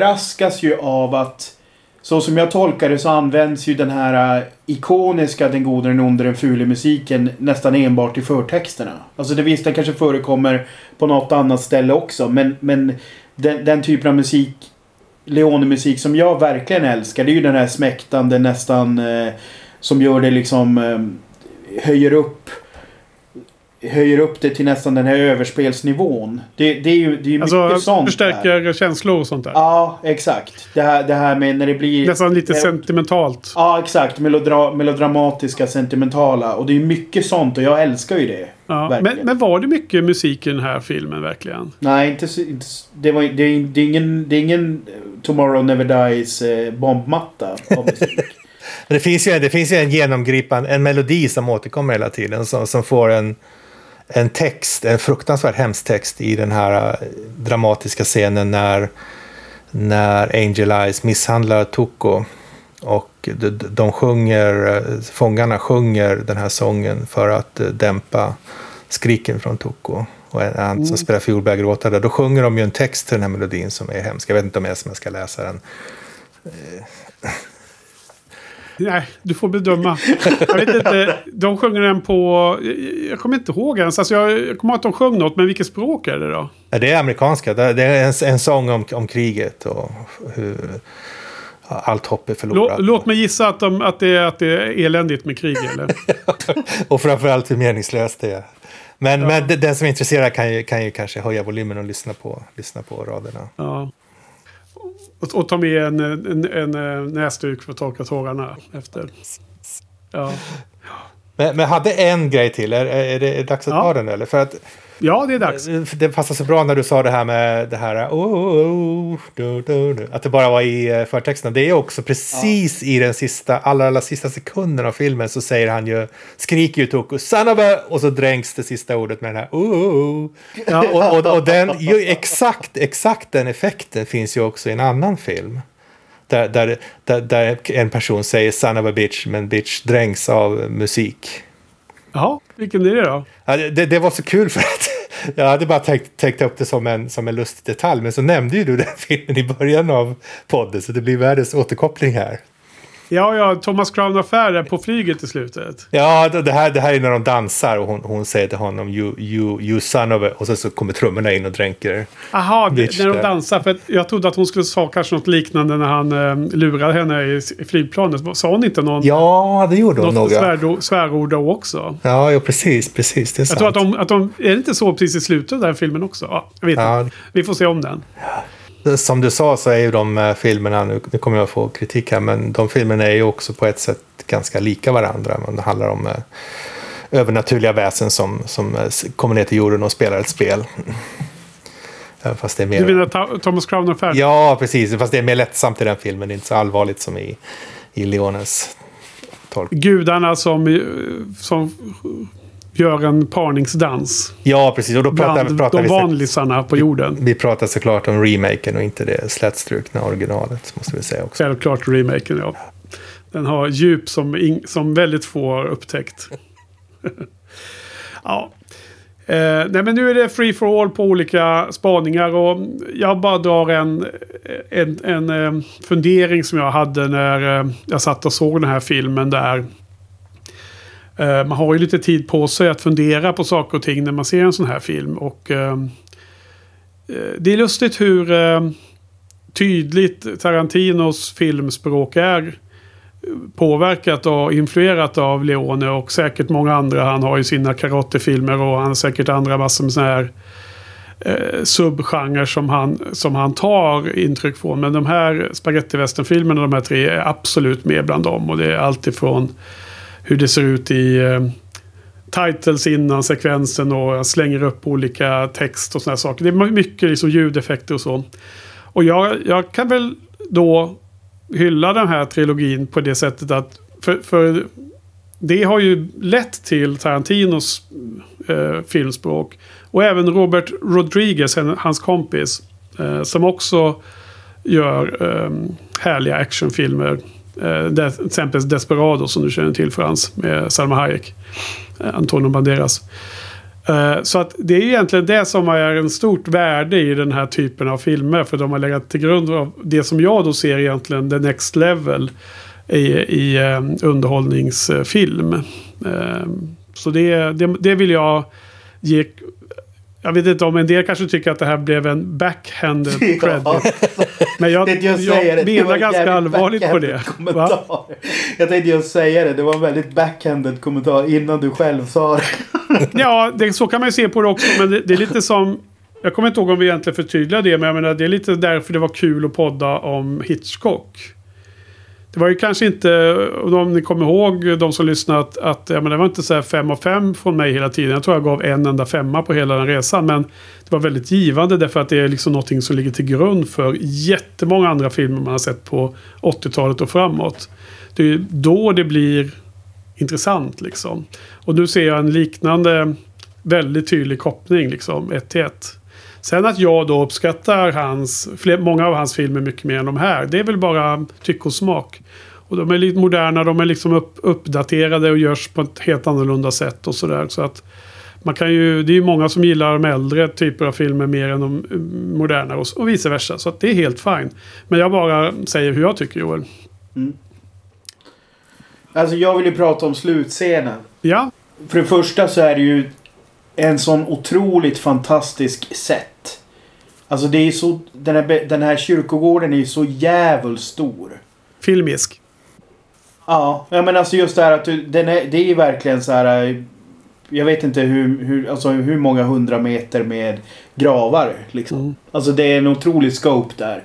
Överraskas ju av att så som jag tolkar det så används ju den här äh, ikoniska Den gode, den onde, den fule musiken nästan enbart i förtexterna. Alltså det visst, den kanske förekommer på något annat ställe också. Men, men den, den typen av musik, Leone-musik som jag verkligen älskar. Det är ju den här smäktande nästan eh, som gör det liksom eh, höjer upp höjer upp det till nästan den här överspelsnivån. Det, det är ju det är ju mycket Alltså sånt. där. förstärker känslor och sånt där. Ja, exakt. Det här, det här med när det blir... Nästan lite eh, sentimentalt. Ja, exakt. Melodra melodramatiska, sentimentala. Och det är mycket sånt och jag älskar ju det. Ja. Men, men var det mycket musik i den här filmen verkligen? Nej, inte, inte det, var, det, är, det, är ingen, det är ingen eh, Tomorrow Never Dies eh, bombmatta av musik. Det finns ju, det finns ju en genomgripande, en melodi som återkommer hela tiden. Som, som får en, en text, en fruktansvärt hemsk text i den här eh, dramatiska scenen när, när Angel Eyes misshandlar Tuko. Och de, de sjunger, eh, fångarna sjunger den här sången för att eh, dämpa skriken från Tuko. Och en, han som Mm. spelar fiol börjar gråta. Då sjunger de ju en text till den här melodin som är hemsk. Jag vet inte om jag ska läsa den. Nej, du får bedöma. Jag vet inte. De sjunger den på... Jag kommer inte ihåg ens. Alltså jag, kommer ihåg att de sjöng något, men vilket språk är det då? Ja, det är amerikanska. Det är en, en sång om, om kriget och hur allt hopp är förlorat. låt mig gissa att, de, att, det, är- att det är eländigt med krig, eller? Och framförallt hur meningslöst det är. Men, men de- den som är intresserad kan ju, kan ju kanske höja volymen och lyssna på, lyssna på raderna. Ja. Och, och ta med en, en, en, en näsduk för att torka tårarna efter. Ja, men, men hade en grej till. Är, är, det, är dags att Ja. ta den eller? För att ja det är dags. för det passar så bra när du sa det här med det här oh, oh, oh, att det bara var i eh, förtexten. Det är också precis i den sista, allra, allra sista sekunden av filmen så säger han ju, skriker ju Toko, son of a, och så dränks det sista ordet med den här oh, oh, oh. Ja. Och, och, och den, ju, exakt, exakt den effekten finns ju också i en annan film. Där, där, där, där en person säger son of a bitch, men bitch dränks av musik. Jaha, vilken är det då? Ja, det, det var så kul för att jag hade bara tänkt, tänkt upp det som en, som en lustig detalj. Men så nämnde ju du den filmen i början av podden. Så det blir världens återkoppling här. Ja, ja, Thomas Crown Affair på flyget i slutet. Ja, det här, det här är när de dansar och hon, hon säger till honom you, you, you son of a... Och sen så kommer trummorna in och dränker. Aha, det- när de dansar. För jag trodde att hon skulle sa kanske något liknande när han eh, lurade henne i, i flygplanet. Sa hon inte någon, Ja, det gjorde hon något. Ja, svärord då också? ja, ja precis, precis. Det är Jag sant. tror att de, att de... Är det inte så precis i slutet av den filmen också? Ja, jag vet Ja. inte. Vi får se om den. Som du sa så är ju de eh, filmerna, nu, nu kommer jag få kritik här, men de filmerna är ju också på ett sätt ganska lika varandra. Men det handlar om eh, övernaturliga väsen som, som eh, kommer ner till jorden och spelar ett spel. Fast det är mer... Du menar Thomas Crown Affair? Ja, precis. Fast det är mer lättsamt i den filmen. Det är inte så allvarligt som i, i Leones tolkning. Gudarna som, som gör en parningsdans. Ja, precis. Och då pratar, Bland pratar de vi, vanlisarna på jorden. vi pratar såklart om remaken och inte det slätstrukna originalet. Måste vi säga också. Självklart remaken, ja. Den har djup som, ing- som väldigt få har upptäckt. ja. Eh, nej men nu är det free for all på olika spaningar och jag bara drar en, en, en eh, fundering som jag hade när eh, jag satt och såg den här filmen där. Eh, man har ju lite tid på sig att fundera på saker och ting när man ser en sån här film och eh, eh det är lustigt hur eh, tydligt Tarantinos filmspråk är eh, påverkat och influerat av Leone och säkert många andra. Han har ju sina karatefilmer och han har säkert andra massor med sådana här eh, subgenrer som han, som han tar intryck från. Men de här spagettivästernfilmerna, de här tre, är absolut med bland dem. Och det är alltifrån hur det ser ut i eh, titles innan sekvensen och jag slänger upp olika text och sådana saker. Det är mycket liksom ljudeffekter och så. Och jag, jag kan väl då hylla den här trilogin på det sättet att för, för det har ju lett till Tarantinos eh, filmspråk. Och även Robert Rodriguez, hans kompis, eh, som också gör eh, härliga actionfilmer. Eh, till exempel Desperado som du känner till Frans med Salma Hayek. Eh, Antonio Banderas. Eh, så att det är egentligen det som är en stort värde i den här typen av filmer. För de har legat till grund av det som jag då ser egentligen the next level i, i underhållningsfilm. Så det, det, det vill jag ge... Jag vet inte om en del kanske tycker att det här blev en backhanded credit. Men jag, jag, var menar en ganska allvarligt på det. Jag tänkte just säga det. Det var en väldigt backhanded kommentar innan du själv sa det. Ja, det, så kan man ju se på det också. Men det, det är lite som... Jag kommer inte ihåg om vi egentligen förtydligar det. Men jag menar, det är lite därför det var kul att podda om Hitchcock. Det var ju kanske inte, om ni kommer ihåg de som lyssnat, att ja, men det var inte så här fem av fem från mig hela tiden. Jag tror jag gav en enda femma på hela den resan. Men det var väldigt givande därför att det är liksom någonting som ligger till grund för jättemånga andra filmer man har sett på 80-talet och framåt. Det är ju då det blir intressant liksom. Och nu ser jag en liknande väldigt tydlig koppling liksom, ett till ett. Sen att jag då uppskattar hans, fler, många av hans filmer mycket mer än de här. Det är väl bara tycke och smak. Och de är lite moderna, de är liksom upp, uppdaterade och görs på ett helt annorlunda sätt och sådär. Så att man kan ju, det är ju många som gillar de äldre typer av filmer mer än de eh, moderna och, och vice versa. Så att det är helt fine. Men jag bara säger hur jag tycker Joel. Alltså jag vill ju prata om slutscenen. Ja, För det första så är det ju en sån otroligt fantastisk set. Alltså det är så... Den här, den här kyrkogården är ju så jävligt stor. filmisk. Ja, ja men alltså just det här att du, den är, det är ju verkligen så här... eh, Jag vet inte hur, hur, alltså hur många hundra meter med gravar liksom. Mm. Alltså det är en otrolig scope där.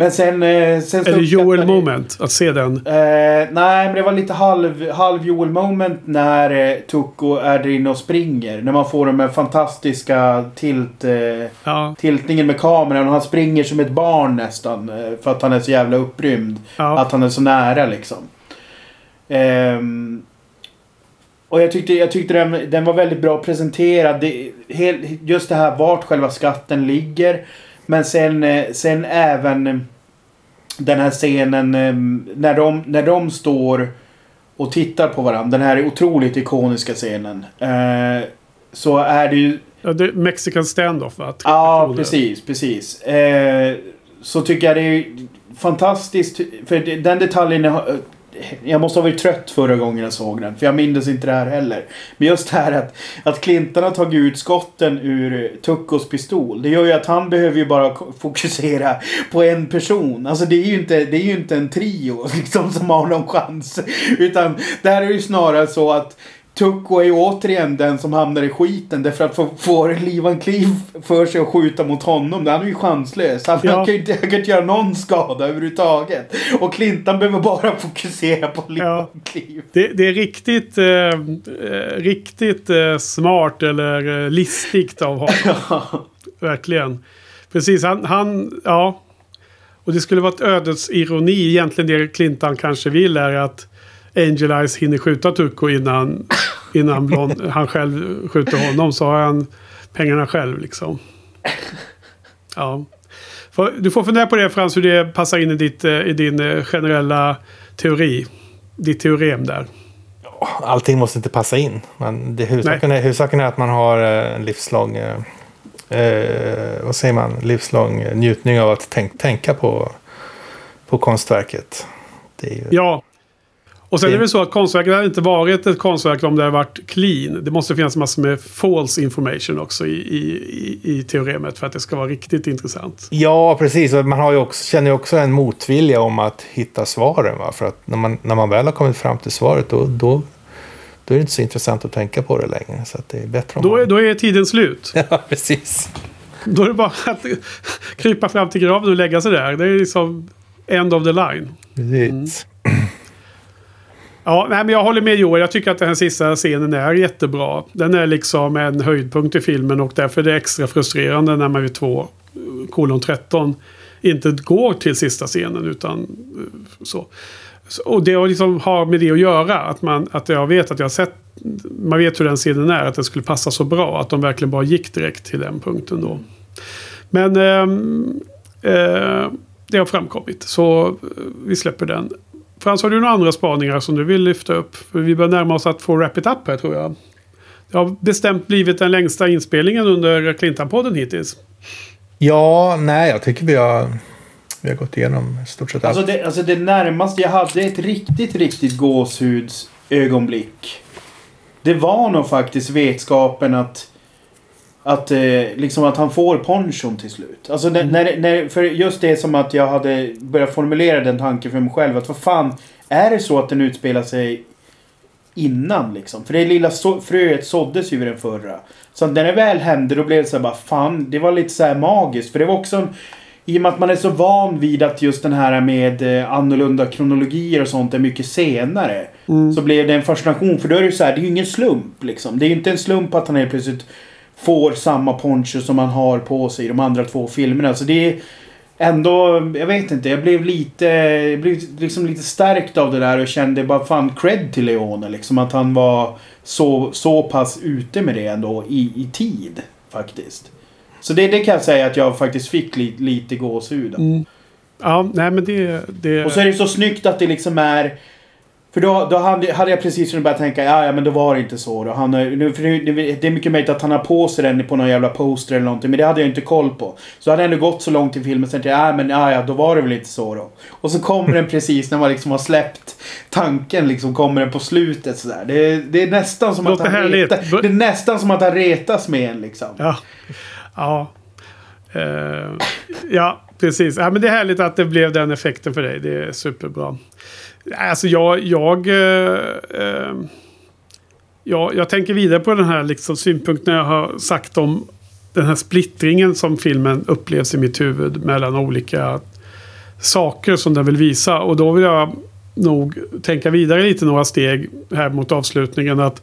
Men sen... eh, sen Är det Joel moment att se den? Eh, nej, men det var lite halv, halv Joel moment när eh, Tucko är där inne och springer. När man får den här fantastiska tilt, eh, Ja, tiltningen med kameran och han springer som ett barn nästan. Eh, för att han är så jävla upprymd. ja. Att han är så nära liksom. Ehm, och jag tyckte, jag tyckte den, den var väldigt bra presenterad. Det, hel, just det här vart själva skatten ligger. Men sen, eh, sen även eh, den här scenen eh, när de, när de står och tittar på varandra. Den här otroligt ikoniska scenen. Så är det ju ja det är Mexican standoff va? Ja, precis, precis. Så tycker jag det är fantastiskt. För den detaljen... Jag, måste ha varit trött förra gången jag såg den. För jag minns inte det här heller. Men just det här att, att Clinton har tagit ut skotten ur Tuckos pistol. Det gör ju att han behöver ju bara fokusera på en person. Alltså det är ju inte, det är ju inte en trio liksom, som har någon chans. Utan där är det ju snarare så att Tucko är ju återigen den som hamnar i skiten därför att få- får Livan Cleave för sig att skjuta mot honom. Han är ju chanslös. Han, Ja. han, kan inte, han kan inte göra någon skada överhuvudtaget. Och Clinton behöver bara fokusera på Livan Ja. Det, det är riktigt, eh, eh, riktigt eh, smart eller eh, listigt av honom. Verkligen. Precis, han, han, ja. Och det skulle vara ett ödets ironi. Egentligen det Clinton kanske vill är att Angel Eyes hinner skjuta Tucko innan, innan Blond, han själv skjuter honom. Så har han pengarna själv liksom. Ja. Du får fundera på det Frans, hur det passar in i, ditt, eh, i din eh, generella teori. Ditt teorem där. Allting måste inte passa in. Men det, huvudsaken, är, huvudsaken är att man har eh, en livslång... Eh, vad säger man? Livslång njutning av att tänk, tänka på, på konstverket. Det är ju, Ja. Och sen är Det- det väl så att konstverket hade inte varit ett konstverk om det hade varit clean. Det måste finnas massor med false information också i, i, i, teoremet för att det ska vara riktigt intressant. Ja, precis. Och man har ju också, känner ju också en motvilja om att hitta svaren. Va? För att när man, när man väl har kommit fram till svaret då, då, då är det inte så intressant att tänka på det längre. Så det är bättre om Då är, man... då är tiden slut. Ja, precis. Då är det bara att krypa fram till graven och lägga sig där. Det är liksom end of the line. precis. Ja, nej, men jag håller med Joel. Jag tycker att den här sista scenen är jättebra. Den är liksom en höjdpunkt i filmen och därför är det extra frustrerande när man vid 2, eh, kolon 13 inte går till sista scenen utan eh, så. Och det har liksom har med det att göra. Att, man, att jag vet att jag har sett... Man vet hur den scenen är. Att den skulle passa så bra. Att de verkligen bara gick direkt till den punkten då. Men eh, eh, det har framkommit. Så eh, vi släpper den. Frans, har du några andra spaningar som du vill lyfta upp? För vi börjar närma oss att få wrap it up här tror jag. Det har bestämt blivit den längsta inspelningen under Clintan-podden hittills. Ja, nej, jag tycker vi har, vi har gått igenom stort sett allt. Alltså det, alltså det närmaste jag hade ett riktigt, riktigt gåshudsögonblick. Det var nog faktiskt vetskapen att... Att, eh, liksom att han får ponchon till slut. Alltså när, när, när, för just det som att jag hade börjat formulera den tanken för mig själv. Att vad fan, är det så att den utspelar sig innan liksom? För det lilla så, fröet såddes ju vid den förra. Så när det väl hände då blev det så här bara fan, det var lite så här magiskt. För det var också en, i och med att man är så van vid att just den här med eh, annorlunda kronologier och sånt är mycket senare. Så blev det en fascination. För då är det ju så här, det är ju ingen slump liksom. Det är ju inte en slump att han helt plötsligt får samma poncho som han har på sig i de andra två filmerna. Så det är, ändå, jag vet inte, jag blev lite, jag blev liksom lite stärkt av det där och kände bara fan cred till Leone. Liksom att han var så, så pass ute med det ändå i, i tid. Faktiskt. Så det, det kan jag säga att jag faktiskt fick li, lite gåshud. Mm. Ja, nej men det... det... Och så är det så snyggt att det liksom är... För då, då hade, jag precis börjat tänka, ja, ja men då var det inte så då. Han, nu, för nu, det är mycket möjligt att han har på sig den på någon jävla poster eller någonting. Men det hade jag inte koll på. Så hade jag ändå gått så långt i filmen så tänkte jag, ja men ja, ja, då var det väl inte så då. Och så kommer den precis när man liksom har släppt tanken liksom kommer den på slutet sådär. Det, är- det är nästan som att han härligt. retar, Det är nästan som att han retas med en liksom. Ja. Ja. Eh, ja, precis. Ja, men det är härligt att det blev den effekten för dig. Det är superbra. Alltså jag... jag eh, eh, jag, jag tänker vidare på den här liksom synpunkten jag har sagt om den här splittringen som filmen upplevs i mitt huvud mellan olika saker som den vill visa. Och då vill jag nog tänka vidare lite några steg här mot avslutningen. att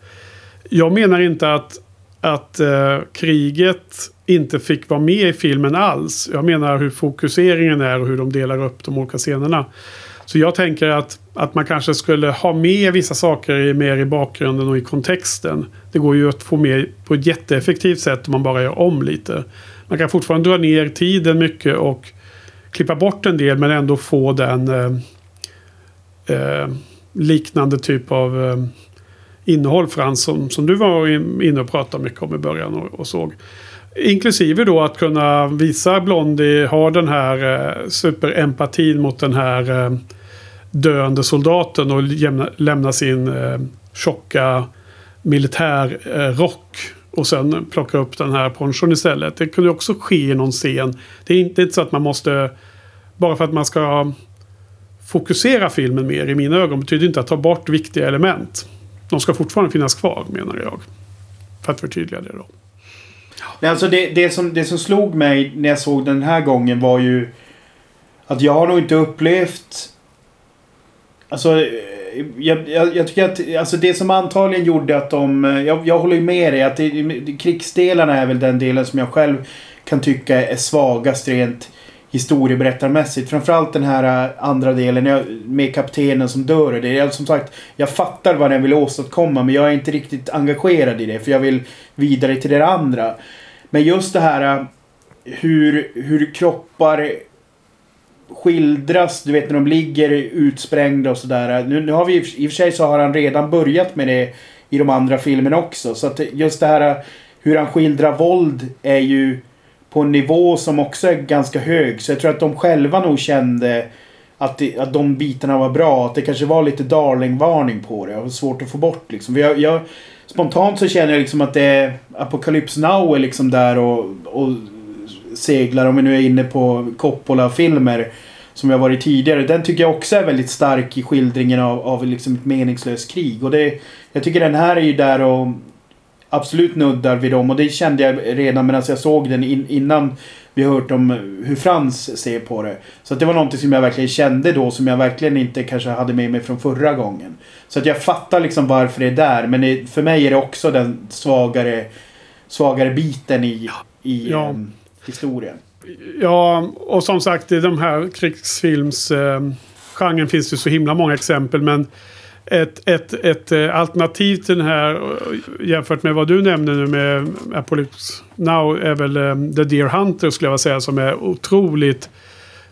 Jag menar inte att, att eh, kriget inte fick vara med i filmen alls. Jag menar hur fokuseringen är och hur de delar upp de olika scenerna. Så jag tänker att, att man kanske skulle ha med vissa saker i- mer i bakgrunden och i kontexten. Det går ju att få med på ett jätteeffektivt sätt om man bara gör om lite. Man kan fortfarande dra ner tiden mycket och klippa bort en del men ändå få den eh, eh, liknande typ av eh, innehåll Frans som, som du var inne och pratade mycket om i början och, och såg. Inklusive då att kunna visa Blondie har den här eh, superempatin mot den här eh, döende soldaten och jämna, lämna sin eh, tjocka militärrock. Eh, och sen plocka upp den här ponchon istället. Det kunde också ske i någon scen. Det är inte så att man måste... Bara för att man ska fokusera filmen mer i mina ögon betyder inte att ta bort viktiga element. De ska fortfarande finnas kvar menar jag. För att förtydliga det då. Nej, Alltså det, det, som, det som slog mig när jag såg den här gången var ju att jag har nog inte upplevt... Alltså, jag, jag, jag tycker att alltså det som antagligen gjorde att de... Jag, jag håller ju med dig att det, det, krigsdelarna är väl den delen som jag själv kan tycka är svagast rent historieberättarmässigt. Framförallt den här eh, andra delen med kaptenen som dör. och Det är som sagt, jag fattar vad den vill åstadkomma men jag är inte riktigt engagerad i det för jag vill vidare till det andra. Men just det här eh, hur, hur kroppar skildras, du vet när de ligger utsprängda och sådär. Nu, nu har vi i och för sig så har han redan börjat med det i de andra filmerna också. Så att just det här eh, hur han skildrar våld är ju på en nivå som också är ganska hög. Så jag tror att de själva nog kände att, det, att de bitarna var bra. Att det kanske var lite darling-varning på det. Och svårt att få bort liksom. För jag, jag, spontant så känner jag liksom att det är Apocalypse Now är liksom där och, och seglar. Om vi nu är inne på Coppola-filmer. Som jag varit tidigare. Den tycker jag också är väldigt stark i skildringen av, av liksom ett meningslöst krig. Och det, jag tycker den här är ju där och absolut nuddar vid dem. Och det kände jag redan medan jag såg den in, innan vi hört om hur Frans ser på det. Så att det var någonting som jag verkligen kände då som jag verkligen inte kanske hade med mig från förra gången. Så att jag fattar liksom varför det är där. Men det, för mig är det också den svagare, svagare biten i, i Ja. ehm, historien. Ja, och som sagt i de här krigsfilms... Eh, genren finns det så himla många exempel. Men ett, ett, ett eh, alternativ till den här eh, jämfört med vad du nämnde nu med Apocalypse Now är väl eh, The Deer Hunter skulle jag vilja säga som är otroligt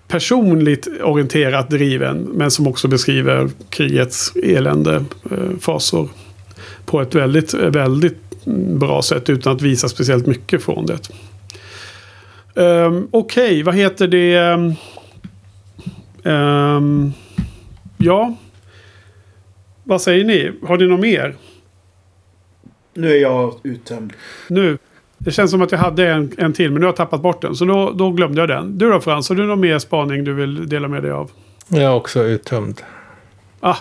personligt orienterat driven. Men som också beskriver krigets elände, eh, fasor. På ett väldigt, väldigt bra sätt utan att visa speciellt mycket från det. Um, Okej, vad heter det? Um, ja. Vad säger ni? Har ni något mer? Nu är jag uttömd. Nu. Det känns som att jag hade en, en till, men nu har jag tappat bort den. Så då, då glömde jag den. Du då Frans, har du någon mer spaning du vill dela med dig av? Jag är också uttömd. Ah,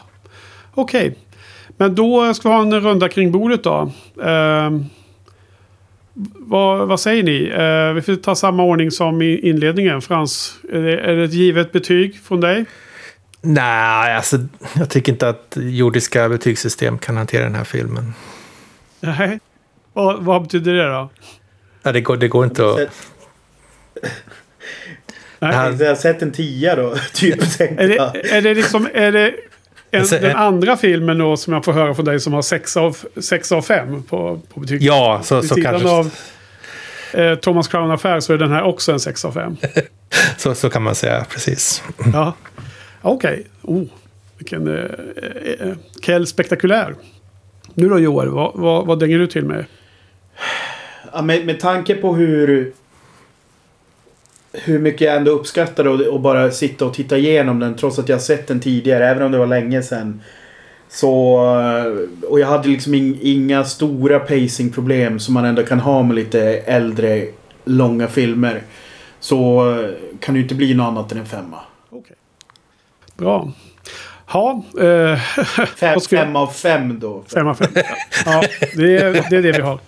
Okej. Men då ska vi ha en runda kring bordet då. Ehm, vad, vad säger ni? Eh, vi får ta samma ordning som i inledningen. Frans, är det, är det ett givet betyg från dig? Nej, alltså jag tycker inte att jordiska betygssystem kan hantera den här filmen. Nej. Vad, vad betyder det då? Ja, det, går, det går inte att... Nej. Han- Jag har sett en tia då, typ. Är jag. det, är det liksom... Är det en, Alltså, den eh, andra filmen då som jag får höra från dig som har 6 av, sex av 5 på, på betyg? Ja, så, Vid så sidan kanske... av eh, Thomas Crown Affair så är den här också en 6 av 5. Så, så kan man säga, precis. Ja. Okej. Oh, vilken eh, eh, eh, Kell spektakulär. Nu då Joel, vad, vad, vad dänger du till med? Ja, med, med tanke på hur... Hur mycket jag ändå uppskattar att och bara sitta och titta igenom den trots att jag sett den tidigare, även om det var länge sedan. Så... Eh, och jag hade liksom inga stora pacingproblem som man ändå kan ha med lite äldre, långa filmer. Så eh, kan det ju inte bli något annat än en femma. Bra. Ja, eh, Fem, fem av fem då. fem av fem. Ja, det är, det är det vi har.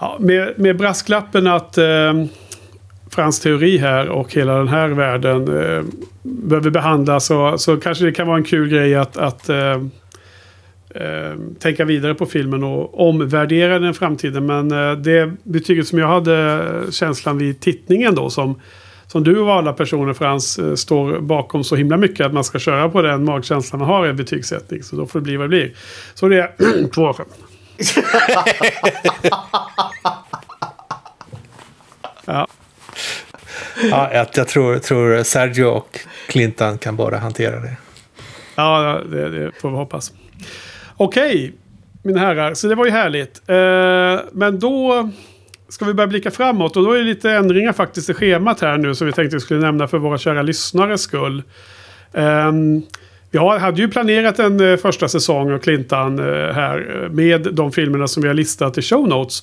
Ja, med, med brasklappen att eh, Frans teori här och hela den här världen eh, behöver behandlas så, så kanske det kan vara en kul grej att, att eh, eh, tänka vidare på filmen och omvärdera den i framtiden. Men eh, det betyget som jag hade känslan vid tittningen då som som du och alla personer Frans eh, står bakom så himla mycket att man ska köra på den magkänslan man har i betygssättning. Så då får det bli vad det blir. Så det är två fem. Ja, Ja, jag, jag tror, tror Sergio och Clinton kan bara hantera det. ja det, det får vi hoppas. Okej, mina herrar. Så det var ju härligt. Eh, men då ska vi börja blicka framåt. Och då är det lite ändringar faktiskt i schemat här nu som vi tänkte skulle nämna för våra kära lyssnares skull. Um, vi har, hade ju planerat en eh, första säsong av Clintan eh, här eh, med de filmerna som vi har listat i show notes.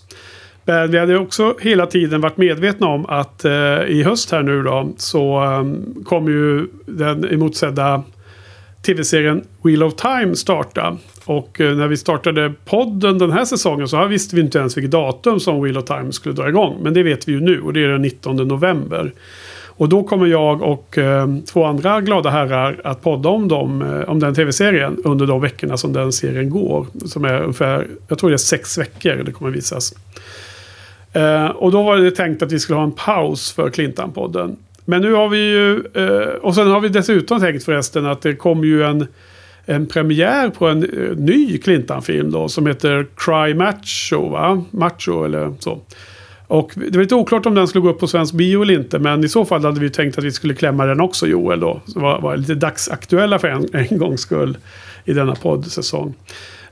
Men vi hade också hela tiden varit medvetna om att eh, i höst här nu då så um, kommer ju den emotsedda tv-serien Wheel of Time starta. Och eh, när vi startade podden den här säsongen så här visste vi inte ens vilket datum som Wheel of Time skulle dra igång. Men det vet vi ju nu och det är den 19 november. Och då kommer jag och eh, två andra glada herrar att podda om, dem, eh, om den tv-serien under de veckorna som den serien går. Som är ungefär, jag tror det är sex veckor det kommer visas. Eh, och då var det tänkt att vi skulle ha en paus för Clintan-podden. Men nu har vi ju, eh, och sen har vi dessutom tänkt förresten att det kommer ju en, en premiär på en eh, ny Clintan-film då som heter Cry Macho, va? Macho eller så. Och det var lite oklart om den skulle gå upp på svensk bio eller inte. Men i så fall hade vi tänkt att vi skulle klämma den också Joel då. Så var, var lite dagsaktuella för en, en gångs skull i denna poddsäsong.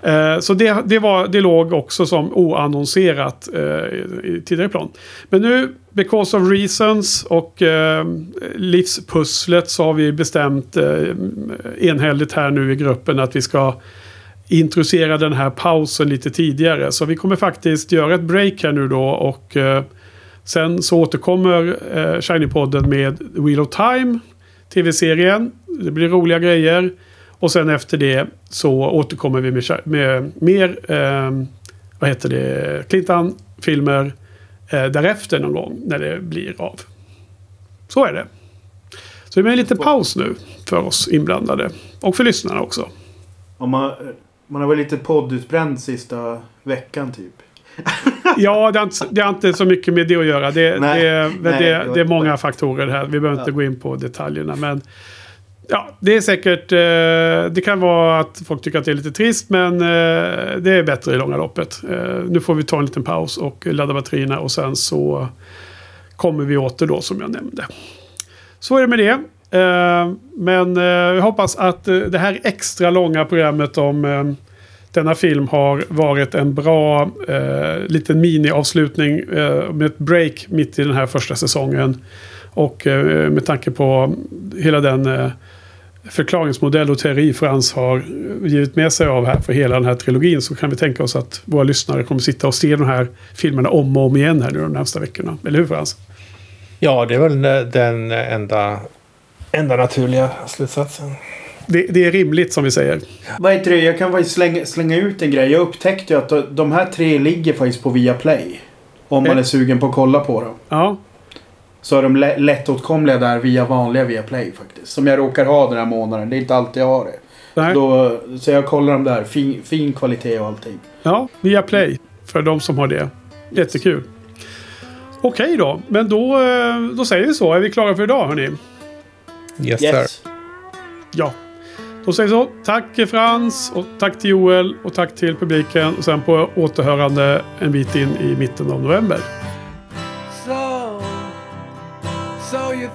Eh, så det, det, var, det låg också som oannonserat eh, i- i tidigare plan. Men nu, because of reasons och eh, livspusslet så har vi bestämt eh, enhälligt här nu i gruppen att vi ska introducera den här pausen lite tidigare. Så vi kommer faktiskt göra ett break här nu då och eh, sen så återkommer eh, Shiny-podden med Wheel of Time, tv-serien. Det blir roliga grejer. Och sen efter det så återkommer vi med, med mer, eh, vad heter det, Clintan-filmer eh, därefter någon gång när det blir av. Så är det. Så det blir en liten paus nu för oss inblandade. Och för lyssnarna också. Och man, man har varit lite poddutbränd sista veckan typ. Ja, det har, inte, det har inte så mycket med det att göra. Det, Nej, det, nej, det, är många faktorer här. Vi behöver inte Ja. gå in på detaljerna. Men ja, det är säkert... Eh, det kan vara att folk tycker att det är lite trist. Men eh, det är bättre i långa loppet. Eh, nu får vi ta en liten paus och ladda batterierna. Och sen så kommer vi åter då som jag nämnde. Så är det med det. Eh, men eh, jag hoppas att eh, det här extra långa programmet om eh, denna film har varit en bra eh, liten mini-avslutning eh, med ett break mitt i den här första säsongen. Och eh, med tanke på hela den eh, förklaringsmodell och teori Frans har givit med sig av här för hela den här trilogin så kan vi tänka oss att våra lyssnare kommer sitta och se de här filmerna om och om igen här nu de närmsta veckorna. Eller hur Frans? Ja, det är väl den enda, enda naturliga slutsatsen. Det, det är rimligt som vi säger. Vad heter det? Jag kan faktiskt slänga, slänga ut en grej. Jag upptäckte ju att de- här tre ligger faktiskt på Viaplay. Om man Eh. är sugen på att kolla på dem. Ja, Så är de lä- lättåtkomliga där via vanliga Viaplay faktiskt. Som jag råkar ha den här månaden. Det är inte alltid jag har det. nej. Då, så jag kollar dem där. Fin, fin kvalitet och allting. Ja, via Play. För de som har det. Jättekul. Okej då, men då, eh, då säger vi så. Är vi klara för idag hörni? Yes, Yes. sir. Ja. Då säger vi så. Tack Frans och tack till Joel och tack till publiken. Och sen på återhörande en bit in i mitten av november.